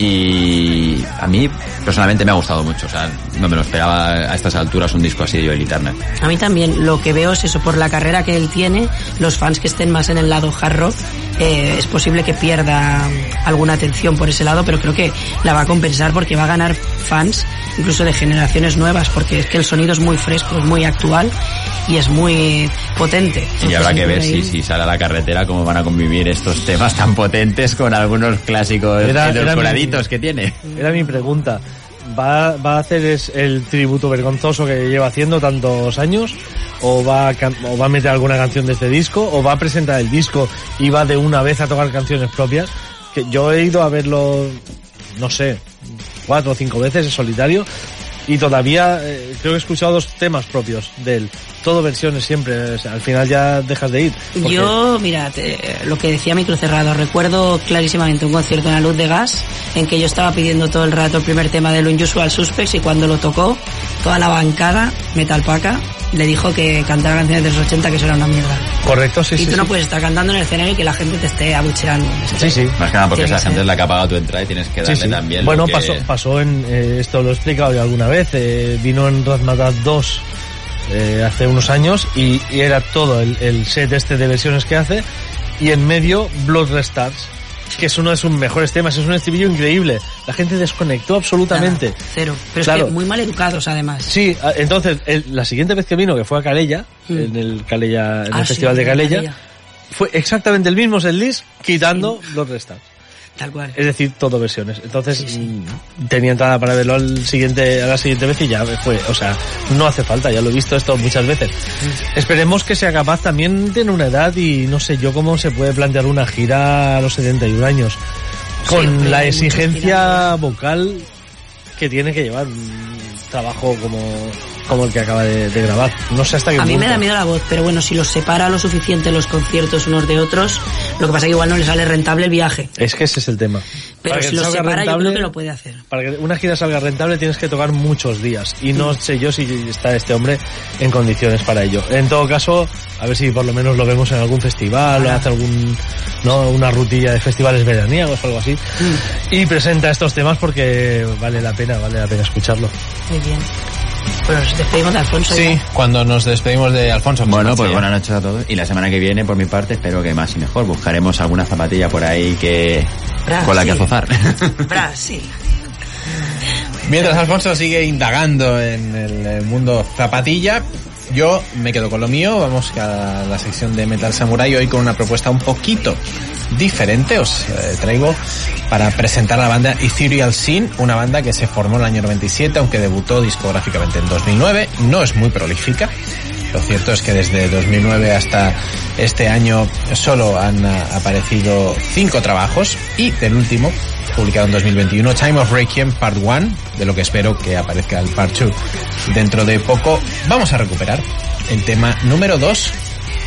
y a mí personalmente me ha gustado mucho, o sea, no me lo esperaba a estas alturas un disco así de Jolie Turner. A mí también lo que veo es eso, por la carrera que él tiene, los fans que estén más en el lado hard rock, eh, es posible que pierda alguna atención por ese lado, pero creo que la va a compensar porque va a ganar fans incluso de generaciones nuevas, porque es que el sonido es muy fresco, es muy actual y es muy potente. Y habrá que ver Entonces, si, si sale a la carretera cómo van a convivir estos temas tan potentes con algunos clásicos Era- era edulcoraditos que tiene. Era mi pregunta. ¿Va, a hacer es el tributo vergonzoso que lleva haciendo tantos años? ¿O va, a, ¿O va a meter alguna canción de este disco? ¿O va a presentar el disco y va de una vez a tocar canciones propias? Que yo he ido a verlo, no sé, cuatro o cinco veces en solitario y todavía eh, creo que he escuchado dos temas propios de él. Todo versiones siempre. o sea, al final ya dejas de ir. porque- Yo, mira, te- lo que decía micro cerrado, recuerdo clarísimamente un concierto en la luz de gas en que yo estaba pidiendo todo el rato el primer tema del Unusual Suspects y cuando lo tocó, toda la bancada, Metal Paca, le dijo que cantara canciones de los 80 que eso era una mierda. Correcto, sí, y sí. tú no sí. puedes estar cantando en el escenario y que la gente te esté abucheando. Sí, sí. Más que nada porque esa que gente ser. es la que ha pagado tu entrada y tienes que darle sí. también Bueno, lo que... pasó, pasó en, eh, esto lo he explicado ya alguna vez, eh, vino en Razmataz 2 eh, hace unos años y, y era todo el, el set este de versiones que hace y en medio Blood Restars, que es uno de sus mejores temas, es un estribillo increíble. La gente desconectó absolutamente. Nada, cero. Pero Claro. es que muy mal educados además. Sí, entonces el- la siguiente vez que vino, que fue a Calella, Mm. en el Calella, en Ah, el sí, Festival de Calella, Calella. fue exactamente el mismo setlist quitando Blood Restars. Tal cual. Es decir, todo versiones. Entonces, mm, tenía entrada para verlo al siguiente, a la siguiente vez y ya fue. O sea, no hace falta, ya lo he visto esto muchas veces. Esperemos que sea capaz también tiene una edad y no sé yo cómo se puede plantear una gira a los 71 años. Con la exigencia vocal que tiene que llevar un trabajo como, como el que acaba de, de grabar. No sé hasta qué A mí me punto. da miedo la voz, pero bueno, si los separa lo suficiente los conciertos unos de otros, lo que pasa es que igual no le sale rentable el viaje. Es que ese es el tema. Pero Para si los separa yo rentable- creo que lo puede hacer. Para que una gira salga rentable tienes que tocar muchos días y no sé yo si está este hombre en condiciones para ello. En todo caso, a ver si por lo menos lo vemos en algún festival o hace algún no una rutilla de festivales veraniegos o algo así y presenta estos temas porque vale la pena, vale la pena escucharlo. Muy bien. Bueno, nos despedimos de Alfonso. Sí, ya. cuando nos despedimos de Alfonso. Bueno, pues buenas noches a todos. Y la semana que viene, por mi parte, espero que más y mejor. Buscaremos alguna zapatilla por ahí que Brasil. con la que azozar. (laughs) Brasil. Mientras Alfonso sigue indagando en el mundo zapatilla, yo me quedo con lo mío. Vamos a la sección de Metal Samurai hoy con una propuesta un poquito diferente. Os eh, traigo para presentar la banda Ethereal Scene, una banda que se formó en el año 97, aunque debutó discográficamente en 2009. No es muy prolífica. Lo cierto es que desde 2009 hasta este año solo han ah, aparecido cinco trabajos y el último, publicado en 2021, Time of Requiem Part 1, de lo que espero que aparezca el Part 2 dentro de poco. Vamos a recuperar el tema número 2.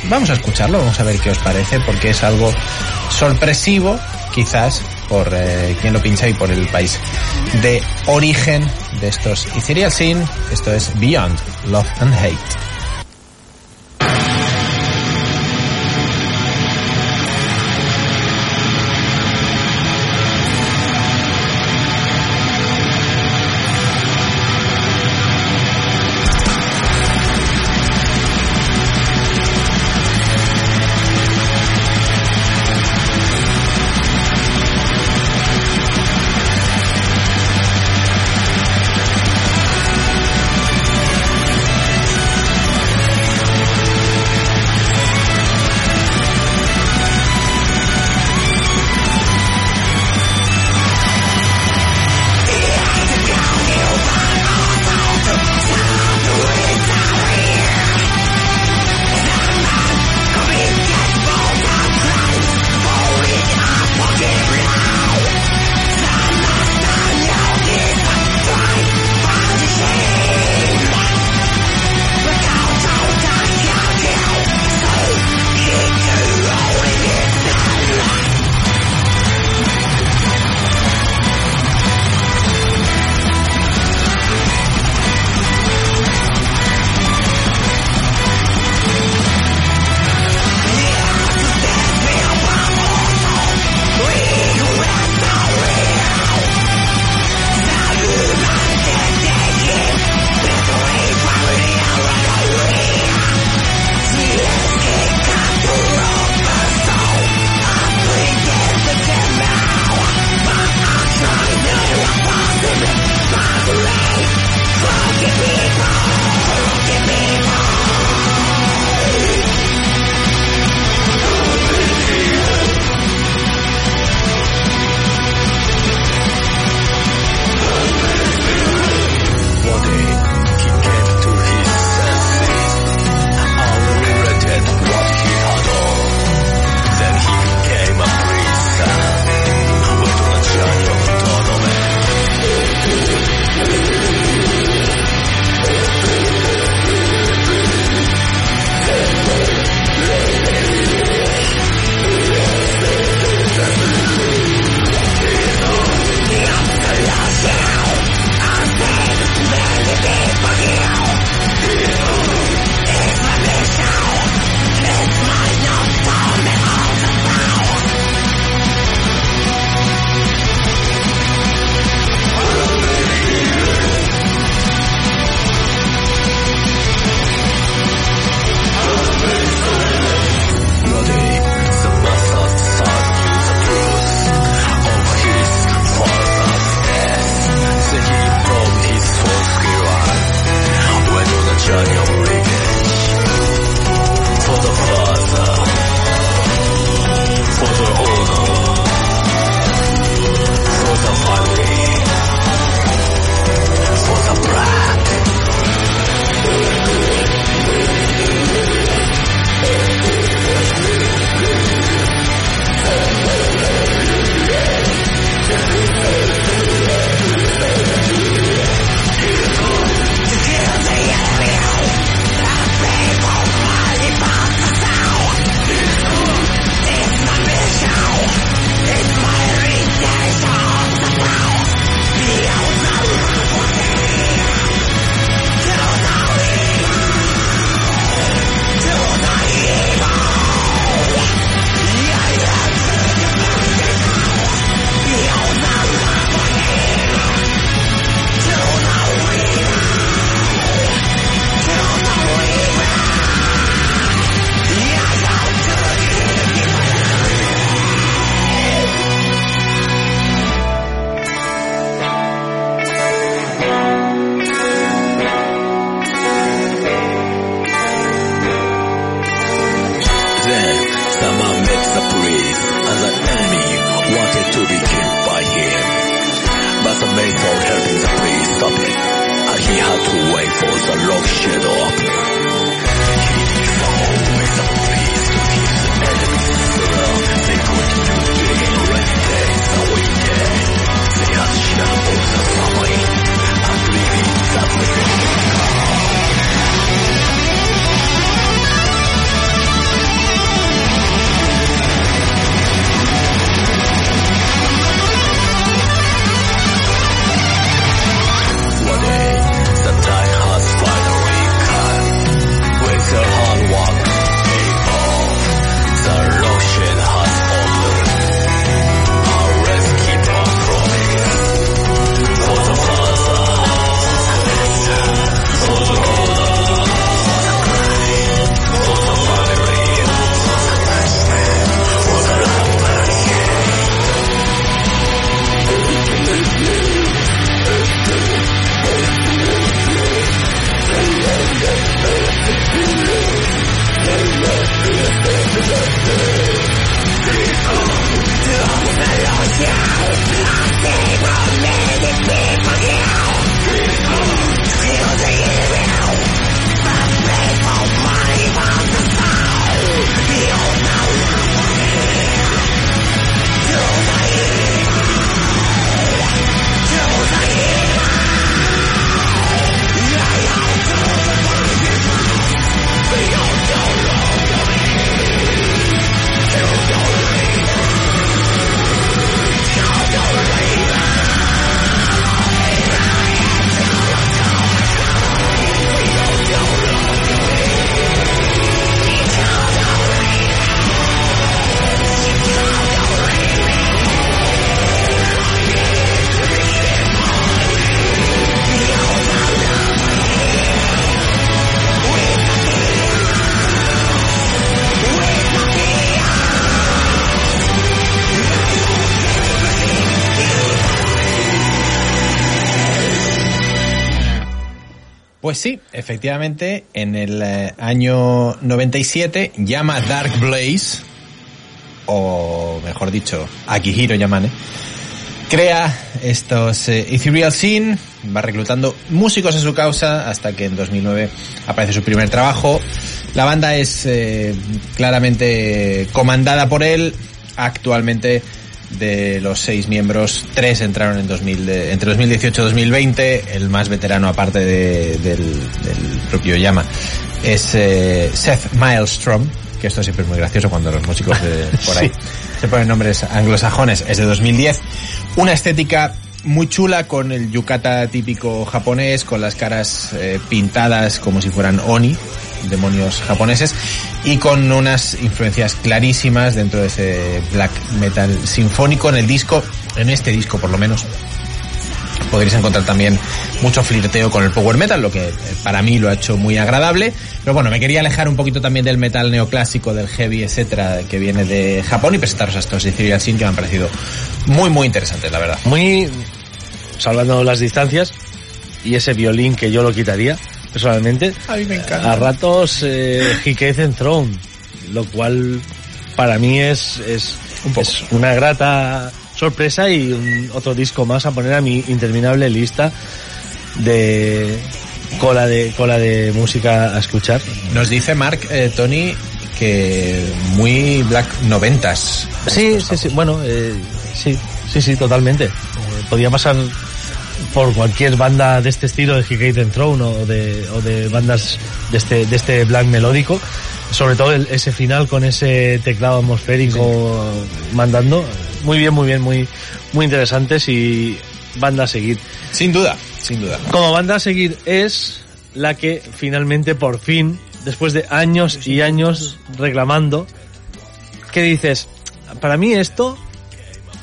Vamos a escucharlo, vamos a ver qué os parece, porque es algo sorpresivo, quizás, por eh, quien lo pincha y por el país de origen de estos Ethereal Sin. Esto es Beyond Love and Hate. Efectivamente, en el eh, año 97 llama Dark Blaze, o mejor dicho, Akihiro Yamane, crea estos eh, Ethereal Scene, va reclutando músicos a su causa hasta que en 2009 aparece su primer trabajo. La banda es eh, claramente comandada por él. Actualmente de los seis miembros, tres entraron en 2000 de- entre 2018 y 2020. El más veterano, aparte de- del, del propio Yama, es eh, Seth Maelstrom, que esto siempre es muy gracioso cuando los músicos de (laughs) por ahí se ponen nombres anglosajones. Es de 2010. Una estética muy chula con el yukata típico japonés, con las caras eh, pintadas como si fueran oni, demonios japoneses, y con unas influencias clarísimas dentro de ese black metal sinfónico en el disco, en este disco por lo menos. Podréis encontrar también mucho flirteo con el power metal, lo que eh, para mí lo ha hecho muy agradable. Pero bueno, me quería alejar un poquito también del metal neoclásico, del heavy, etcétera, que viene de Japón y presentaros a estos Ethereal Sin que me han parecido muy, muy interesantes, la verdad. Muy salvando las distancias y ese violín que yo lo quitaría personalmente. A mí me encanta. A ratos eh, Hikaisen Throne, lo cual para mí es, es, es una grata sorpresa y un- otro disco más a poner a mi interminable lista de cola de cola de música a escuchar. Nos dice Mark, eh, Tony, que muy black noventas. Sí, sí, sí. Bueno, eh, sí, sí, sí, totalmente. Eh, podía pasar por cualquier banda de este estilo de Hikaten Throne o de, o de bandas de este, de este black melódico. Sobre todo el- ese final con ese teclado atmosférico mandando. Muy bien, muy bien, muy, muy interesantes y banda a seguir. Sin duda, sin duda. Como banda a seguir es la que finalmente por fin, después de años y años reclamando, que dices, para mí esto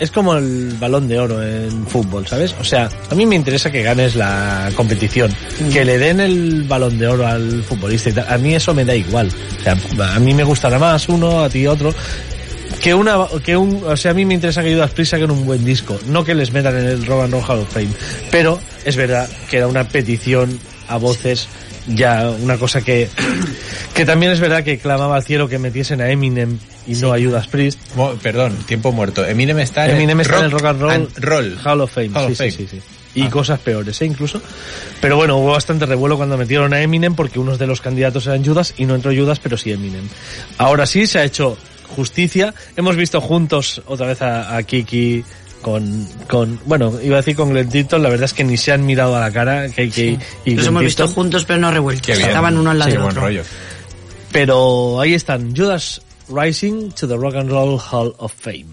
es como el balón de oro en fútbol, ¿sabes? O sea, a mí me interesa que ganes la competición, que le den el balón de oro al futbolista y tal. A mí eso me da igual. O sea, a mí me gustará más uno, a ti otro. Que una, que un, o sea, a mí me interesa que Judas Priest saquen un buen disco, no que les metan en el Rock and Roll Hall of Fame. Pero es verdad que era una petición a voces, ya una cosa que, que también es verdad que clamaba al cielo que metiesen a Eminem y no a Judas Priest. Mo- perdón, tiempo muerto. Eminem está en Eminem el está en el Rock and Roll, Roll. Hall of Fame. Hall sí, of sí, Fame. sí, sí. Y cosas peores, ¿eh? Incluso. Pero bueno, hubo bastante revuelo cuando metieron a Eminem porque unos de los candidatos eran Judas y no entró Judas, pero sí Eminem. Ahora sí se ha hecho justicia. Hemos visto juntos otra vez a, a Kiki con, con, bueno, iba a decir con Glenn Tipton, la verdad es que ni se han mirado a la cara, KK y Los hemos visto juntos, pero no revueltos. Estaban uno al lado Sí, del buen otro. rollo. Pero ahí están, Judas Rising to the Rock and Roll Hall of Fame.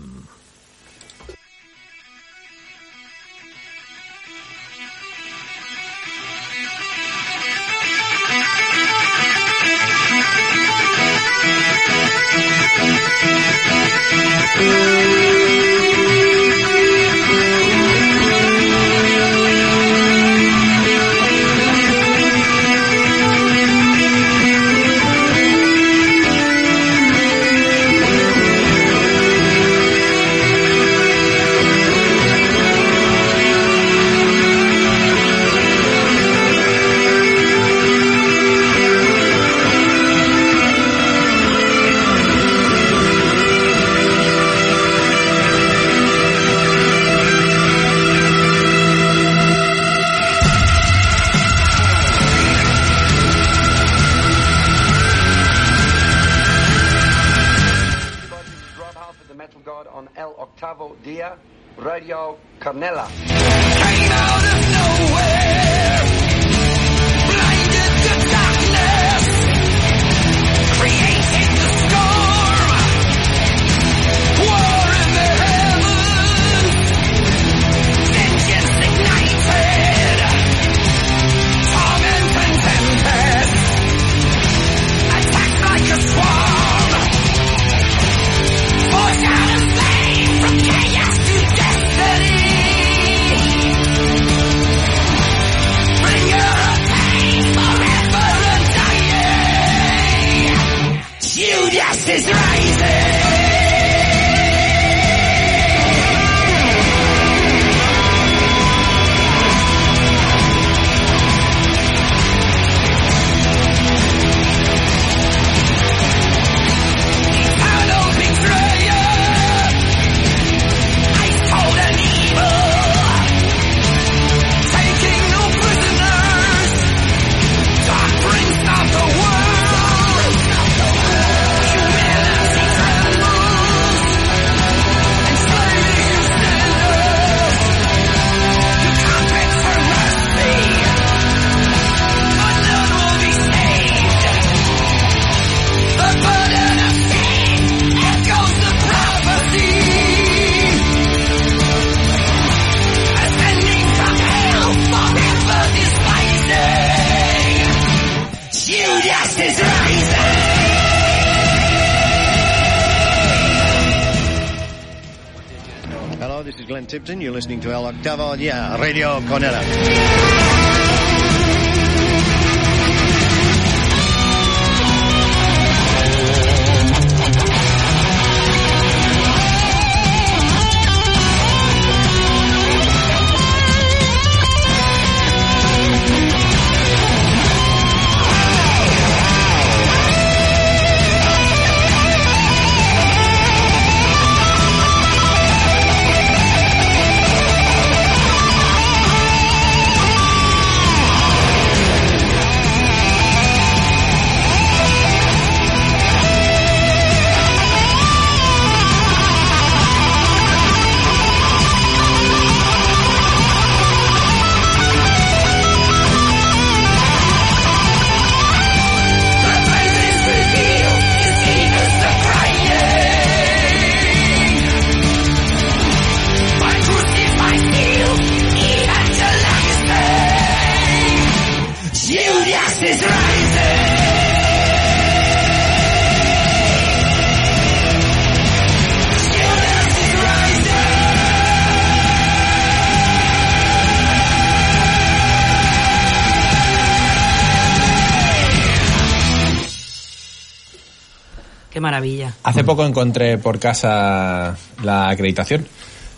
Hace poco encontré por casa la acreditación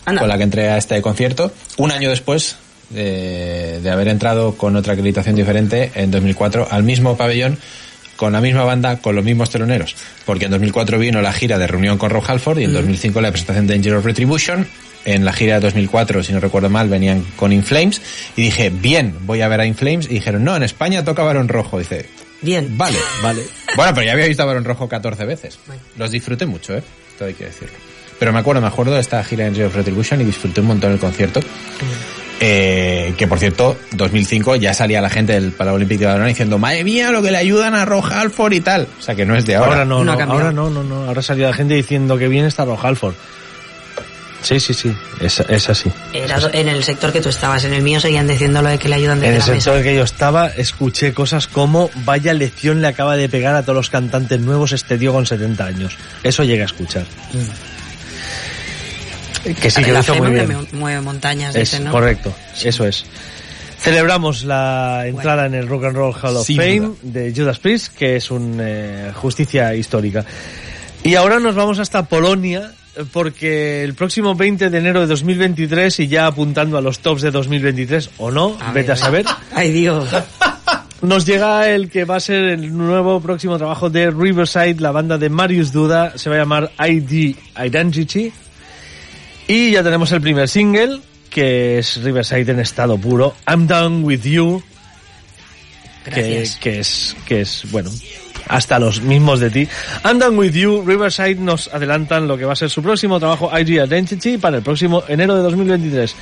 Anda. con la que entré a este concierto. Un año después de, de haber entrado con otra acreditación diferente en 2004 al mismo pabellón con la misma banda, con los mismos teloneros. Porque en 2004 vino la gira de reunión con Rob Halford y en Mm. 2005 la presentación de Danger of Retribution. En la gira de 2004, si no recuerdo mal, venían con Inflames y dije, bien, voy a ver a Inflames y dijeron, no, en España toca Barón Rojo. Dice, bien, vale, vale. (laughs) Bueno, pero ya había visto a Barón Rojo 14 veces. Los disfruté mucho, ¿eh? Todo hay que decirlo. Pero me acuerdo, me acuerdo de esta gira de Danger of Retribution y disfruté un montón el concierto. Eh, que por cierto, 2005 ya salía la gente del Palau Olímpico de Badalona diciendo, madre mía, lo que le ayudan a Rob Halford y tal. O sea que no es de ahora. Ahora no, no, ahora no, no, no. Ahora salió la gente diciendo que bien está Rob Halford. Sí, sí, sí, es, es así. Era en el sector que tú estabas, en el mío seguían diciendo lo de que le ayudan En el la mesa. sector en que yo estaba, escuché cosas como vaya lección le acaba de pegar a todos los cantantes nuevos este tío con 70 años. Eso llega a escuchar. Que sí, que la lo hizo muy bien. mueve- mueve montañas, Es dicen, ¿no? correcto, eso es. Celebramos la entrada en el Rock and Roll Hall of Sin Fame duda. de Judas Priest, que es una justicia histórica. Y ahora nos vamos hasta Polonia, eh, porque el próximo 20 de enero de 2023, y ya apuntando a los tops de 2023, o no, vete a saber, (laughs) Ay, Dios. (laughs) nos llega el que va a ser el nuevo próximo trabajo de Riverside, la banda de Marius Duda, se va a llamar ID Identity. Y ya tenemos el primer single, que es Riverside en estado puro, I'm Done With You, que, Gracias. que es, que es, bueno, hasta los mismos de ti. Done With You, Riverside nos adelantan lo que va a ser su próximo trabajo, ID Identity, para el próximo enero de 2023.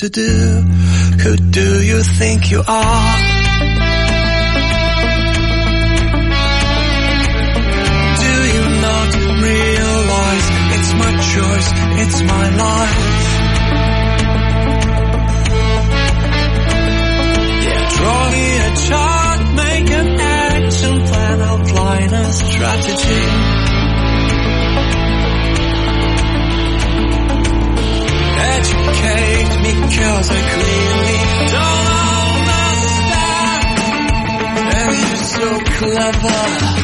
To do. Who do you think you are? Clever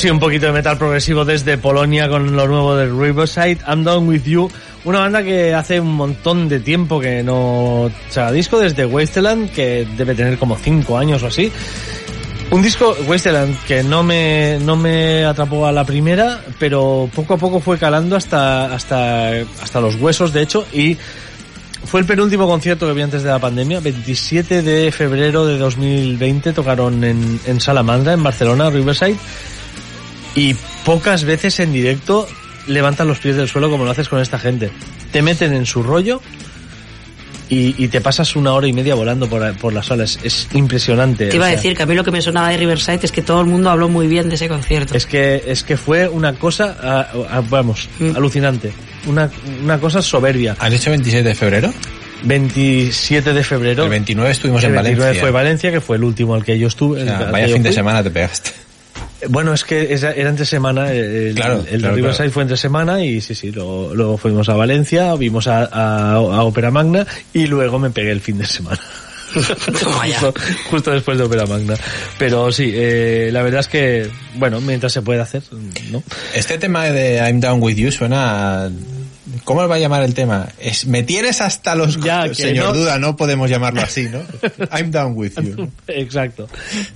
Sí, un poquito de metal progresivo desde Polonia con lo nuevo de Riverside, I'm Down With You, una banda que hace un montón de tiempo que no saca disco, desde Wasteland, que debe tener como 5 años o así. Un disco, Wasteland, que no me, no me atrapó a la primera, pero poco a poco fue calando hasta, hasta, hasta los huesos, de hecho, y fue el penúltimo concierto que vi antes de la pandemia, 27 de febrero de 2020, tocaron en, en Salamandra, en Barcelona, Riverside, y pocas veces en directo levantan los pies del suelo como lo haces con esta gente. Te meten en su rollo y, y te pasas una hora y media volando por, por las salas. Es impresionante. Te iba o a sea, decir que a mí lo que me sonaba de Riverside es que todo el mundo habló muy bien de ese concierto. Es que, es que fue una cosa, ah, ah, vamos, Mm. alucinante. Una, una cosa soberbia. ¿Has dicho 27 de febrero? 27 de febrero. El 29 estuvimos El en 29 Valencia. fue Valencia, que fue el último al que yo estuve. O sea, vaya fin de semana te pegaste. Bueno, es que era entre semana. eh, El, Claro, el claro, Riverside claro. fue entre semana y sí, sí, luego, luego fuimos a Valencia, vimos a, a, a Ópera Magna y luego me pegué el fin de semana. (laughs) justo, justo después de Ópera Magna. Pero sí, eh, la verdad es que, bueno, mientras se puede hacer, ¿no? Este tema de I'm Down With You suena... ¿Cómo va a llamar el tema? Es, me tienes hasta los... que Señor no- Duda, no podemos llamarlo así, ¿no? (laughs) I'm Down With You. Exacto,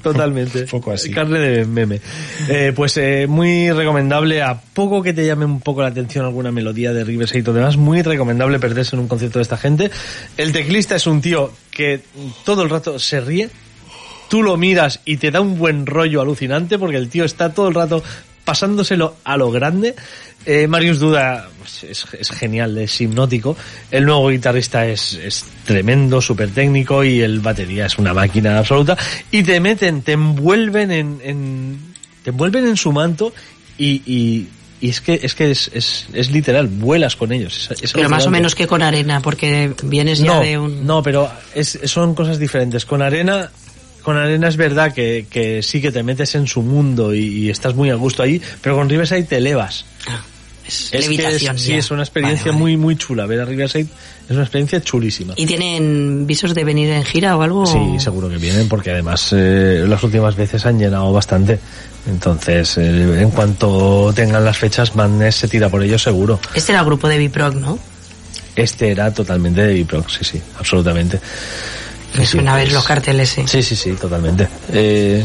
totalmente. (laughs) Un poco así. Carne de meme. Eh, pues eh, muy recomendable, a poco que te llame un poco la atención alguna melodía de Riverside o demás, muy recomendable perderse en un concierto de esta gente. El teclista es un tío que todo el rato se ríe, tú lo miras y te da un buen rollo alucinante porque el tío está todo el rato pasándoselo a lo grande. Eh, Marius Duda es, es genial, es hipnótico. El nuevo guitarrista es, es tremendo, súper técnico y el batería es una máquina absoluta. Y te meten, te envuelven en, en- te envuelven en su manto y, y, y es que es que es, es, es literal, vuelas con ellos. Es- Pero más o menos que con arena, porque vienes ya no, de un... No, pero es, son cosas diferentes. Con arena, con arena es verdad que, que sí que te metes en su mundo y, y estás muy a gusto ahí, pero con Riverside te elevas. Es levitación es, sí, es una experiencia Vale, vale. muy muy chula. Ver a Riverside es una experiencia chulísima. ¿Y tienen visos de venir en gira o algo? Sí, seguro que vienen porque además eh, las últimas veces han llenado bastante. Entonces, eh, en cuanto tengan las fechas, Madness se tira por ellos seguro. Este era el grupo de Biproc, ¿no? Este era totalmente de Biproc, sí, sí, absolutamente. Me Sí, suena a ver es- los carteles, sí. Sí, sí, sí, totalmente. Eh,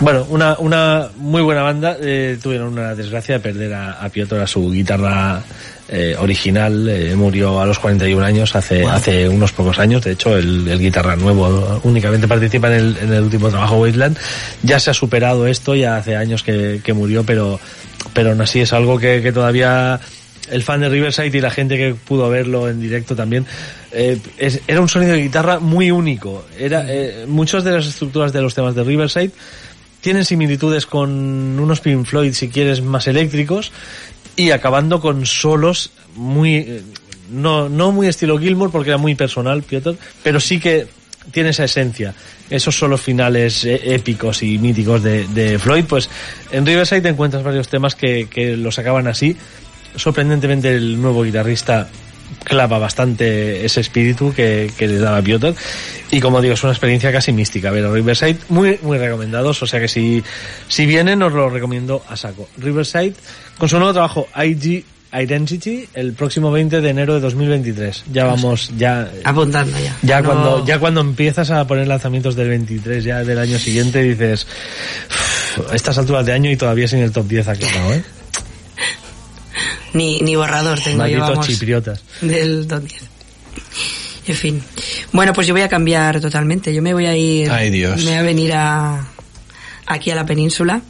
Bueno, una, una muy buena banda. eh, tuvieron una desgracia de perder a, a Piotr, a su guitarra eh, original. eh, murió a los 41 años, hace, hace unos pocos años. De hecho, el, el guitarra nuevo únicamente participa en el, en el último trabajo Wasteland. Ya se ha superado esto, ya hace años que, que murió, pero, pero aún así es algo que, que todavía el fan de Riverside y la gente que pudo verlo en directo también, eh, es- era un sonido de guitarra muy único. Era, eh, muchas de las estructuras de los temas de Riverside tienen similitudes con unos Pink Floyd, si quieres, más eléctricos, y acabando con solos muy, eh, no, no muy estilo Gilmour, porque era muy personal, Piotr, pero sí que tiene esa esencia. Esos solos finales eh, épicos y míticos de, de Floyd, pues en Riverside encuentras varios temas que, que los acaban así. Sorprendentemente el nuevo guitarrista clava bastante ese espíritu que, que les daba Piotr. Y como digo es una experiencia casi mística ver a Riverside. Muy muy recomendados o sea que si si vienen os lo recomiendo a saco. Riverside con su nuevo trabajo IG Identity el próximo 20 de enero de 2023 ya vamos ya Apuntando ya. ya No- cuando ya cuando empiezas a poner lanzamientos del 23 ya del año siguiente dices "Uf, a estas alturas de año y todavía sin el top 10 aclarado ¿eh? Ni, ni borrador tengo yo, malditos vamos, chipriotas del 2010. En fin. Bueno, pues yo voy a cambiar totalmente. Yo me voy a ir. Ay, Dios. Me voy a venir a aquí a la península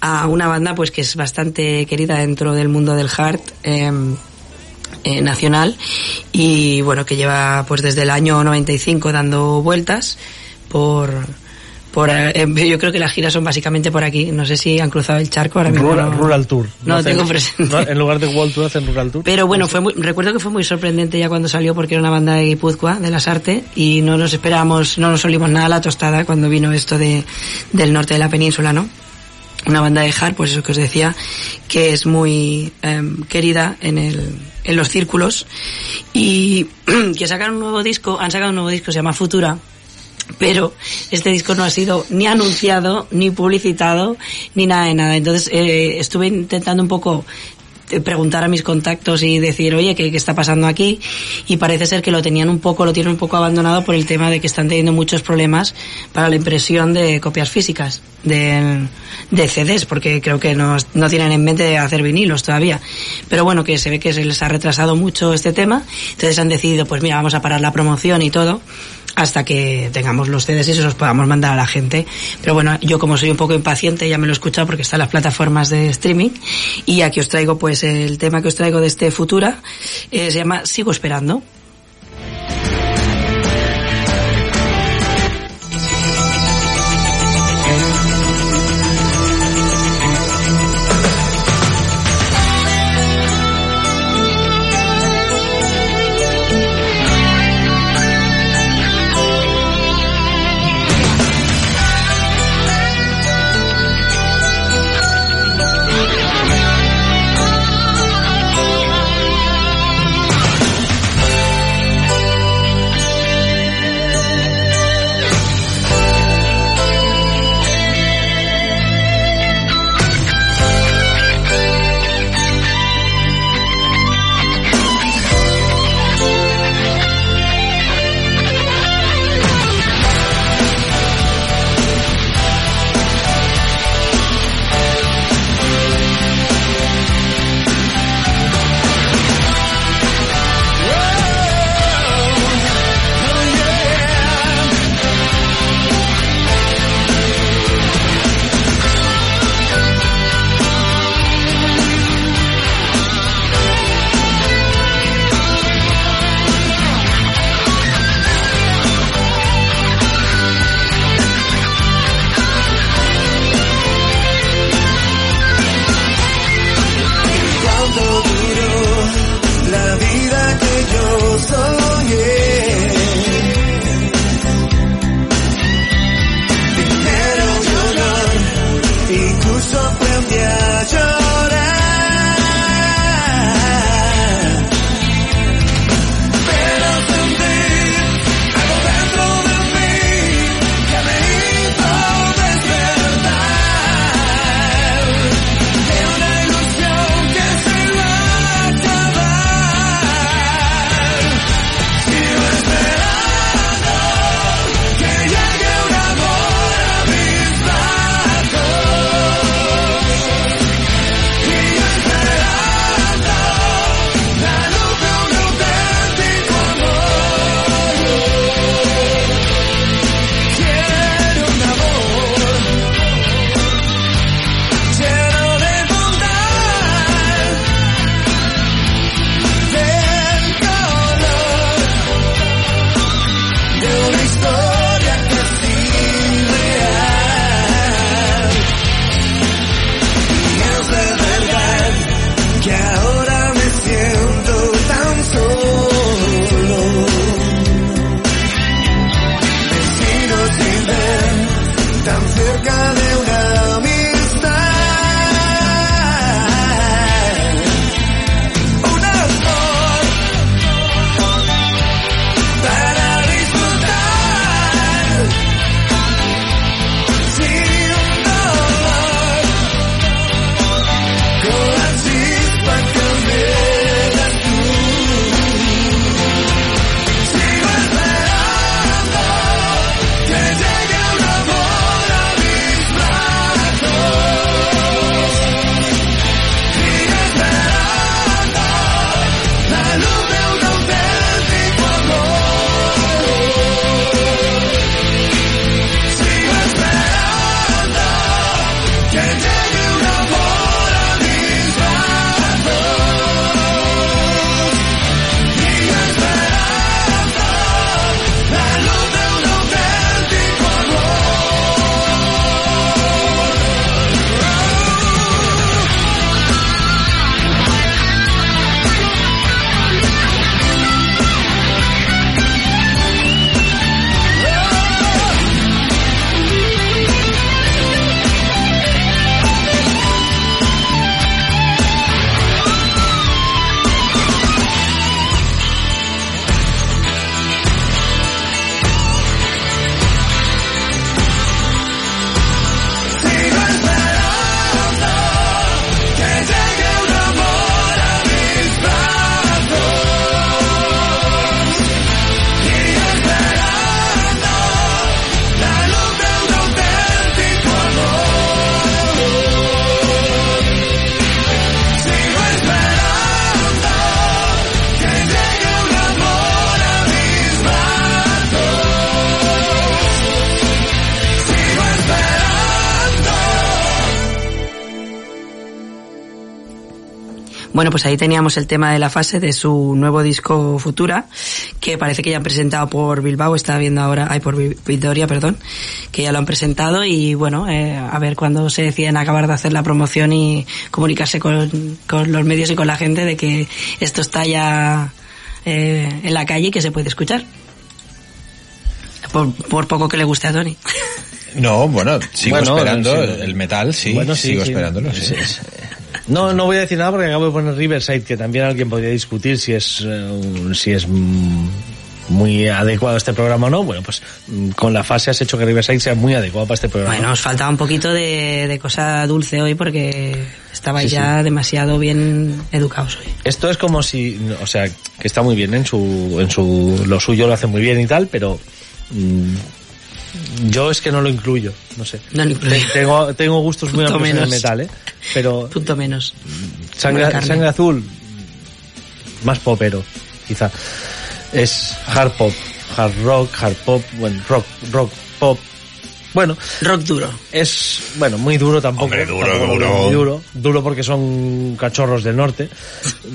a una banda pues que es bastante querida dentro del mundo del hard eh, eh, nacional y bueno que lleva pues desde el año 95 dando vueltas por por eh, yo creo que las giras son básicamente por aquí. No sé si han cruzado el charco ahora mismo. Rural, no- Rural Tour. No tengo presente. no, en lugar de World Tour hacen Rural Tour. Pero bueno, fue muy- recuerdo que fue muy sorprendente ya cuando salió porque era una banda de Guipúzcoa, de las Arte, y no nos esperábamos, no nos olimos nada a la tostada cuando vino esto de, del norte de la península, ¿no? Una banda de hard, pues eso que os decía, que es muy em, querida en el, en los círculos, y (clears throat) que sacan un nuevo disco, han sacado un nuevo disco, se llama Futura, pero este disco no ha sido ni anunciado, ni publicitado, ni nada de nada. Entonces eh, estuve intentando un poco eh, preguntar a mis contactos y decir, oye, ¿qué, qué está pasando aquí? Y parece ser que lo tenían un poco, lo tienen un poco abandonado por el tema de que están teniendo muchos problemas para la impresión de copias físicas de, de CDs, porque creo que no, no tienen en mente hacer vinilos todavía. Pero bueno, que se ve que se les ha retrasado mucho este tema, entonces han decidido, pues mira, vamos a parar la promoción y todo hasta que tengamos los CDs y se los podamos mandar a la gente. Pero bueno, yo como soy un poco impaciente, ya me lo he escuchado porque están las plataformas de streaming. Y aquí os traigo pues el tema que os traigo de este Futura. eh, se llama Sigo esperando. Pues ahí teníamos el tema de la fase de su nuevo disco Futura, que parece que ya han presentado por Bilbao, estaba viendo ahora, ay, por Vi- Vitoria, perdón, que ya lo han presentado y bueno, eh, a ver cuándo se deciden acabar de hacer la promoción y comunicarse con, con los medios y con la gente de que esto está ya eh, en la calle y que se puede escuchar. Por, por poco que le guste a Tony. No, bueno, sigo Bueno, esperando sí. el metal, sí, Bueno, sí, sigo sí. esperándolo. sí. No, no voy a decir nada porque acabo de poner Riverside, que también alguien podría discutir si es, eh, si es mm, muy adecuado este programa o no. Bueno, pues mm, con la fase has hecho que Riverside sea muy adecuado para este programa. Bueno, os faltaba un poquito de, de cosa dulce hoy porque estabais Sí, ya demasiado bien educados hoy. Esto es como si, o sea, que está muy bien en su, en su, lo suyo lo hace muy bien y tal, pero mm, yo es que no lo incluyo, no sé. No lo incluyo. Te- (laughs) Tengo, tengo gustos muy amplios en el menos. metal, ¿eh? Pero Punto menos. sangre, sangre azul, más popero, quizá. Es hard pop, hard rock, hard pop, bueno, rock, rock, pop. Bueno. Rock duro. Es, bueno, muy duro tampoco. Hombre, duro, tampoco duro. muy duro. Duro porque son cachorros del norte,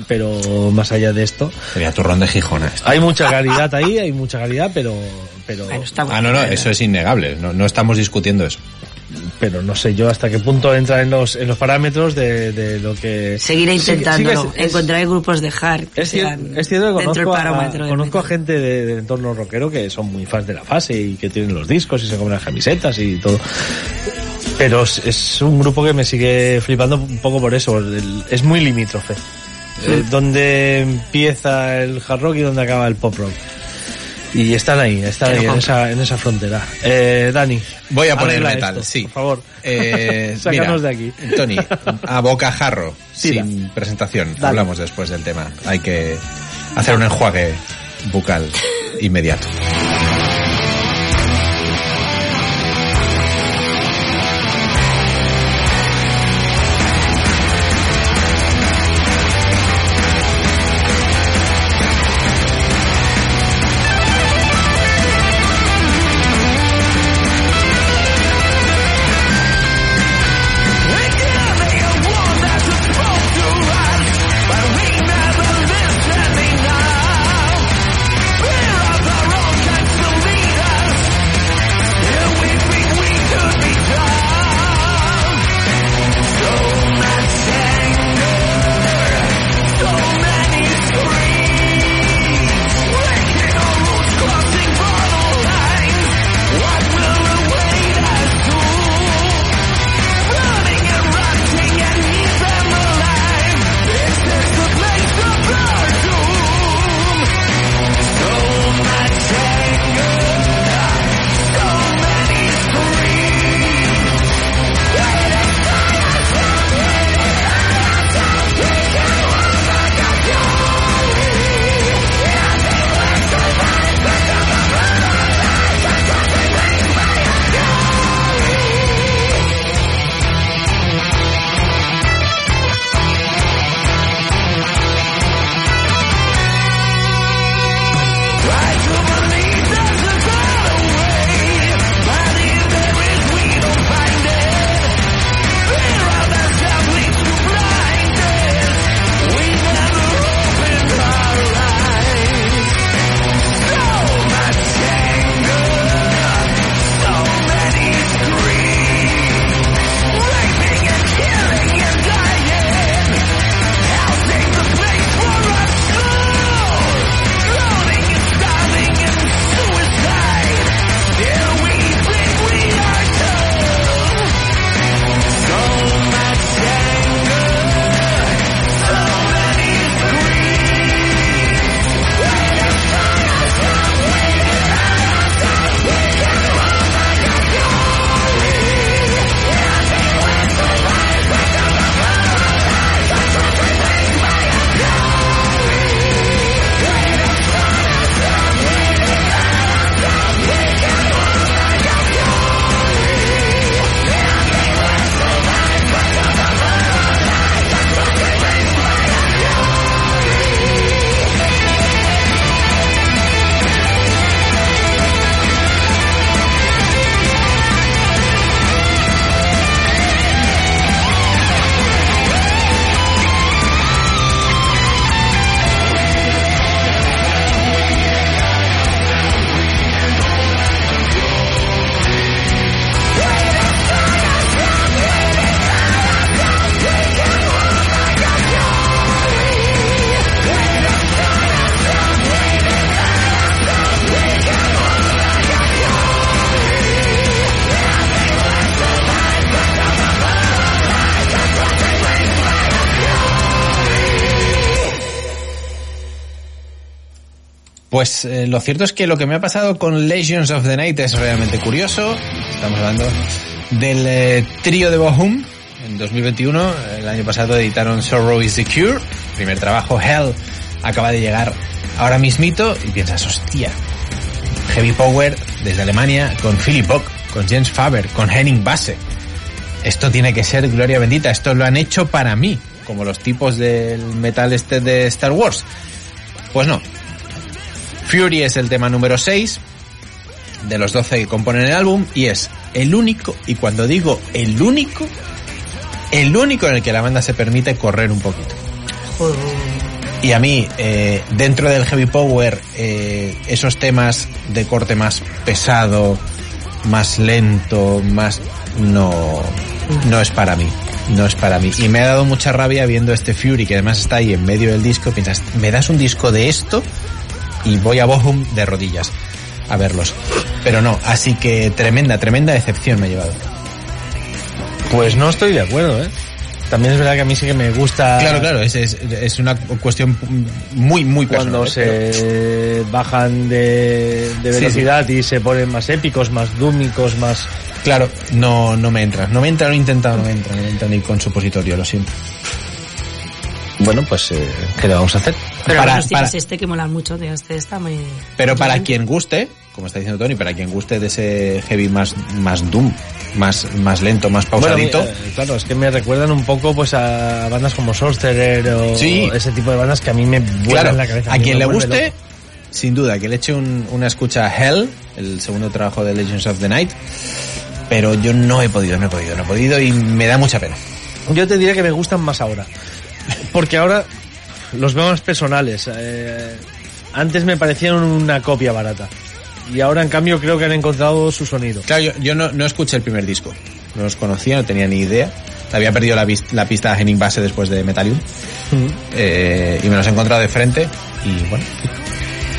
pero más allá de esto. Sería turrón de Gijona. esto. Hay mucha calidad ahí, hay mucha calidad, pero, pero, Ah, no, no, eso es innegable. No, no estamos discutiendo eso. Pero no sé yo hasta qué punto entra en los, en los parámetros de, de lo que... Seguiré Sí, sí que intentándolo. es- es- Encontrar grupos de hard que Es, sean es cierto que conozco, a, conozco a gente de- del entorno rockero que son muy fans de la fase y que tienen los discos y se comen las camisetas y todo. Pero es, es un grupo que me sigue flipando un poco por eso. el- es muy limítrofe. Eh, donde empieza el hard rock y donde acaba el pop rock. Y están ahí, están ahí en esa, en esa frontera. Eh, Dani. Voy a poner metal, esto, sí. Por favor. Eh, (laughs) Sácanos mira, de aquí. Tony, a bocajarro, (laughs) Tira. sin presentación. Dale. Hablamos después del tema. Hay que hacer un enjuague bucal inmediato. Pues eh, lo cierto es que lo que me ha pasado con Legends of the Night es realmente curioso. Estamos hablando del eh, trío de Bohum. En 2021, el año pasado editaron Sorrow is the Cure. Primer trabajo, Hell, acaba de llegar ahora mismito y piensas, hostia, Heavy Power desde Alemania con Philip Bock, con Jens Faber, con Henning Basse. Esto tiene que ser gloria bendita. Esto lo han hecho para mí, como los tipos del metal este de Star Wars. Pues no. Fury es el tema número 6 de los 12 que componen el álbum y es el único, y cuando digo el único, el único en el que la banda se permite correr un poquito. Y a mí, eh, dentro del heavy power, eh, esos temas de corte más pesado, más lento, más... no, no es para mí. No es para mí. Y me ha dado mucha rabia viendo este Fury, que además está ahí en medio del disco. Piensas, me das un disco de esto y voy a Bochum de rodillas a verlos. Pero no, así que tremenda, tremenda decepción me ha llevado. Pues no estoy de acuerdo, ¿eh? También es verdad que a mí sí que me gusta... Claro, claro, es, es, es una cuestión muy, muy personal. Cuando ¿eh? se bajan de, de Sí, velocidad y se ponen más épicos, más dúmicos, más... Claro, no, no me entra. No me entra, lo he intentado, no me entra. No me entra ni con supositorio, lo siento. Bueno, pues, eh, ¿qué le vamos a hacer? Pero Para- sí, para- es este que mola mucho, tío, este está muy... Pero para quien guste, como está diciendo Tony, para quien guste de ese heavy más, más doom, más, más lento, más pausadito. Bueno, eh, claro, es que me recuerdan un poco pues a bandas como Sorcerer o Sí. ese tipo de bandas que a mí me vuelan claro, la cabeza. a quien le guste, loco. sin duda, que le eche un- una escucha a Hell, el segundo trabajo de Legends of the Night. Pero yo no he podido, no he podido, no he podido y me da mucha pena. Yo te diría que me gustan más ahora. Porque ahora los veo más personales. Eh, antes me parecían una copia barata. Y ahora, en cambio, creo que han encontrado su sonido. Claro, yo, yo no, no escuché el primer disco. No los conocía, no tenía ni idea. Había perdido la, pista a Henning Base después de Metalium. Eh, y me los he encontrado de frente. Y bueno.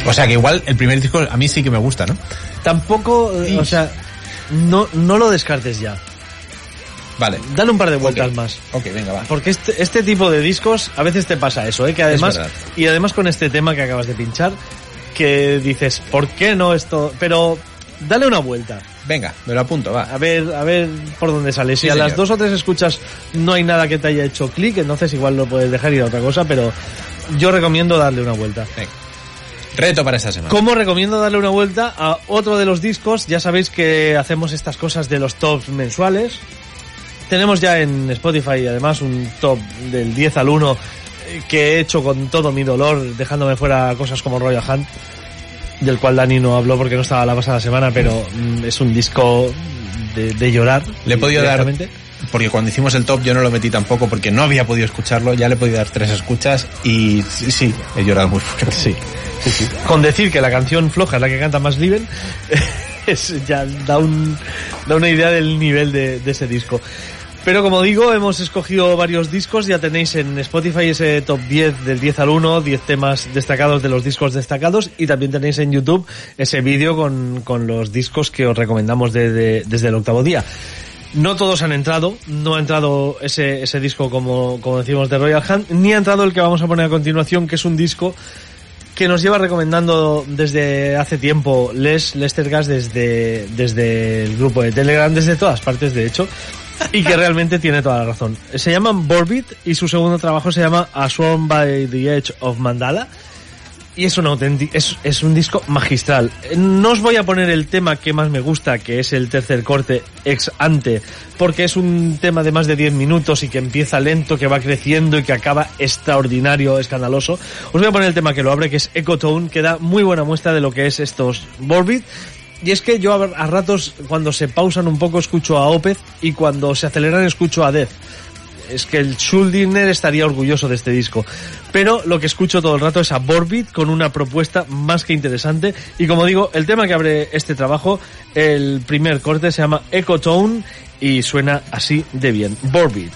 O sea que igual el primer disco a mí sí que me gusta, ¿no? Tampoco, o sea, no, no lo descartes ya. Vale. Dale un par de vueltas más. Ok, venga, va. Porque este, este tipo de discos a veces te pasa eso, ¿eh? Que además, y además con este tema que acabas de pinchar, que dices, ¿por qué no esto? Pero dale una vuelta. Venga, me lo apunto, va. A ver, a ver por dónde sale. Si Sí, a las señor. dos o tres escuchas no hay nada que te haya hecho clic, entonces igual lo puedes dejar y ir a otra cosa, pero yo recomiendo darle una vuelta. Venga. Reto para esta semana. Como recomiendo darle una vuelta a otro de los discos, ya sabéis que hacemos estas cosas de los tops mensuales. Tenemos ya en Spotify además un top del 10 al 1 eh, que he hecho con todo mi dolor, dejándome fuera cosas como Royal Hunt, del cual Dani no habló porque no estaba la pasada semana, pero mm, es un disco de, de llorar. Le he podido dar, porque cuando hicimos el top yo no lo metí tampoco porque no había podido escucharlo, ya le he podido dar tres escuchas y sí, sí, he llorado muy fuerte. Sí, sí, sí. Con decir que la canción floja es la que canta más Liven, (laughs) es, ya da, un, da una idea del nivel de, de ese disco. Pero como digo, hemos escogido varios discos, ya tenéis en Spotify ese top 10 del 10 al 1, 10 temas destacados de los discos destacados. Y también tenéis en YouTube ese vídeo con, con los discos que os recomendamos de- de- desde el octavo día. No todos han entrado, no ha entrado ese, ese disco como, como decimos de Royal Hunt, ni ha entrado el que vamos a poner a continuación, que es un disco que nos lleva recomendando desde hace tiempo Les, Lester Gas desde, desde el grupo de Telegram, desde todas partes de hecho, (laughs) y que realmente tiene toda la razón. Se llaman Borbit y su segundo trabajo se llama A Swarm by the Edge of Mandala. Y es un auténtico, es, es un disco magistral. No os voy a poner el tema que más me gusta, que es el tercer corte ex ante, porque es un tema de más de 10 minutos y que empieza lento, que va creciendo y que acaba extraordinario, escandaloso. Os voy a poner el tema que lo abre, que es Ecotone, que da muy buena muestra de lo que es estos Morbid. Y es que yo a, a ratos, cuando se pausan un poco, escucho a Opeth y cuando se aceleran, escucho a Death es que el Schuldiner estaría orgulloso de este disco. Pero lo que escucho todo el rato es a Borbit con una propuesta más que interesante. Y como digo, el tema que abre este trabajo, el primer corte se llama Ecotone y suena así de bien. Borbit.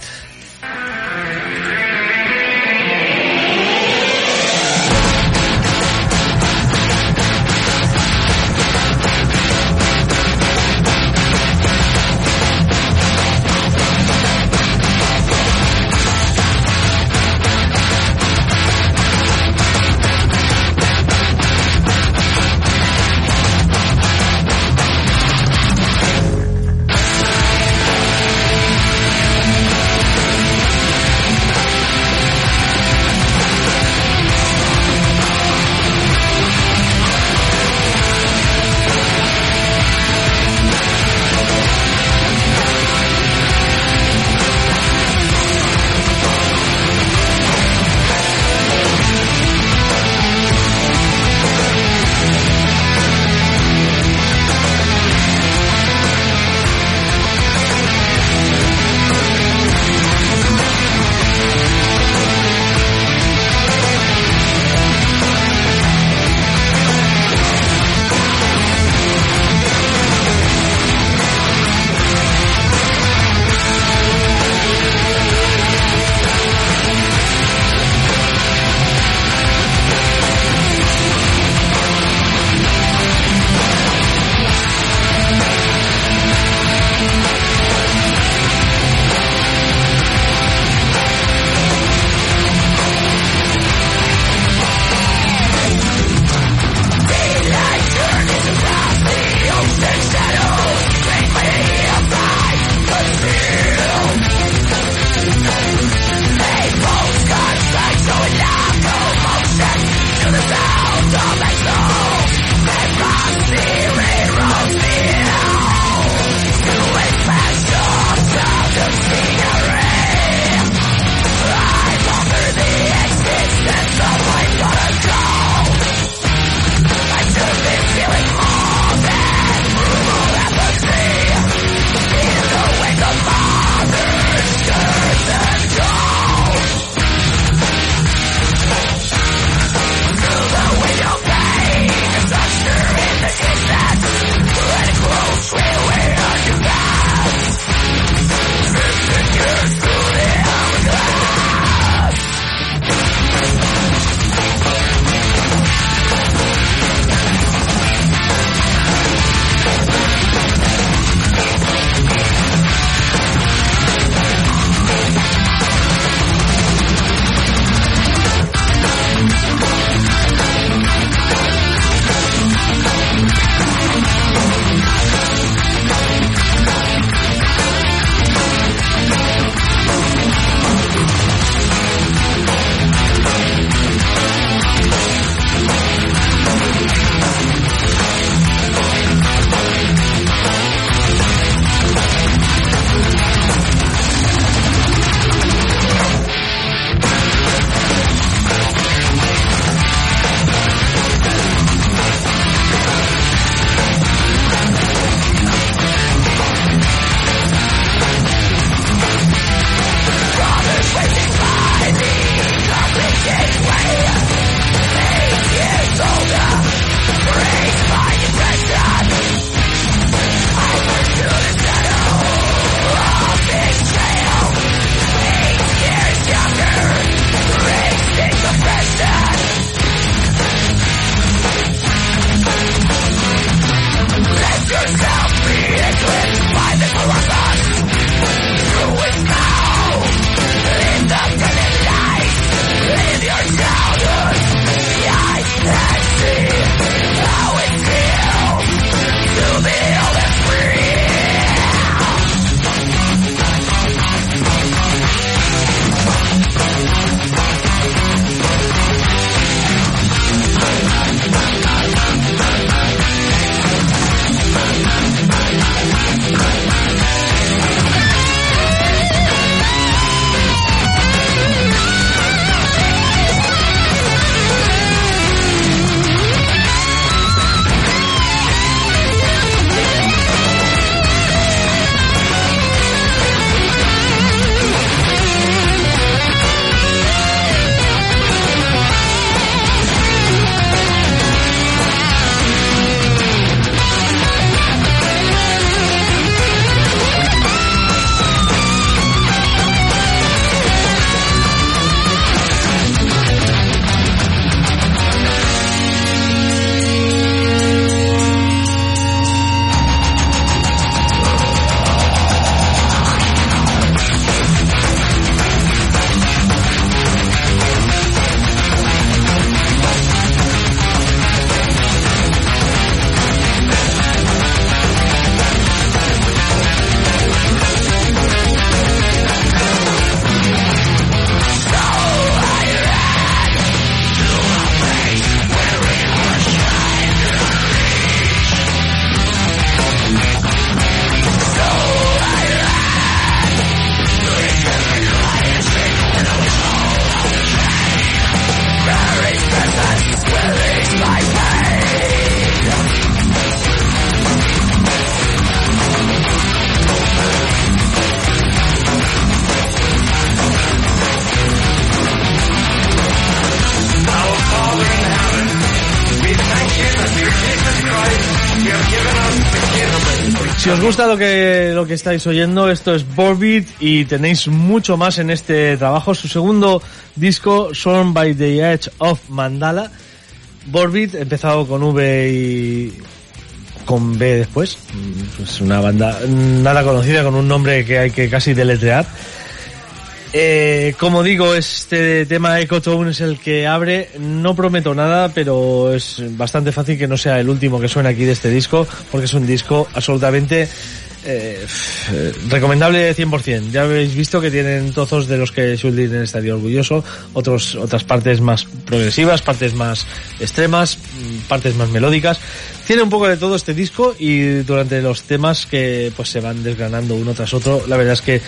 Si os gusta lo que, lo que estáis oyendo, esto es Borbit y tenéis mucho más en este trabajo. Su segundo disco, Shorn by the Edge of Mandala. Borbit, empezado con V y con B después. Mm, Es una banda nada conocida con un nombre que hay que casi deletrear. Eh, como digo, este tema Ecotone es el que abre. No prometo nada, pero es bastante fácil que no sea el último que suene aquí de este disco, porque es un disco absolutamente eh, recomendable 100%. Ya habéis visto que tienen trozos de los que Shuldin estaría orgulloso, otros, otras partes más progresivas, partes más extremas, partes más melódicas. Tiene un poco de todo este disco y durante los temas que pues se van desgranando uno tras otro, la verdad es que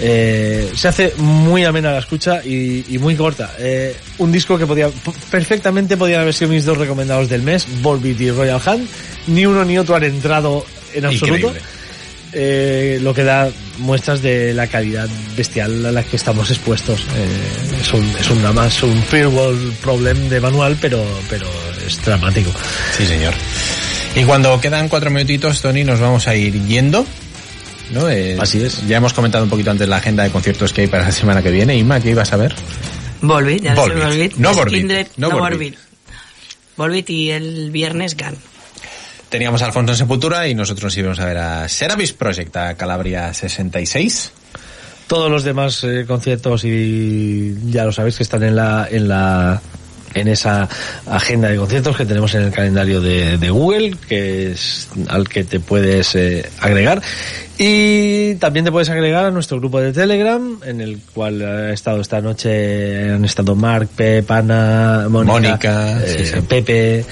eh, se hace muy amena la escucha y, y muy corta. Eh, un disco que podía perfectamente podían haber sido mis dos recomendados del mes, Volbeat y Royal Hunt. Ni uno ni otro han entrado en absoluto. Eh, lo que da muestras de la calidad bestial a la que estamos expuestos. Es, un, es un nada más un world problem de manual, pero, pero es dramático. Sí, señor. Y cuando quedan cuatro minutitos, Tony, nos vamos a ir yendo. ¿No? Eh, Así es. Ya hemos comentado un poquito antes la agenda de conciertos que hay para la semana que viene. Inma, ¿qué ibas a ver? Volbeat, ya Volbeat. sé Volbeat. No Volbeat, Skindred, no no Volbeat. Volbeat. Volbeat y el viernes GAN. Teníamos a Alfonso en Sepultura y nosotros nos íbamos a ver a Serapis Project, a Calabria 66. Todos los demás eh, conciertos y ya lo sabéis que están en la en la en esa agenda de conciertos que tenemos en el calendario de, de Google, que es al que te puedes eh, agregar. Y también te puedes agregar a nuestro grupo de Telegram, en el cual ha estado esta noche, han estado Mark, Pep, Ana, Mónica, Mónica, eh, sí, sí. Pepe.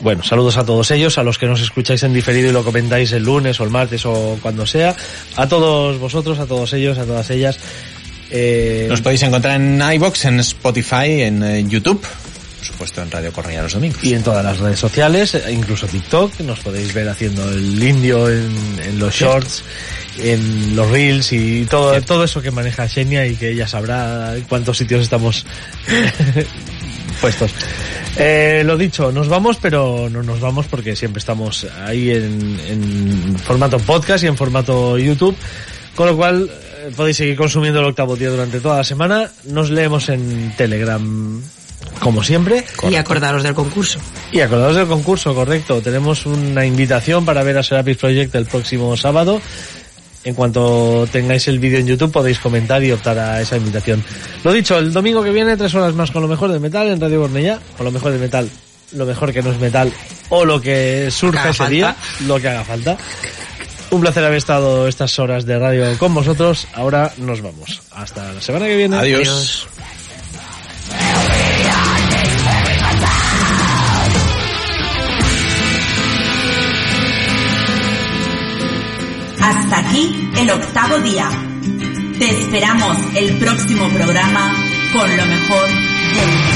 Bueno, saludos a todos ellos, a los que nos escucháis en diferido y lo comentáis el lunes o el martes o cuando sea. A todos vosotros, a todos ellos, a todas ellas. Eh, Nos podéis encontrar en iBox, en Spotify, en eh, YouTube, por supuesto en Radio Correa los domingos. y en todas las redes sociales, e incluso TikTok, nos podéis ver haciendo el indio en, en los shorts, en los reels y todo, todo eso que maneja Xenia y que ella sabrá en cuántos sitios estamos (laughs) puestos. Eh, lo dicho, nos vamos, pero no nos vamos porque siempre estamos ahí en, en formato podcast y en formato YouTube, con lo cual eh, podéis seguir consumiendo el octavo día durante toda la semana. Nos leemos en Telegram, como siempre. Y acordaros del concurso. Y acordaos del concurso, correcto. Tenemos una invitación para ver a Serapis Project el próximo sábado. En cuanto tengáis el vídeo en YouTube podéis comentar y optar a esa invitación. Lo dicho, el domingo que viene tres horas más con lo mejor del metal en Radio Cornellá. Con lo mejor del metal, lo mejor que no es metal o lo que surja ese falta. día, lo que haga falta. Un placer haber estado estas horas de radio con vosotros. Ahora nos vamos. Hasta la semana que viene. Adiós. Hasta aquí el octavo día. Te esperamos el próximo programa con lo mejor del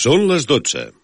Són les 12.